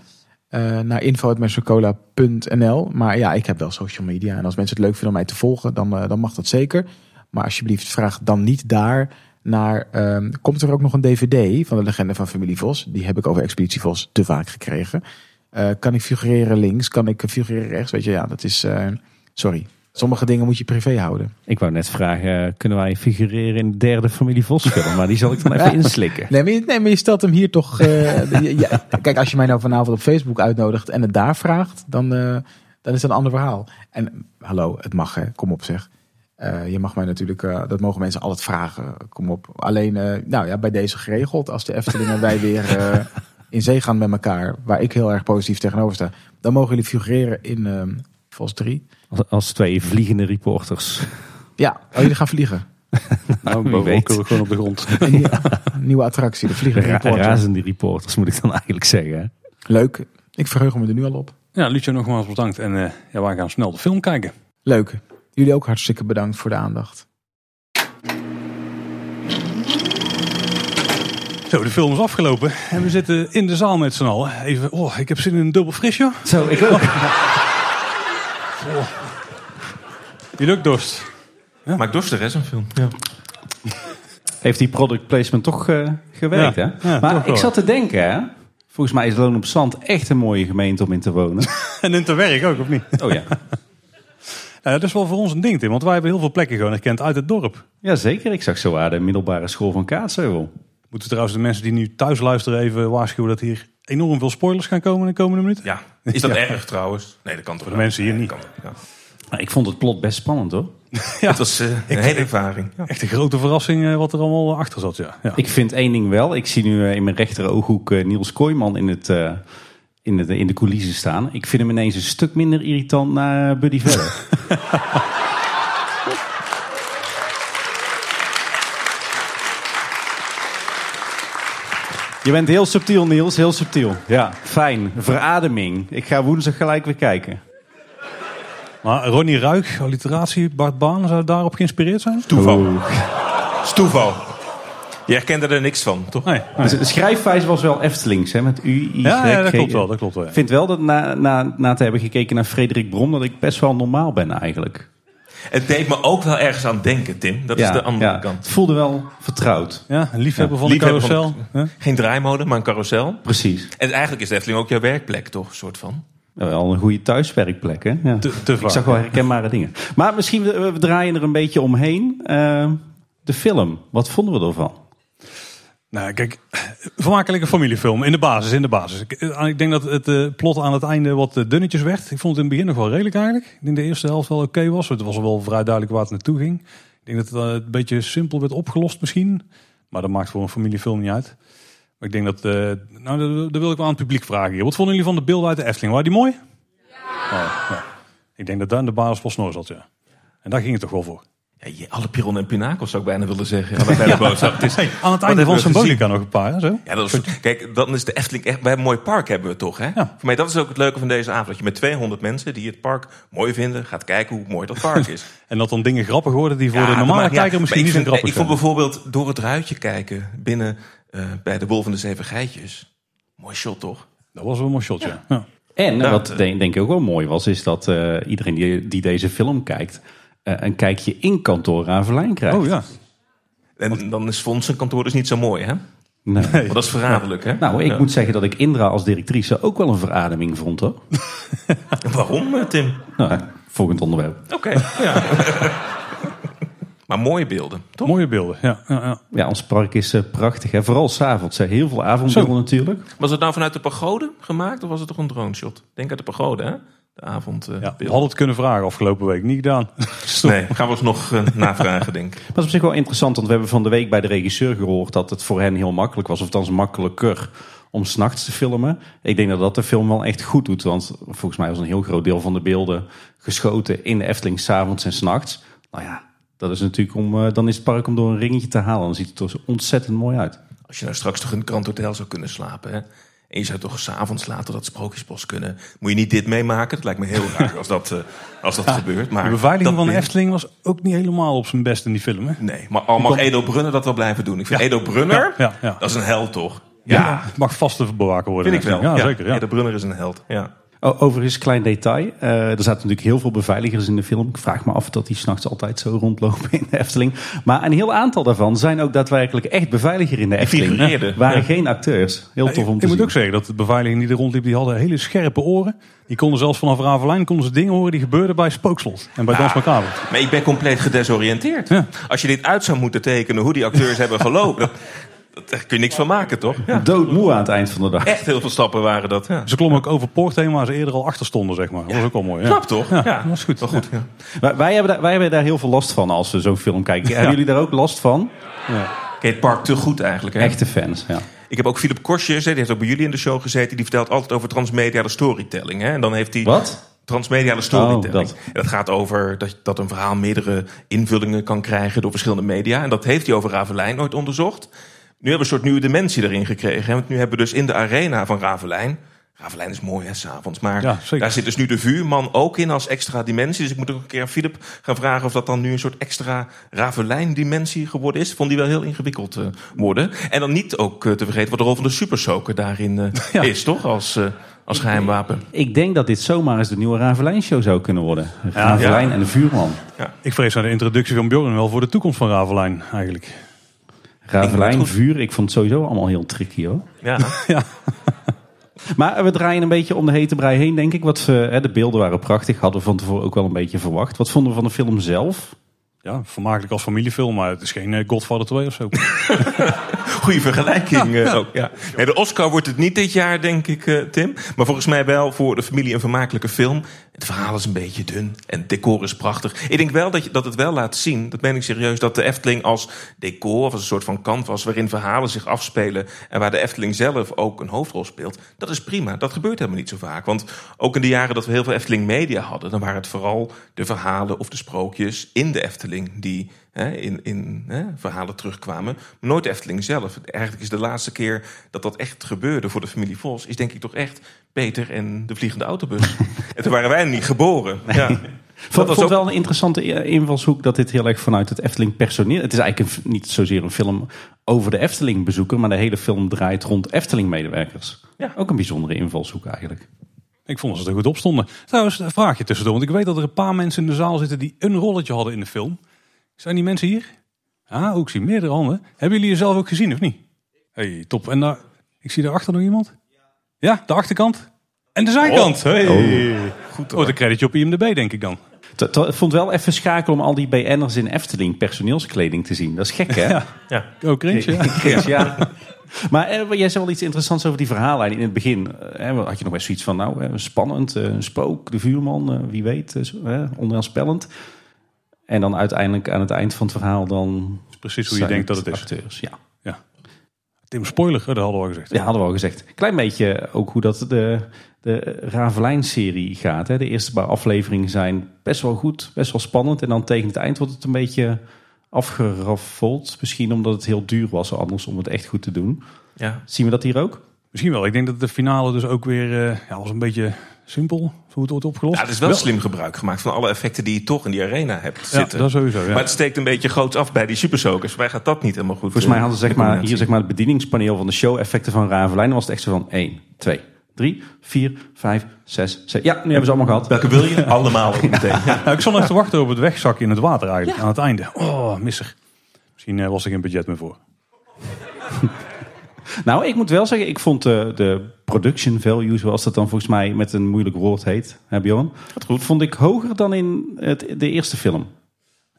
eh, naar info.mercercola.nl. Maar ja, ik heb wel social media. En als mensen het leuk vinden om mij te volgen, dan, eh, dan mag dat zeker. Maar alsjeblieft, vraag dan niet daar naar... ehm, komt er ook nog een dvd van de legende van familie Vos? Die heb ik over Expeditie Vos te vaak gekregen. Eh, kan ik figureren links? Kan ik figureren rechts? Weet je, ja, dat is... eh, sorry. Sommige dingen moet je privé houden. Ik wou net vragen, eh, kunnen wij figureren in de derde familie Vos film? Maar die zal ik dan even inslikken. Nee maar, je, nee, maar je stelt hem hier toch... eh, ja, kijk, als je mij nou vanavond op Facebook uitnodigt en het daar vraagt, dan, eh, dan is dat een ander verhaal. En hallo, het mag hè, kom op zeg. Eh, je mag mij natuurlijk, eh, dat mogen mensen altijd vragen, kom op. Alleen, eh, nou ja, bij deze geregeld, als de Efteling en wij weer eh, in zee gaan met elkaar, waar ik heel erg positief tegenover sta, dan mogen jullie figureren in eh Vos 3. Als, als twee vliegende reporters. Ja, oh, jullie gaan vliegen. Nou, kunnen we gewoon op de grond. Een nieuwe, nieuwe attractie, de vliegende Ra reporter. razende reporters moet ik dan eigenlijk zeggen. Leuk, ik verheug me er nu al op. Ja, Lucio, nogmaals bedankt. En eh, ja, wij gaan snel de film kijken. Leuk. Jullie ook hartstikke bedankt voor de aandacht. Zo, de film is afgelopen. En we zitten in de zaal met z'n allen. Even, oh, ik heb zin in een dubbel frisje. Zo, ik ook. Je lukt dorst. Maakt dorstig, hè, zo'n film. Ja. Heeft die product placement toch eh, gewerkt, Ja, hè? ja, maar ik wel. zat te denken, hè? Volgens mij is Loon op Zand echt een mooie gemeente om in te wonen. En in te werk ook, of niet? Oh ja. Ja, dat is wel voor ons een ding, Tim. Want wij hebben heel veel plekken gewoon herkend uit het dorp. Jazeker, ik zag zo aan de middelbare school van Kaatsheuvel. Moeten we trouwens de mensen die nu thuis luisteren even waarschuwen dat hier enorm veel spoilers gaan komen in de komende minuten? ja. Is dat erg trouwens? Nee, dat kan toch Voor de mensen hier Nee, niet. kan, ja. Nou, ik vond het plot best spannend, hoor. Het was eh, een hele ervaring. Ja. Echt een grote verrassing eh, wat er allemaal achter zat, ja. ja. Ik vind één ding wel. Ik zie nu eh, in mijn rechter ooghoek eh, Niels Kooijman in, het, eh, in, het, in de coulissen staan. Ik vind hem ineens een stuk minder irritant naar Buddy Veller. Je bent heel subtiel, Niels. Heel subtiel. Ja, fijn. Verademing. Ik ga woensdag gelijk weer kijken. Maar Ronnie Ruig, alliteratie, Bart Baan, zou daarop geïnspireerd zijn? Toeval. Toeval. Je herkende er niks van, toch? Nee. nee. Dus de schrijfwijze was wel Eftelings, hè? Met U, I, Ja, ja, dat klopt wel. Dat klopt wel. Ik vind wel dat na, na, na te hebben gekeken naar Frederik Brom... dat ik best wel normaal ben eigenlijk. Het deed me ook wel ergens aan denken, Tim. Dat is de andere ja. kant. Het voelde wel vertrouwd. Ja, een liefhebber van van carousel. hè? Geen draaimolen, maar een carousel. Precies. En eigenlijk is de Efteling ook jouw werkplek, toch? Een soort van. Ja, Wel een goede thuiswerkplek, hè? Ja. Te, te Ik zag wel herkenbare dingen. Maar misschien, we, we draaien er een beetje omheen. Eh, de film, wat vonden we ervan? Nou, kijk, vermakelijke familiefilm in de basis, in de basis. Ik, eh, ik denk dat het eh, plot aan het einde wat eh, dunnetjes werd. Ik vond het in het begin nog wel redelijk eigenlijk. Ik denk de eerste helft wel oké was. Het was wel vrij duidelijk waar het naartoe ging. Ik denk dat het een beetje simpel werd opgelost misschien. Maar dat maakt voor een familiefilm niet uit. Maar ik denk dat, nou, dat, wil ik wel aan het publiek vragen hier. Wat vonden jullie van de beelden uit de Efteling? Waren die mooi? Ja. ja. Ik denk dat daar in de basis pas snor zat, ja. En daar ging het toch wel voor. Ja, alle piron en pinakels zou ik bijna willen zeggen. Ja, bij de boodschap. Het is, Aan het einde hebben van Symbolica nog een paar, hè, zo? Ja, dat is, kijk, dan is de Efteling echt... We hebben een mooi park, hebben we toch, hè? Ja. Voor mij, dat is ook het leuke van deze avond. Dat je met 200 mensen die het park mooi vinden... gaat kijken hoe mooi dat park is. En dat dan dingen grappig worden die voor Ja, de normale kijker misschien niet zo grappig Ik vond bijvoorbeeld door het ruitje kijken binnen eh, bij de Wolf en de Zeven Geitjes. Mooi shot, toch? Dat was wel een mooi shot, ja. ja. En Ja, wat het, denk, ik ook wel mooi was, is dat eh, iedereen die, die deze film kijkt, eh, een kijkje in kantoor Ravelijn krijgt. Oh ja. En dan is Fons zijn kantoor dus niet zo mooi, hè? Nee. Want dat is verraderlijk, hè? Nou, ik Ja. moet zeggen dat ik Indra als directrice ook wel een verademing vond, hoor. Waarom, eh, Tim? Nou, volgend onderwerp. Oké, ja. maar mooie beelden, toch? Mooie beelden, ja. ja, ja. Ja, ons park is eh, prachtig, hè. vooral s'avonds. hè. Heel veel avondbeelden Zo. natuurlijk. Was het nou vanuit de pagode gemaakt of was het toch een drone shot? Denk uit de pagode, hè? De avond. eh, ja. We beelden. hadden het kunnen vragen afgelopen week, niet gedaan. Nee, gaan we ons nog eh, navragen, denk ik. Dat is op zich wel interessant, want we hebben van de week bij de regisseur gehoord dat het voor hen heel makkelijk was, of althans makkelijker, om s'nachts te filmen. Ik denk dat dat de film wel echt goed doet, want volgens mij was een heel groot deel van de beelden geschoten in de Efteling s'avonds en s'nachts. Nou ja, dat is natuurlijk om, eh, dan is het park om door een ringetje te halen. Dan ziet het er zo ontzettend mooi uit. Als je nou straks toch in het Grand Hotel zou kunnen slapen, hè? En je zou toch s'avonds later dat sprookjesbos kunnen. Moet je niet dit meemaken? Het lijkt me heel raar als dat, eh, als dat gebeurt. Maar De beveiliging van de Efteling was ook niet helemaal op zijn best in die film. Hè? Nee, maar al mag Edo Brunner dat wel blijven doen. Ik vind Ja. Edo Brunner, Ja, dat is een held toch? Ja, het mag vast te bewaken worden. vind ik wel. Ja, zeker. Ja. Edo Brunner is een held, ja. Overigens, klein detail. Eh, er zaten natuurlijk heel veel beveiligers in de film. Ik vraag me af dat die s'nachts altijd zo rondlopen in de Efteling. Maar een heel aantal daarvan zijn ook daadwerkelijk echt beveiliger in de Efteling. Waren ja. geen acteurs. Heel Ja, tof om ik te ik moet zien. ook zeggen dat de beveiliging die er rondliep, die hadden hele scherpe oren. Die konden zelfs vanaf Ravelijn konden ze dingen horen die gebeurden bij Spookslot en bij Dans Macabre. Maar ik ben compleet gedesoriënteerd. Ja. Als je dit uit zou moeten tekenen, hoe die acteurs hebben gelopen... dat- daar kun je niks van maken, toch? Ja. Doodmoe aan het eind van de dag. Echt heel veel stappen waren dat. Ja. Ze klommen ook over poort heen waar ze eerder al achter stonden, zeg maar. Dat was ook wel mooi. Ja. Knap toch? Ja, dat was goed. Wel goed ja. Wij, wij hebben daar, wij hebben daar heel veel last van als we zo'n film kijken. Hebben jullie daar ook last van? Je het park te goed eigenlijk. Hè? Echte fans, ja. Ik heb ook Philip Korsjes, die heeft ook bij jullie in de show gezeten. Die vertelt altijd over transmediale storytelling. Hè? En dan heeft hij Wat? transmediale storytelling. Oh, dat. En dat gaat over dat, dat een verhaal meerdere invullingen kan krijgen door verschillende media. En dat heeft hij over Ravelijn ooit onderzocht. Nu hebben we een soort nieuwe dimensie erin gekregen. hè. Want nu hebben we dus in de arena van Ravelijn Ravelijn is mooi hè, s'avonds. Maar Ja, daar zit dus nu de vuurman ook in als extra dimensie. Dus ik moet ook een keer aan Philip gaan vragen of dat dan nu een soort extra Ravelijn-dimensie geworden is. Vond die wel heel ingewikkeld eh, worden. En dan niet ook eh, te vergeten wat de rol van de Super Soaker daarin eh, Ja. is, toch? Als, eh, als geheimwapen. Ik denk dat dit zomaar eens de nieuwe Ravelijn-show zou kunnen worden. Ravelijn Ja. en de vuurman. Ik vrees naar de introductie van Bjorn wel voor de toekomst van Ravelijn eigenlijk. Ravelijn, vuur. Ik vond het sowieso allemaal heel tricky hoor. Ja. Maar we draaien een beetje om de hete brei heen, denk ik. Wat, eh, hè, de beelden waren prachtig. Hadden we van tevoren ook wel een beetje verwacht. Wat vonden we van de film zelf? Ja, vermakelijk als familiefilm, maar het is geen eh, Godfather 2 of zo. Goede vergelijking eh, ook. Ja. Nee, de Oscar wordt het niet dit jaar, denk ik, eh, Tim. Maar volgens mij wel voor de familie een vermakelijke film. Het verhaal is een beetje dun en het decor is prachtig. Ik denk wel dat, je, dat het wel laat zien, dat ben ik serieus, dat de Efteling als decor, of als een soort van canvas waarin verhalen zich afspelen en waar de Efteling zelf ook een hoofdrol speelt, dat is prima. Dat gebeurt helemaal niet zo vaak. Want ook in de jaren dat we heel veel Efteling media hadden, dan waren het vooral de verhalen of de sprookjes in de Efteling die hè, in, in hè, verhalen terugkwamen. Maar nooit de Efteling zelf. Eigenlijk is de laatste keer dat dat echt gebeurde voor de familie Vos, is denk ik toch echt Peter en de vliegende autobus. en toen waren wij niet geboren. Ja. Vond, was ook- wel een interessante invalshoek dat dit heel erg vanuit het Efteling personeel... Het is eigenlijk een niet zozeer een film over de Efteling bezoeker... maar de hele film draait rond Efteling medewerkers. Ja. Ook een bijzondere invalshoek eigenlijk. Ik vond dat ze er goed op stonden. Trouwens, een vraagje tussendoor. Want ik weet dat er een paar mensen in de zaal zitten die een rolletje hadden in de film. Zijn die mensen hier? Ah, ook ik zie meerdere handen. Hebben jullie jezelf ook gezien of niet? hey, top. En daar, ik zie daarachter nog iemand. Ja, de achterkant. En de zijkant. Hey. Goed. Oh, een creditje op IMDb denk ik dan. Ik vond wel even schakel om al die BN'ers in Efteling personeelskleding te zien. Dat is gek, hè? Ja. Oh, cringe, ja. Chris, ja. Maar eh, jij zei wel iets interessants over die verhaallijn. In het begin eh, had je nog best zoiets van, nou, eh, spannend, eh, een spook, de vuurman, eh, wie weet, onheilspellend. En dan uiteindelijk aan het eind van het verhaal dan... Precies hoe je denkt dat het is. Acteurs, ja. Tim, spoiler, dat hadden we al gezegd. Ja, hadden we al gezegd. Klein beetje ook hoe dat de, de Ravelijn-serie gaat. Hè. De eerste paar afleveringen zijn best wel goed, best wel spannend. En dan tegen het eind wordt het een beetje afgeraffeld. Misschien omdat het heel duur was anders om het echt goed te doen. Ja. Zien we dat hier ook? Misschien wel. Ik denk dat de finale dus ook weer eh, ja, was een beetje simpel. Hoe het wordt opgelost. Ja, er is wel, slim gebruik gemaakt van alle effecten die je toch in die arena hebt Ja, zitten. dat sowieso. Ja. Maar het steekt een beetje groots af bij die supersokers. Wij gaat dat niet helemaal goed. Volgens mij eh, hadden ze zeg maar, hier zeg maar het bedieningspaneel van de show-effecten van Ravelijn. Dan was het echt zo van 1, 2, 3, 4, 5, 6, 7. Ja, nu hebben ze allemaal gehad. Welke wil je? Allemaal ook meteen. Ja. Nou, ik stond echt te wachten op het wegzakken in het water eigenlijk. Aan het einde. Oh, misser. Misschien eh, was er geen budget meer voor. Nou, ik moet wel zeggen, ik vond de, de production value, zoals dat dan volgens mij met een moeilijk woord heet, hè Bjorn? goed. Vond ik hoger dan in het, de eerste film.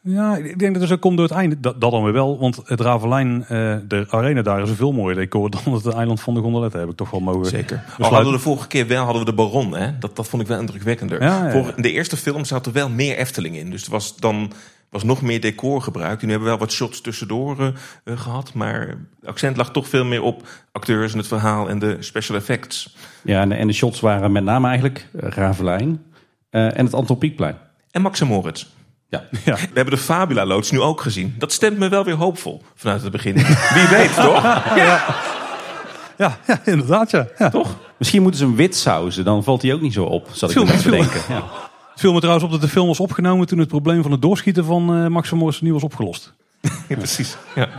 Ja, ik denk dat het zo komt door het einde. Dat, dat dan weer wel. Want het Ravelijn, eh, de arena daar is een veel mooier decor dan het eiland van de Gondoletten. Heb ik toch wel mogen Zeker. Al besluiten. hadden we de vorige keer wel hadden we de Baron. Hè? Dat, dat vond ik wel indrukwekkender. Ja, ja, ja. Voor, in de eerste film zat er wel meer Efteling in. Dus er was dan was nog meer decor gebruikt. En nu hebben we wel wat shots tussendoor eh, eh, gehad. Maar het accent lag toch veel meer op acteurs en het verhaal en de special effects. Ja, en, de- en de shots waren met name eigenlijk Ravelijn eh, en het Anton Pieckplein. En Max en Moritz. Ja. Ja. We hebben de Fabula loods nu ook gezien. Dat stemt me wel weer hoopvol vanuit het begin. Wie weet, toch? Ja, ja, inderdaad ja. ja. Toch? Misschien moeten ze hem wit sauzen, dan valt hij ook niet zo op, zat ik me net te veel- denken. Ja. Het viel me trouwens op dat de film was opgenomen toen het probleem van het doorschieten van eh Max van Morris nieuw was opgelost. Ja, precies. Ja.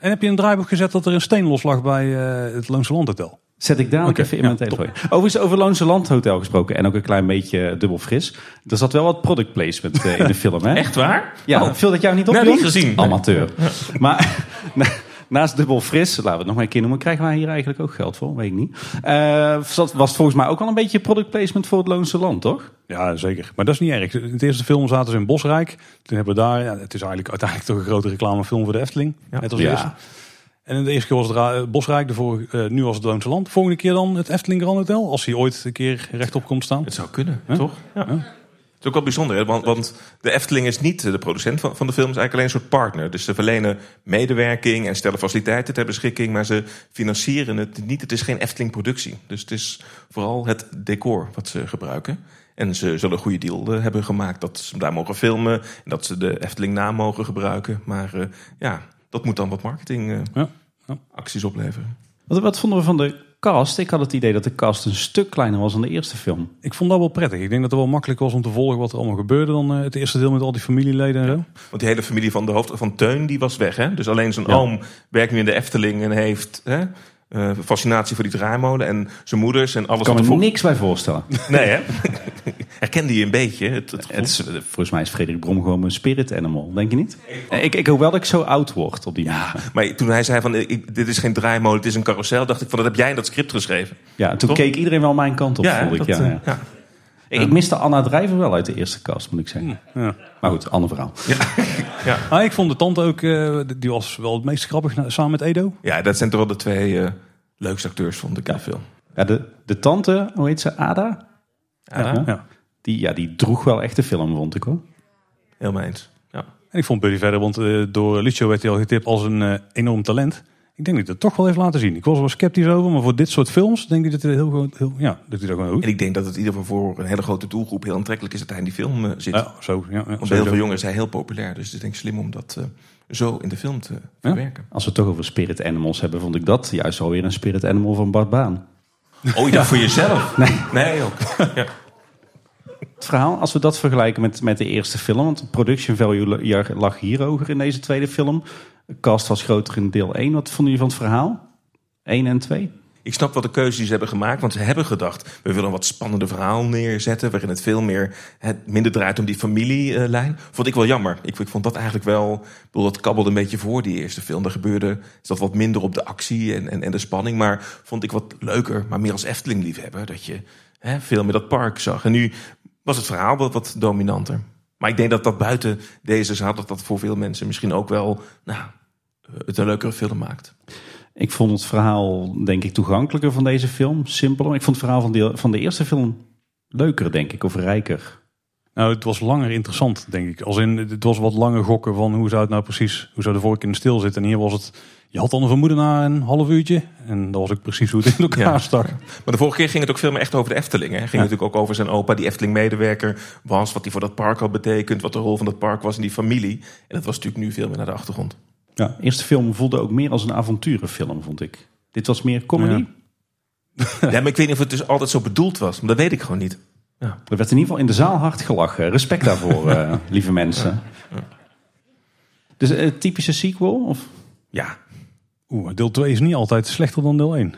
En heb je een draaiboek gezet dat er een steen loslag bij eh, het Loonse Land Hotel? Zet ik dadelijk Oké, even in ja, mijn telefoon. Overigens over Loonse Land Hotel gesproken en ook een klein beetje dubbel fris. Er zat wel wat product placement eh, in de film, hè? Echt waar? Ja, Oh. viel dat jou niet op? Nee, niet gezien. Amateur. Maar na- naast dubbel fris, laten we het nog maar een keer noemen, krijgen wij hier eigenlijk ook geld voor, weet ik niet. Eh, zat- was het volgens mij ook wel een beetje product placement voor het Loonse Land, toch? Ja, zeker. Maar dat is niet erg. In de eerste film zaten ze in Bosrijk. Toen hebben we daar, ja, het is eigenlijk uiteindelijk toch een grote reclamefilm voor de Efteling. Ja. Net als eerste. En in de eerste keer was het eh, Bosrijk, de vorige, eh, nu was het Loonse Land. Volgende keer dan het Efteling Grand Hotel, als hij ooit een keer rechtop komt staan. Het zou kunnen, toch? Ja. Het is ook wel bijzonder, hè? Want, want de Efteling is niet de producent van, van de film, is eigenlijk alleen een soort partner. Dus ze verlenen medewerking en stellen faciliteiten ter beschikking, maar ze financieren het niet. Het is geen Efteling-productie. Dus het is vooral het decor wat ze gebruiken. En ze zullen een goede deal eh, hebben gemaakt dat ze daar mogen filmen en dat ze de Efteling naam mogen gebruiken. Maar eh, ja, dat moet dan wat marketing eh, Ja, opleveren. Wat, wat vonden we van de cast, ik had het idee dat de cast een stuk kleiner was dan de eerste film. Ik vond dat wel prettig. Ik denk dat het wel makkelijk was om te volgen wat er allemaal gebeurde dan eh, het eerste deel met al die familieleden en zo. Want die hele familie van de hoofd van Teun, die was weg. Hè? Dus alleen zijn Ja. oom werkt nu in de Efteling en heeft hè, eh, fascinatie voor die draaimolen. En zijn moeders en alles. Ik kan wat me er voor- niks bij voorstellen. Nee, hè? Herkende je een beetje het, het Het is, volgens mij is Frederik Brom gewoon een spirit animal, denk je niet? Ik, ik hoop wel dat ik zo oud word op die manier. Maar toen hij zei van, ik, dit is geen draaimolen, het is een carousel, dacht ik van, dat heb jij in dat script geschreven. Ja, en toen Toch? keek iedereen wel mijn kant op, voelde ik. dat, Ja, eh, ja. ja. Ik, ik miste Anna Drijver wel uit de eerste cast, moet ik zeggen. Ja. Maar goed, ander verhaal. Ah, ik vond de tante ook, eh, die was wel het meest grappig samen met Edo. Ja, dat zijn toch wel de twee eh, leukste acteurs, vond ik in de film. Ja, de, de tante, hoe heet ze? Ada? Ja, Ja. Die, ja, die droeg wel echt de film, vond ik hoor. helemaal eens. Ja. En ik vond Buddy verder, want eh, door Licho werd hij al getipt als een enorm talent. Ik denk dat hij het toch wel heeft laten zien. Ik was er wel sceptisch over, maar voor dit soort films denk ik dat hij dat heel goed, heel, ja, dat hij dat gewoon goed. En ik denk dat het in ieder geval voor een hele grote doelgroep heel aantrekkelijk is dat hij in die film eh, zit. Ja, zo, ja, ja, Want bij heel veel jongeren is hij heel populair. Dus het is denk ik slim om dat eh, zo in de film te verwerken. Als we het toch over spirit animals hebben, vond ik dat juist alweer een spirit animal van Bart Baan. Oh, je dacht voor jezelf? Nee. Nee, ook. Ja. Verhaal, als we dat vergelijken met, met de eerste film, want de production value la- lag hier hoger in deze tweede film. De cast was groter in deel 1. Wat vonden jullie van het verhaal? 1 en 2? Ik snap wel de keuzes die ze hebben gemaakt. Want ze hebben gedacht, we willen een wat spannender verhaal neerzetten. Waarin het veel meer, het minder draait om die familielijn. Vond ik wel jammer. Ik, vond dat eigenlijk wel, bedoel, dat kabbelde een beetje voor die eerste film. Er gebeurde, zat wat minder op de actie en, en, en de spanning. Maar vond ik wat leuker, maar meer als Efteling liefhebber. Dat je hè, veel meer dat park zag. En nu was het verhaal wat, wat dominanter. Maar ik denk dat dat buiten deze zaal, dat dat voor veel mensen misschien ook wel, nou, het een leukere film maakt. Ik vond het verhaal, denk ik, toegankelijker van deze film. Simpeler. Ik vond het verhaal van de, van de eerste film leuker, denk ik, of rijker. Nou, het was langer interessant, denk ik. Als in, het was wat langer gokken van hoe zou het nou precies, hoe zou de vork in de stil zitten. En hier was het, je had dan een vermoeden na een half uurtje. En dat was ook precies hoe het in elkaar Ja. stak. Maar de vorige keer ging het ook veel meer echt over de Efteling. Hè? Het ging natuurlijk ook over zijn opa, die Efteling-medewerker was. Wat hij voor dat park had betekend. Wat de rol van dat park was in die familie. En dat was natuurlijk nu veel meer naar de achtergrond. Ja, de eerste film voelde ook meer als een avonturenfilm, vond ik. Dit was meer comedy. Ja. Ja, maar ik weet niet of het dus altijd zo bedoeld was. Maar dat weet ik gewoon niet. Er werd in ieder geval in de zaal hard gelachen. Respect daarvoor, eh, lieve mensen. Dus een typische sequel? Of? Ja, Oeh, deel 2 is niet altijd slechter dan deel 1.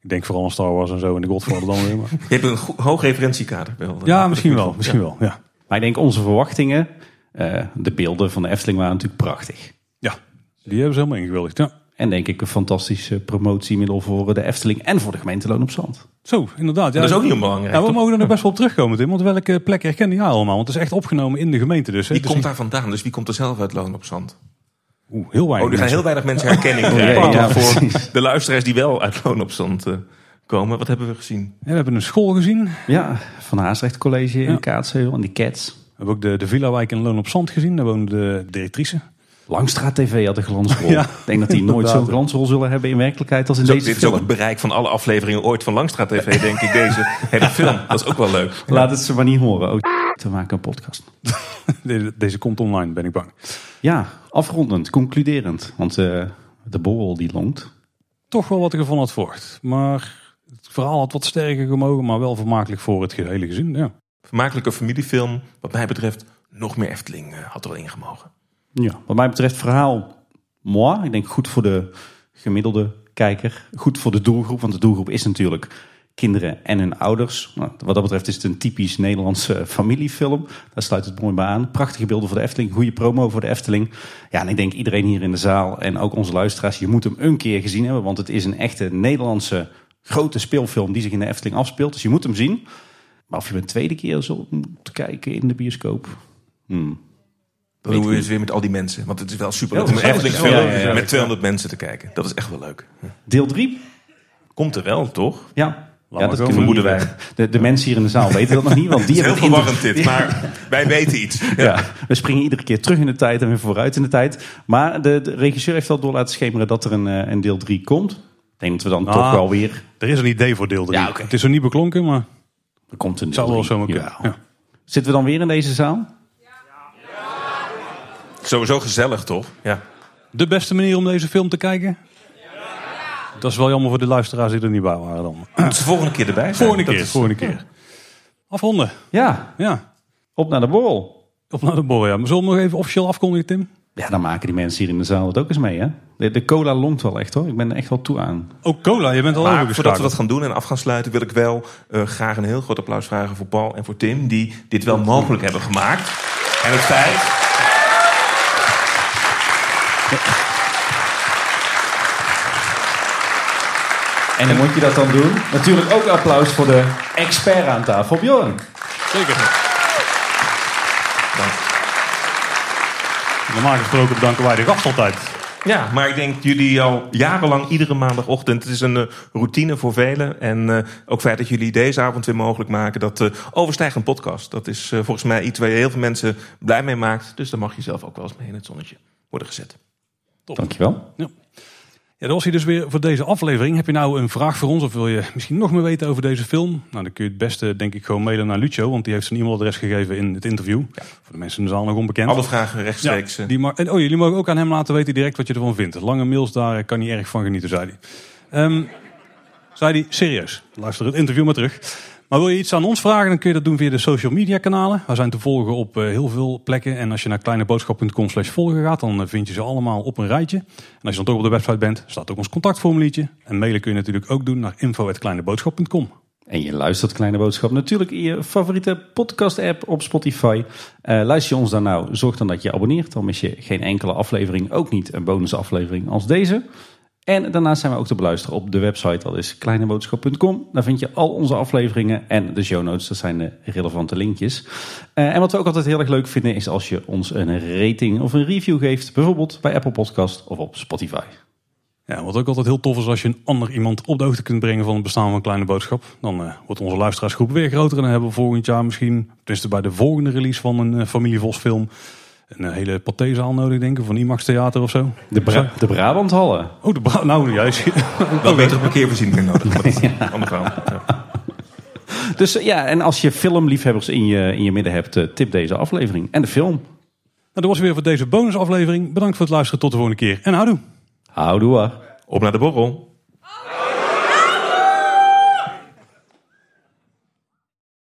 Ik denk vooral aan Star Wars en zo en de Godfather dan weer. Maar... je hebt een hoog referentiekader. Wel, Ja, misschien wel. Misschien wel, ja. Maar ik denk onze verwachtingen, eh, de beelden van de Efteling waren natuurlijk prachtig. Ja, die hebben ze helemaal ingewilligd. Ja. En denk ik een fantastische promotiemiddel voor de Efteling en voor de gemeente Loon op Zand. Zo, inderdaad. Ja, Dat is ook niet onbelangrijk. Ja, we toch? mogen er nog best wel op terugkomen, Tim. Want welke plek herkende jij allemaal? Want het is echt opgenomen in de gemeente dus. hè. Wie is komt daar vandaan? Dus wie komt er zelf uit Loon op Zand? Oeh, heel weinig Oh, er gaan mensen. heel weinig mensen herkenning ja, voor de luisteraars die wel uit Loon op Zand eh, komen. Wat hebben we gezien? Ja, we hebben een school gezien. We Ja, van Haasrecht College in Ja. Kaatsheuvel en die Cats. hebben ook de, de Villa-wijk in Loon op Zand gezien. Daar woonde de directrice. Langstraat TV had een glansrol. Ja, ik denk dat die nooit zo'n glansrol zullen hebben in werkelijkheid als in Zo, deze dit is ook het bereik van alle afleveringen ooit van Langstraat TV, denk ik. Deze hele film. Dat is ook wel leuk. Laat het ze maar niet horen. Oh, we maken een podcast. Deze, deze komt online, ben ik bang. Ja, afrondend, concluderend. Want eh, de borrel die longt. Toch wel wat ik ervan had verwacht. Maar het verhaal had wat sterker gemogen, maar wel vermakelijk voor het gehele gezin. Ja. Vermakelijke familiefilm. Wat mij betreft nog meer Efteling eh, had er wel ingemogen. Ja, wat mij betreft verhaal moi. Ik denk goed voor de gemiddelde kijker. Goed voor de doelgroep, want de doelgroep is natuurlijk kinderen en hun ouders. Nou, wat dat betreft is het een typisch Nederlandse familiefilm. Daar sluit het mooi bij aan. Prachtige beelden voor de Efteling, goede promo voor de Efteling. Ja, en ik denk iedereen hier in de zaal en ook onze luisteraars, je moet hem een keer gezien hebben, want het is een echte Nederlandse grote speelfilm die zich in de Efteling afspeelt. Dus je moet hem zien. Maar of je hem een tweede keer zult moeten kijken in de bioscoop. Hmm. Dan doen we het weer met al die mensen. Want het is wel super leuk Ja, om een Efteling gezellig, met 200 mensen te kijken. Dat is echt wel leuk. Deel 3? Komt er wel, toch? Ja. ja, dat Vermoeden we wij. De, de mensen hier in de zaal weten dat nog niet, want die Het is heel verwarrend dit, maar wij weten iets. Ja, we springen iedere keer terug in de tijd en weer vooruit in de tijd. Maar de, de regisseur heeft wel door laten schemeren dat er een, eh, een deel 3 komt. Ik denk dat we dan Ah. toch wel weer... Er is een idee voor deel 3. Ja, oké. Het is er niet beklonken, maar Er komt een het deel zou wel 3. zomaar kunnen. Ja. Ja. Zitten we dan weer in deze zaal? Sowieso gezellig, toch? Ja. De beste manier om deze film te kijken? Dat is wel jammer voor de luisteraars die er niet bij waren dan. Moeten ze volgende keer erbij zijn. Volgende Dat keer, is- volgende keer. Afronden. Ja, Ja. op naar de borrel. Op naar de borrel, ja. Maar zullen we nog even officieel afkondigen, Tim? Ja, dan maken die mensen hier in de zaal het ook eens mee, hè? De, de cola longt wel echt, hoor. Ik ben er echt wel toe aan. Ook cola, je bent al Maar voordat we dat gaan doen en af gaan sluiten, wil ik wel eh, graag een heel groot applaus vragen voor Paul en voor Tim, die dit wel mogelijk hebben gemaakt. En het feit. En dan moet je dat dan doen. Natuurlijk ook applaus voor de expert aan tafel, Bjorn. Zeker. Normaal gesproken bedanken wij de gast altijd. Ja, maar ik denk jullie al jarenlang iedere maandagochtend. Het is een eh, routine voor velen. En eh, ook feit dat jullie deze avond weer mogelijk maken. Dat eh overstijgt een podcast. Dat is volgens mij iets waar je heel veel mensen blij mee maakt. Dus daar mag je zelf ook wel eens mee in het zonnetje worden gezet. Dankjewel. Ja, dat was hij dus weer voor deze aflevering. Heb je nou een vraag voor ons of wil je misschien nog meer weten over deze film? Nou, dan kun je het beste denk ik gewoon mailen naar Lucio, want die heeft zijn e-mailadres gegeven in het interview. Voor de mensen in de zaal nog onbekend. Alle vragen rechtstreeks. Ja, die mag, en, oh, jullie mogen ook aan hem laten weten direct wat je ervan vindt. Lange mails, daar kan hij erg van genieten, zei hij. Ehm, zei hij, serieus, luister het interview maar terug. Wil je iets aan ons vragen, dan kun je dat doen via de social media kanalen. We zijn te volgen op eh, heel veel plekken. En als je naar kleineboodschap.com slash volgen gaat, dan eh, vind je ze allemaal op een rijtje. En als je dan toch op de website bent, staat ook ons contactformuliertje. En mailen kun je natuurlijk ook doen naar info.kleineboodschap.com. En je luistert Kleine Boodschap natuurlijk in je favoriete podcast-app op Spotify. Eh, luister je ons dan nou, zorg dan dat je abonneert. Dan mis je geen enkele aflevering, ook niet een bonusaflevering als deze. En daarnaast zijn we ook te beluisteren op de website, dat is kleineboodschap.com. Daar vind je al onze afleveringen en de show notes, dat zijn de relevante linkjes. Eh, en wat we ook altijd heel erg leuk vinden, is als je ons een rating of een review geeft. Bijvoorbeeld bij Apple Podcast of op Spotify. Ja, wat ook altijd heel tof is als je een ander iemand op de hoogte kunt brengen van het bestaan van kleine boodschap. Dan eh, wordt onze luisteraarsgroep weer groter en dan hebben we volgend jaar misschien, tenminste bij de volgende release van een uh, Familie Vos film, een uh, hele patézaal nodig denk ik, van IMAX Theater of zo. De, Bra de Brabanthallen. Oh, de Bra nou juist. Wel betere parkeervoorzieningen nodig. Maar dat is een ander verhaal. Ja. Dus uh, ja, en als je filmliefhebbers in je, in je midden hebt, uh, tip deze aflevering. En de film. Nou, dat was weer voor deze bonusaflevering. Bedankt voor het luisteren. Tot de volgende keer. En houdoe. Houdoe. Op naar de borrel.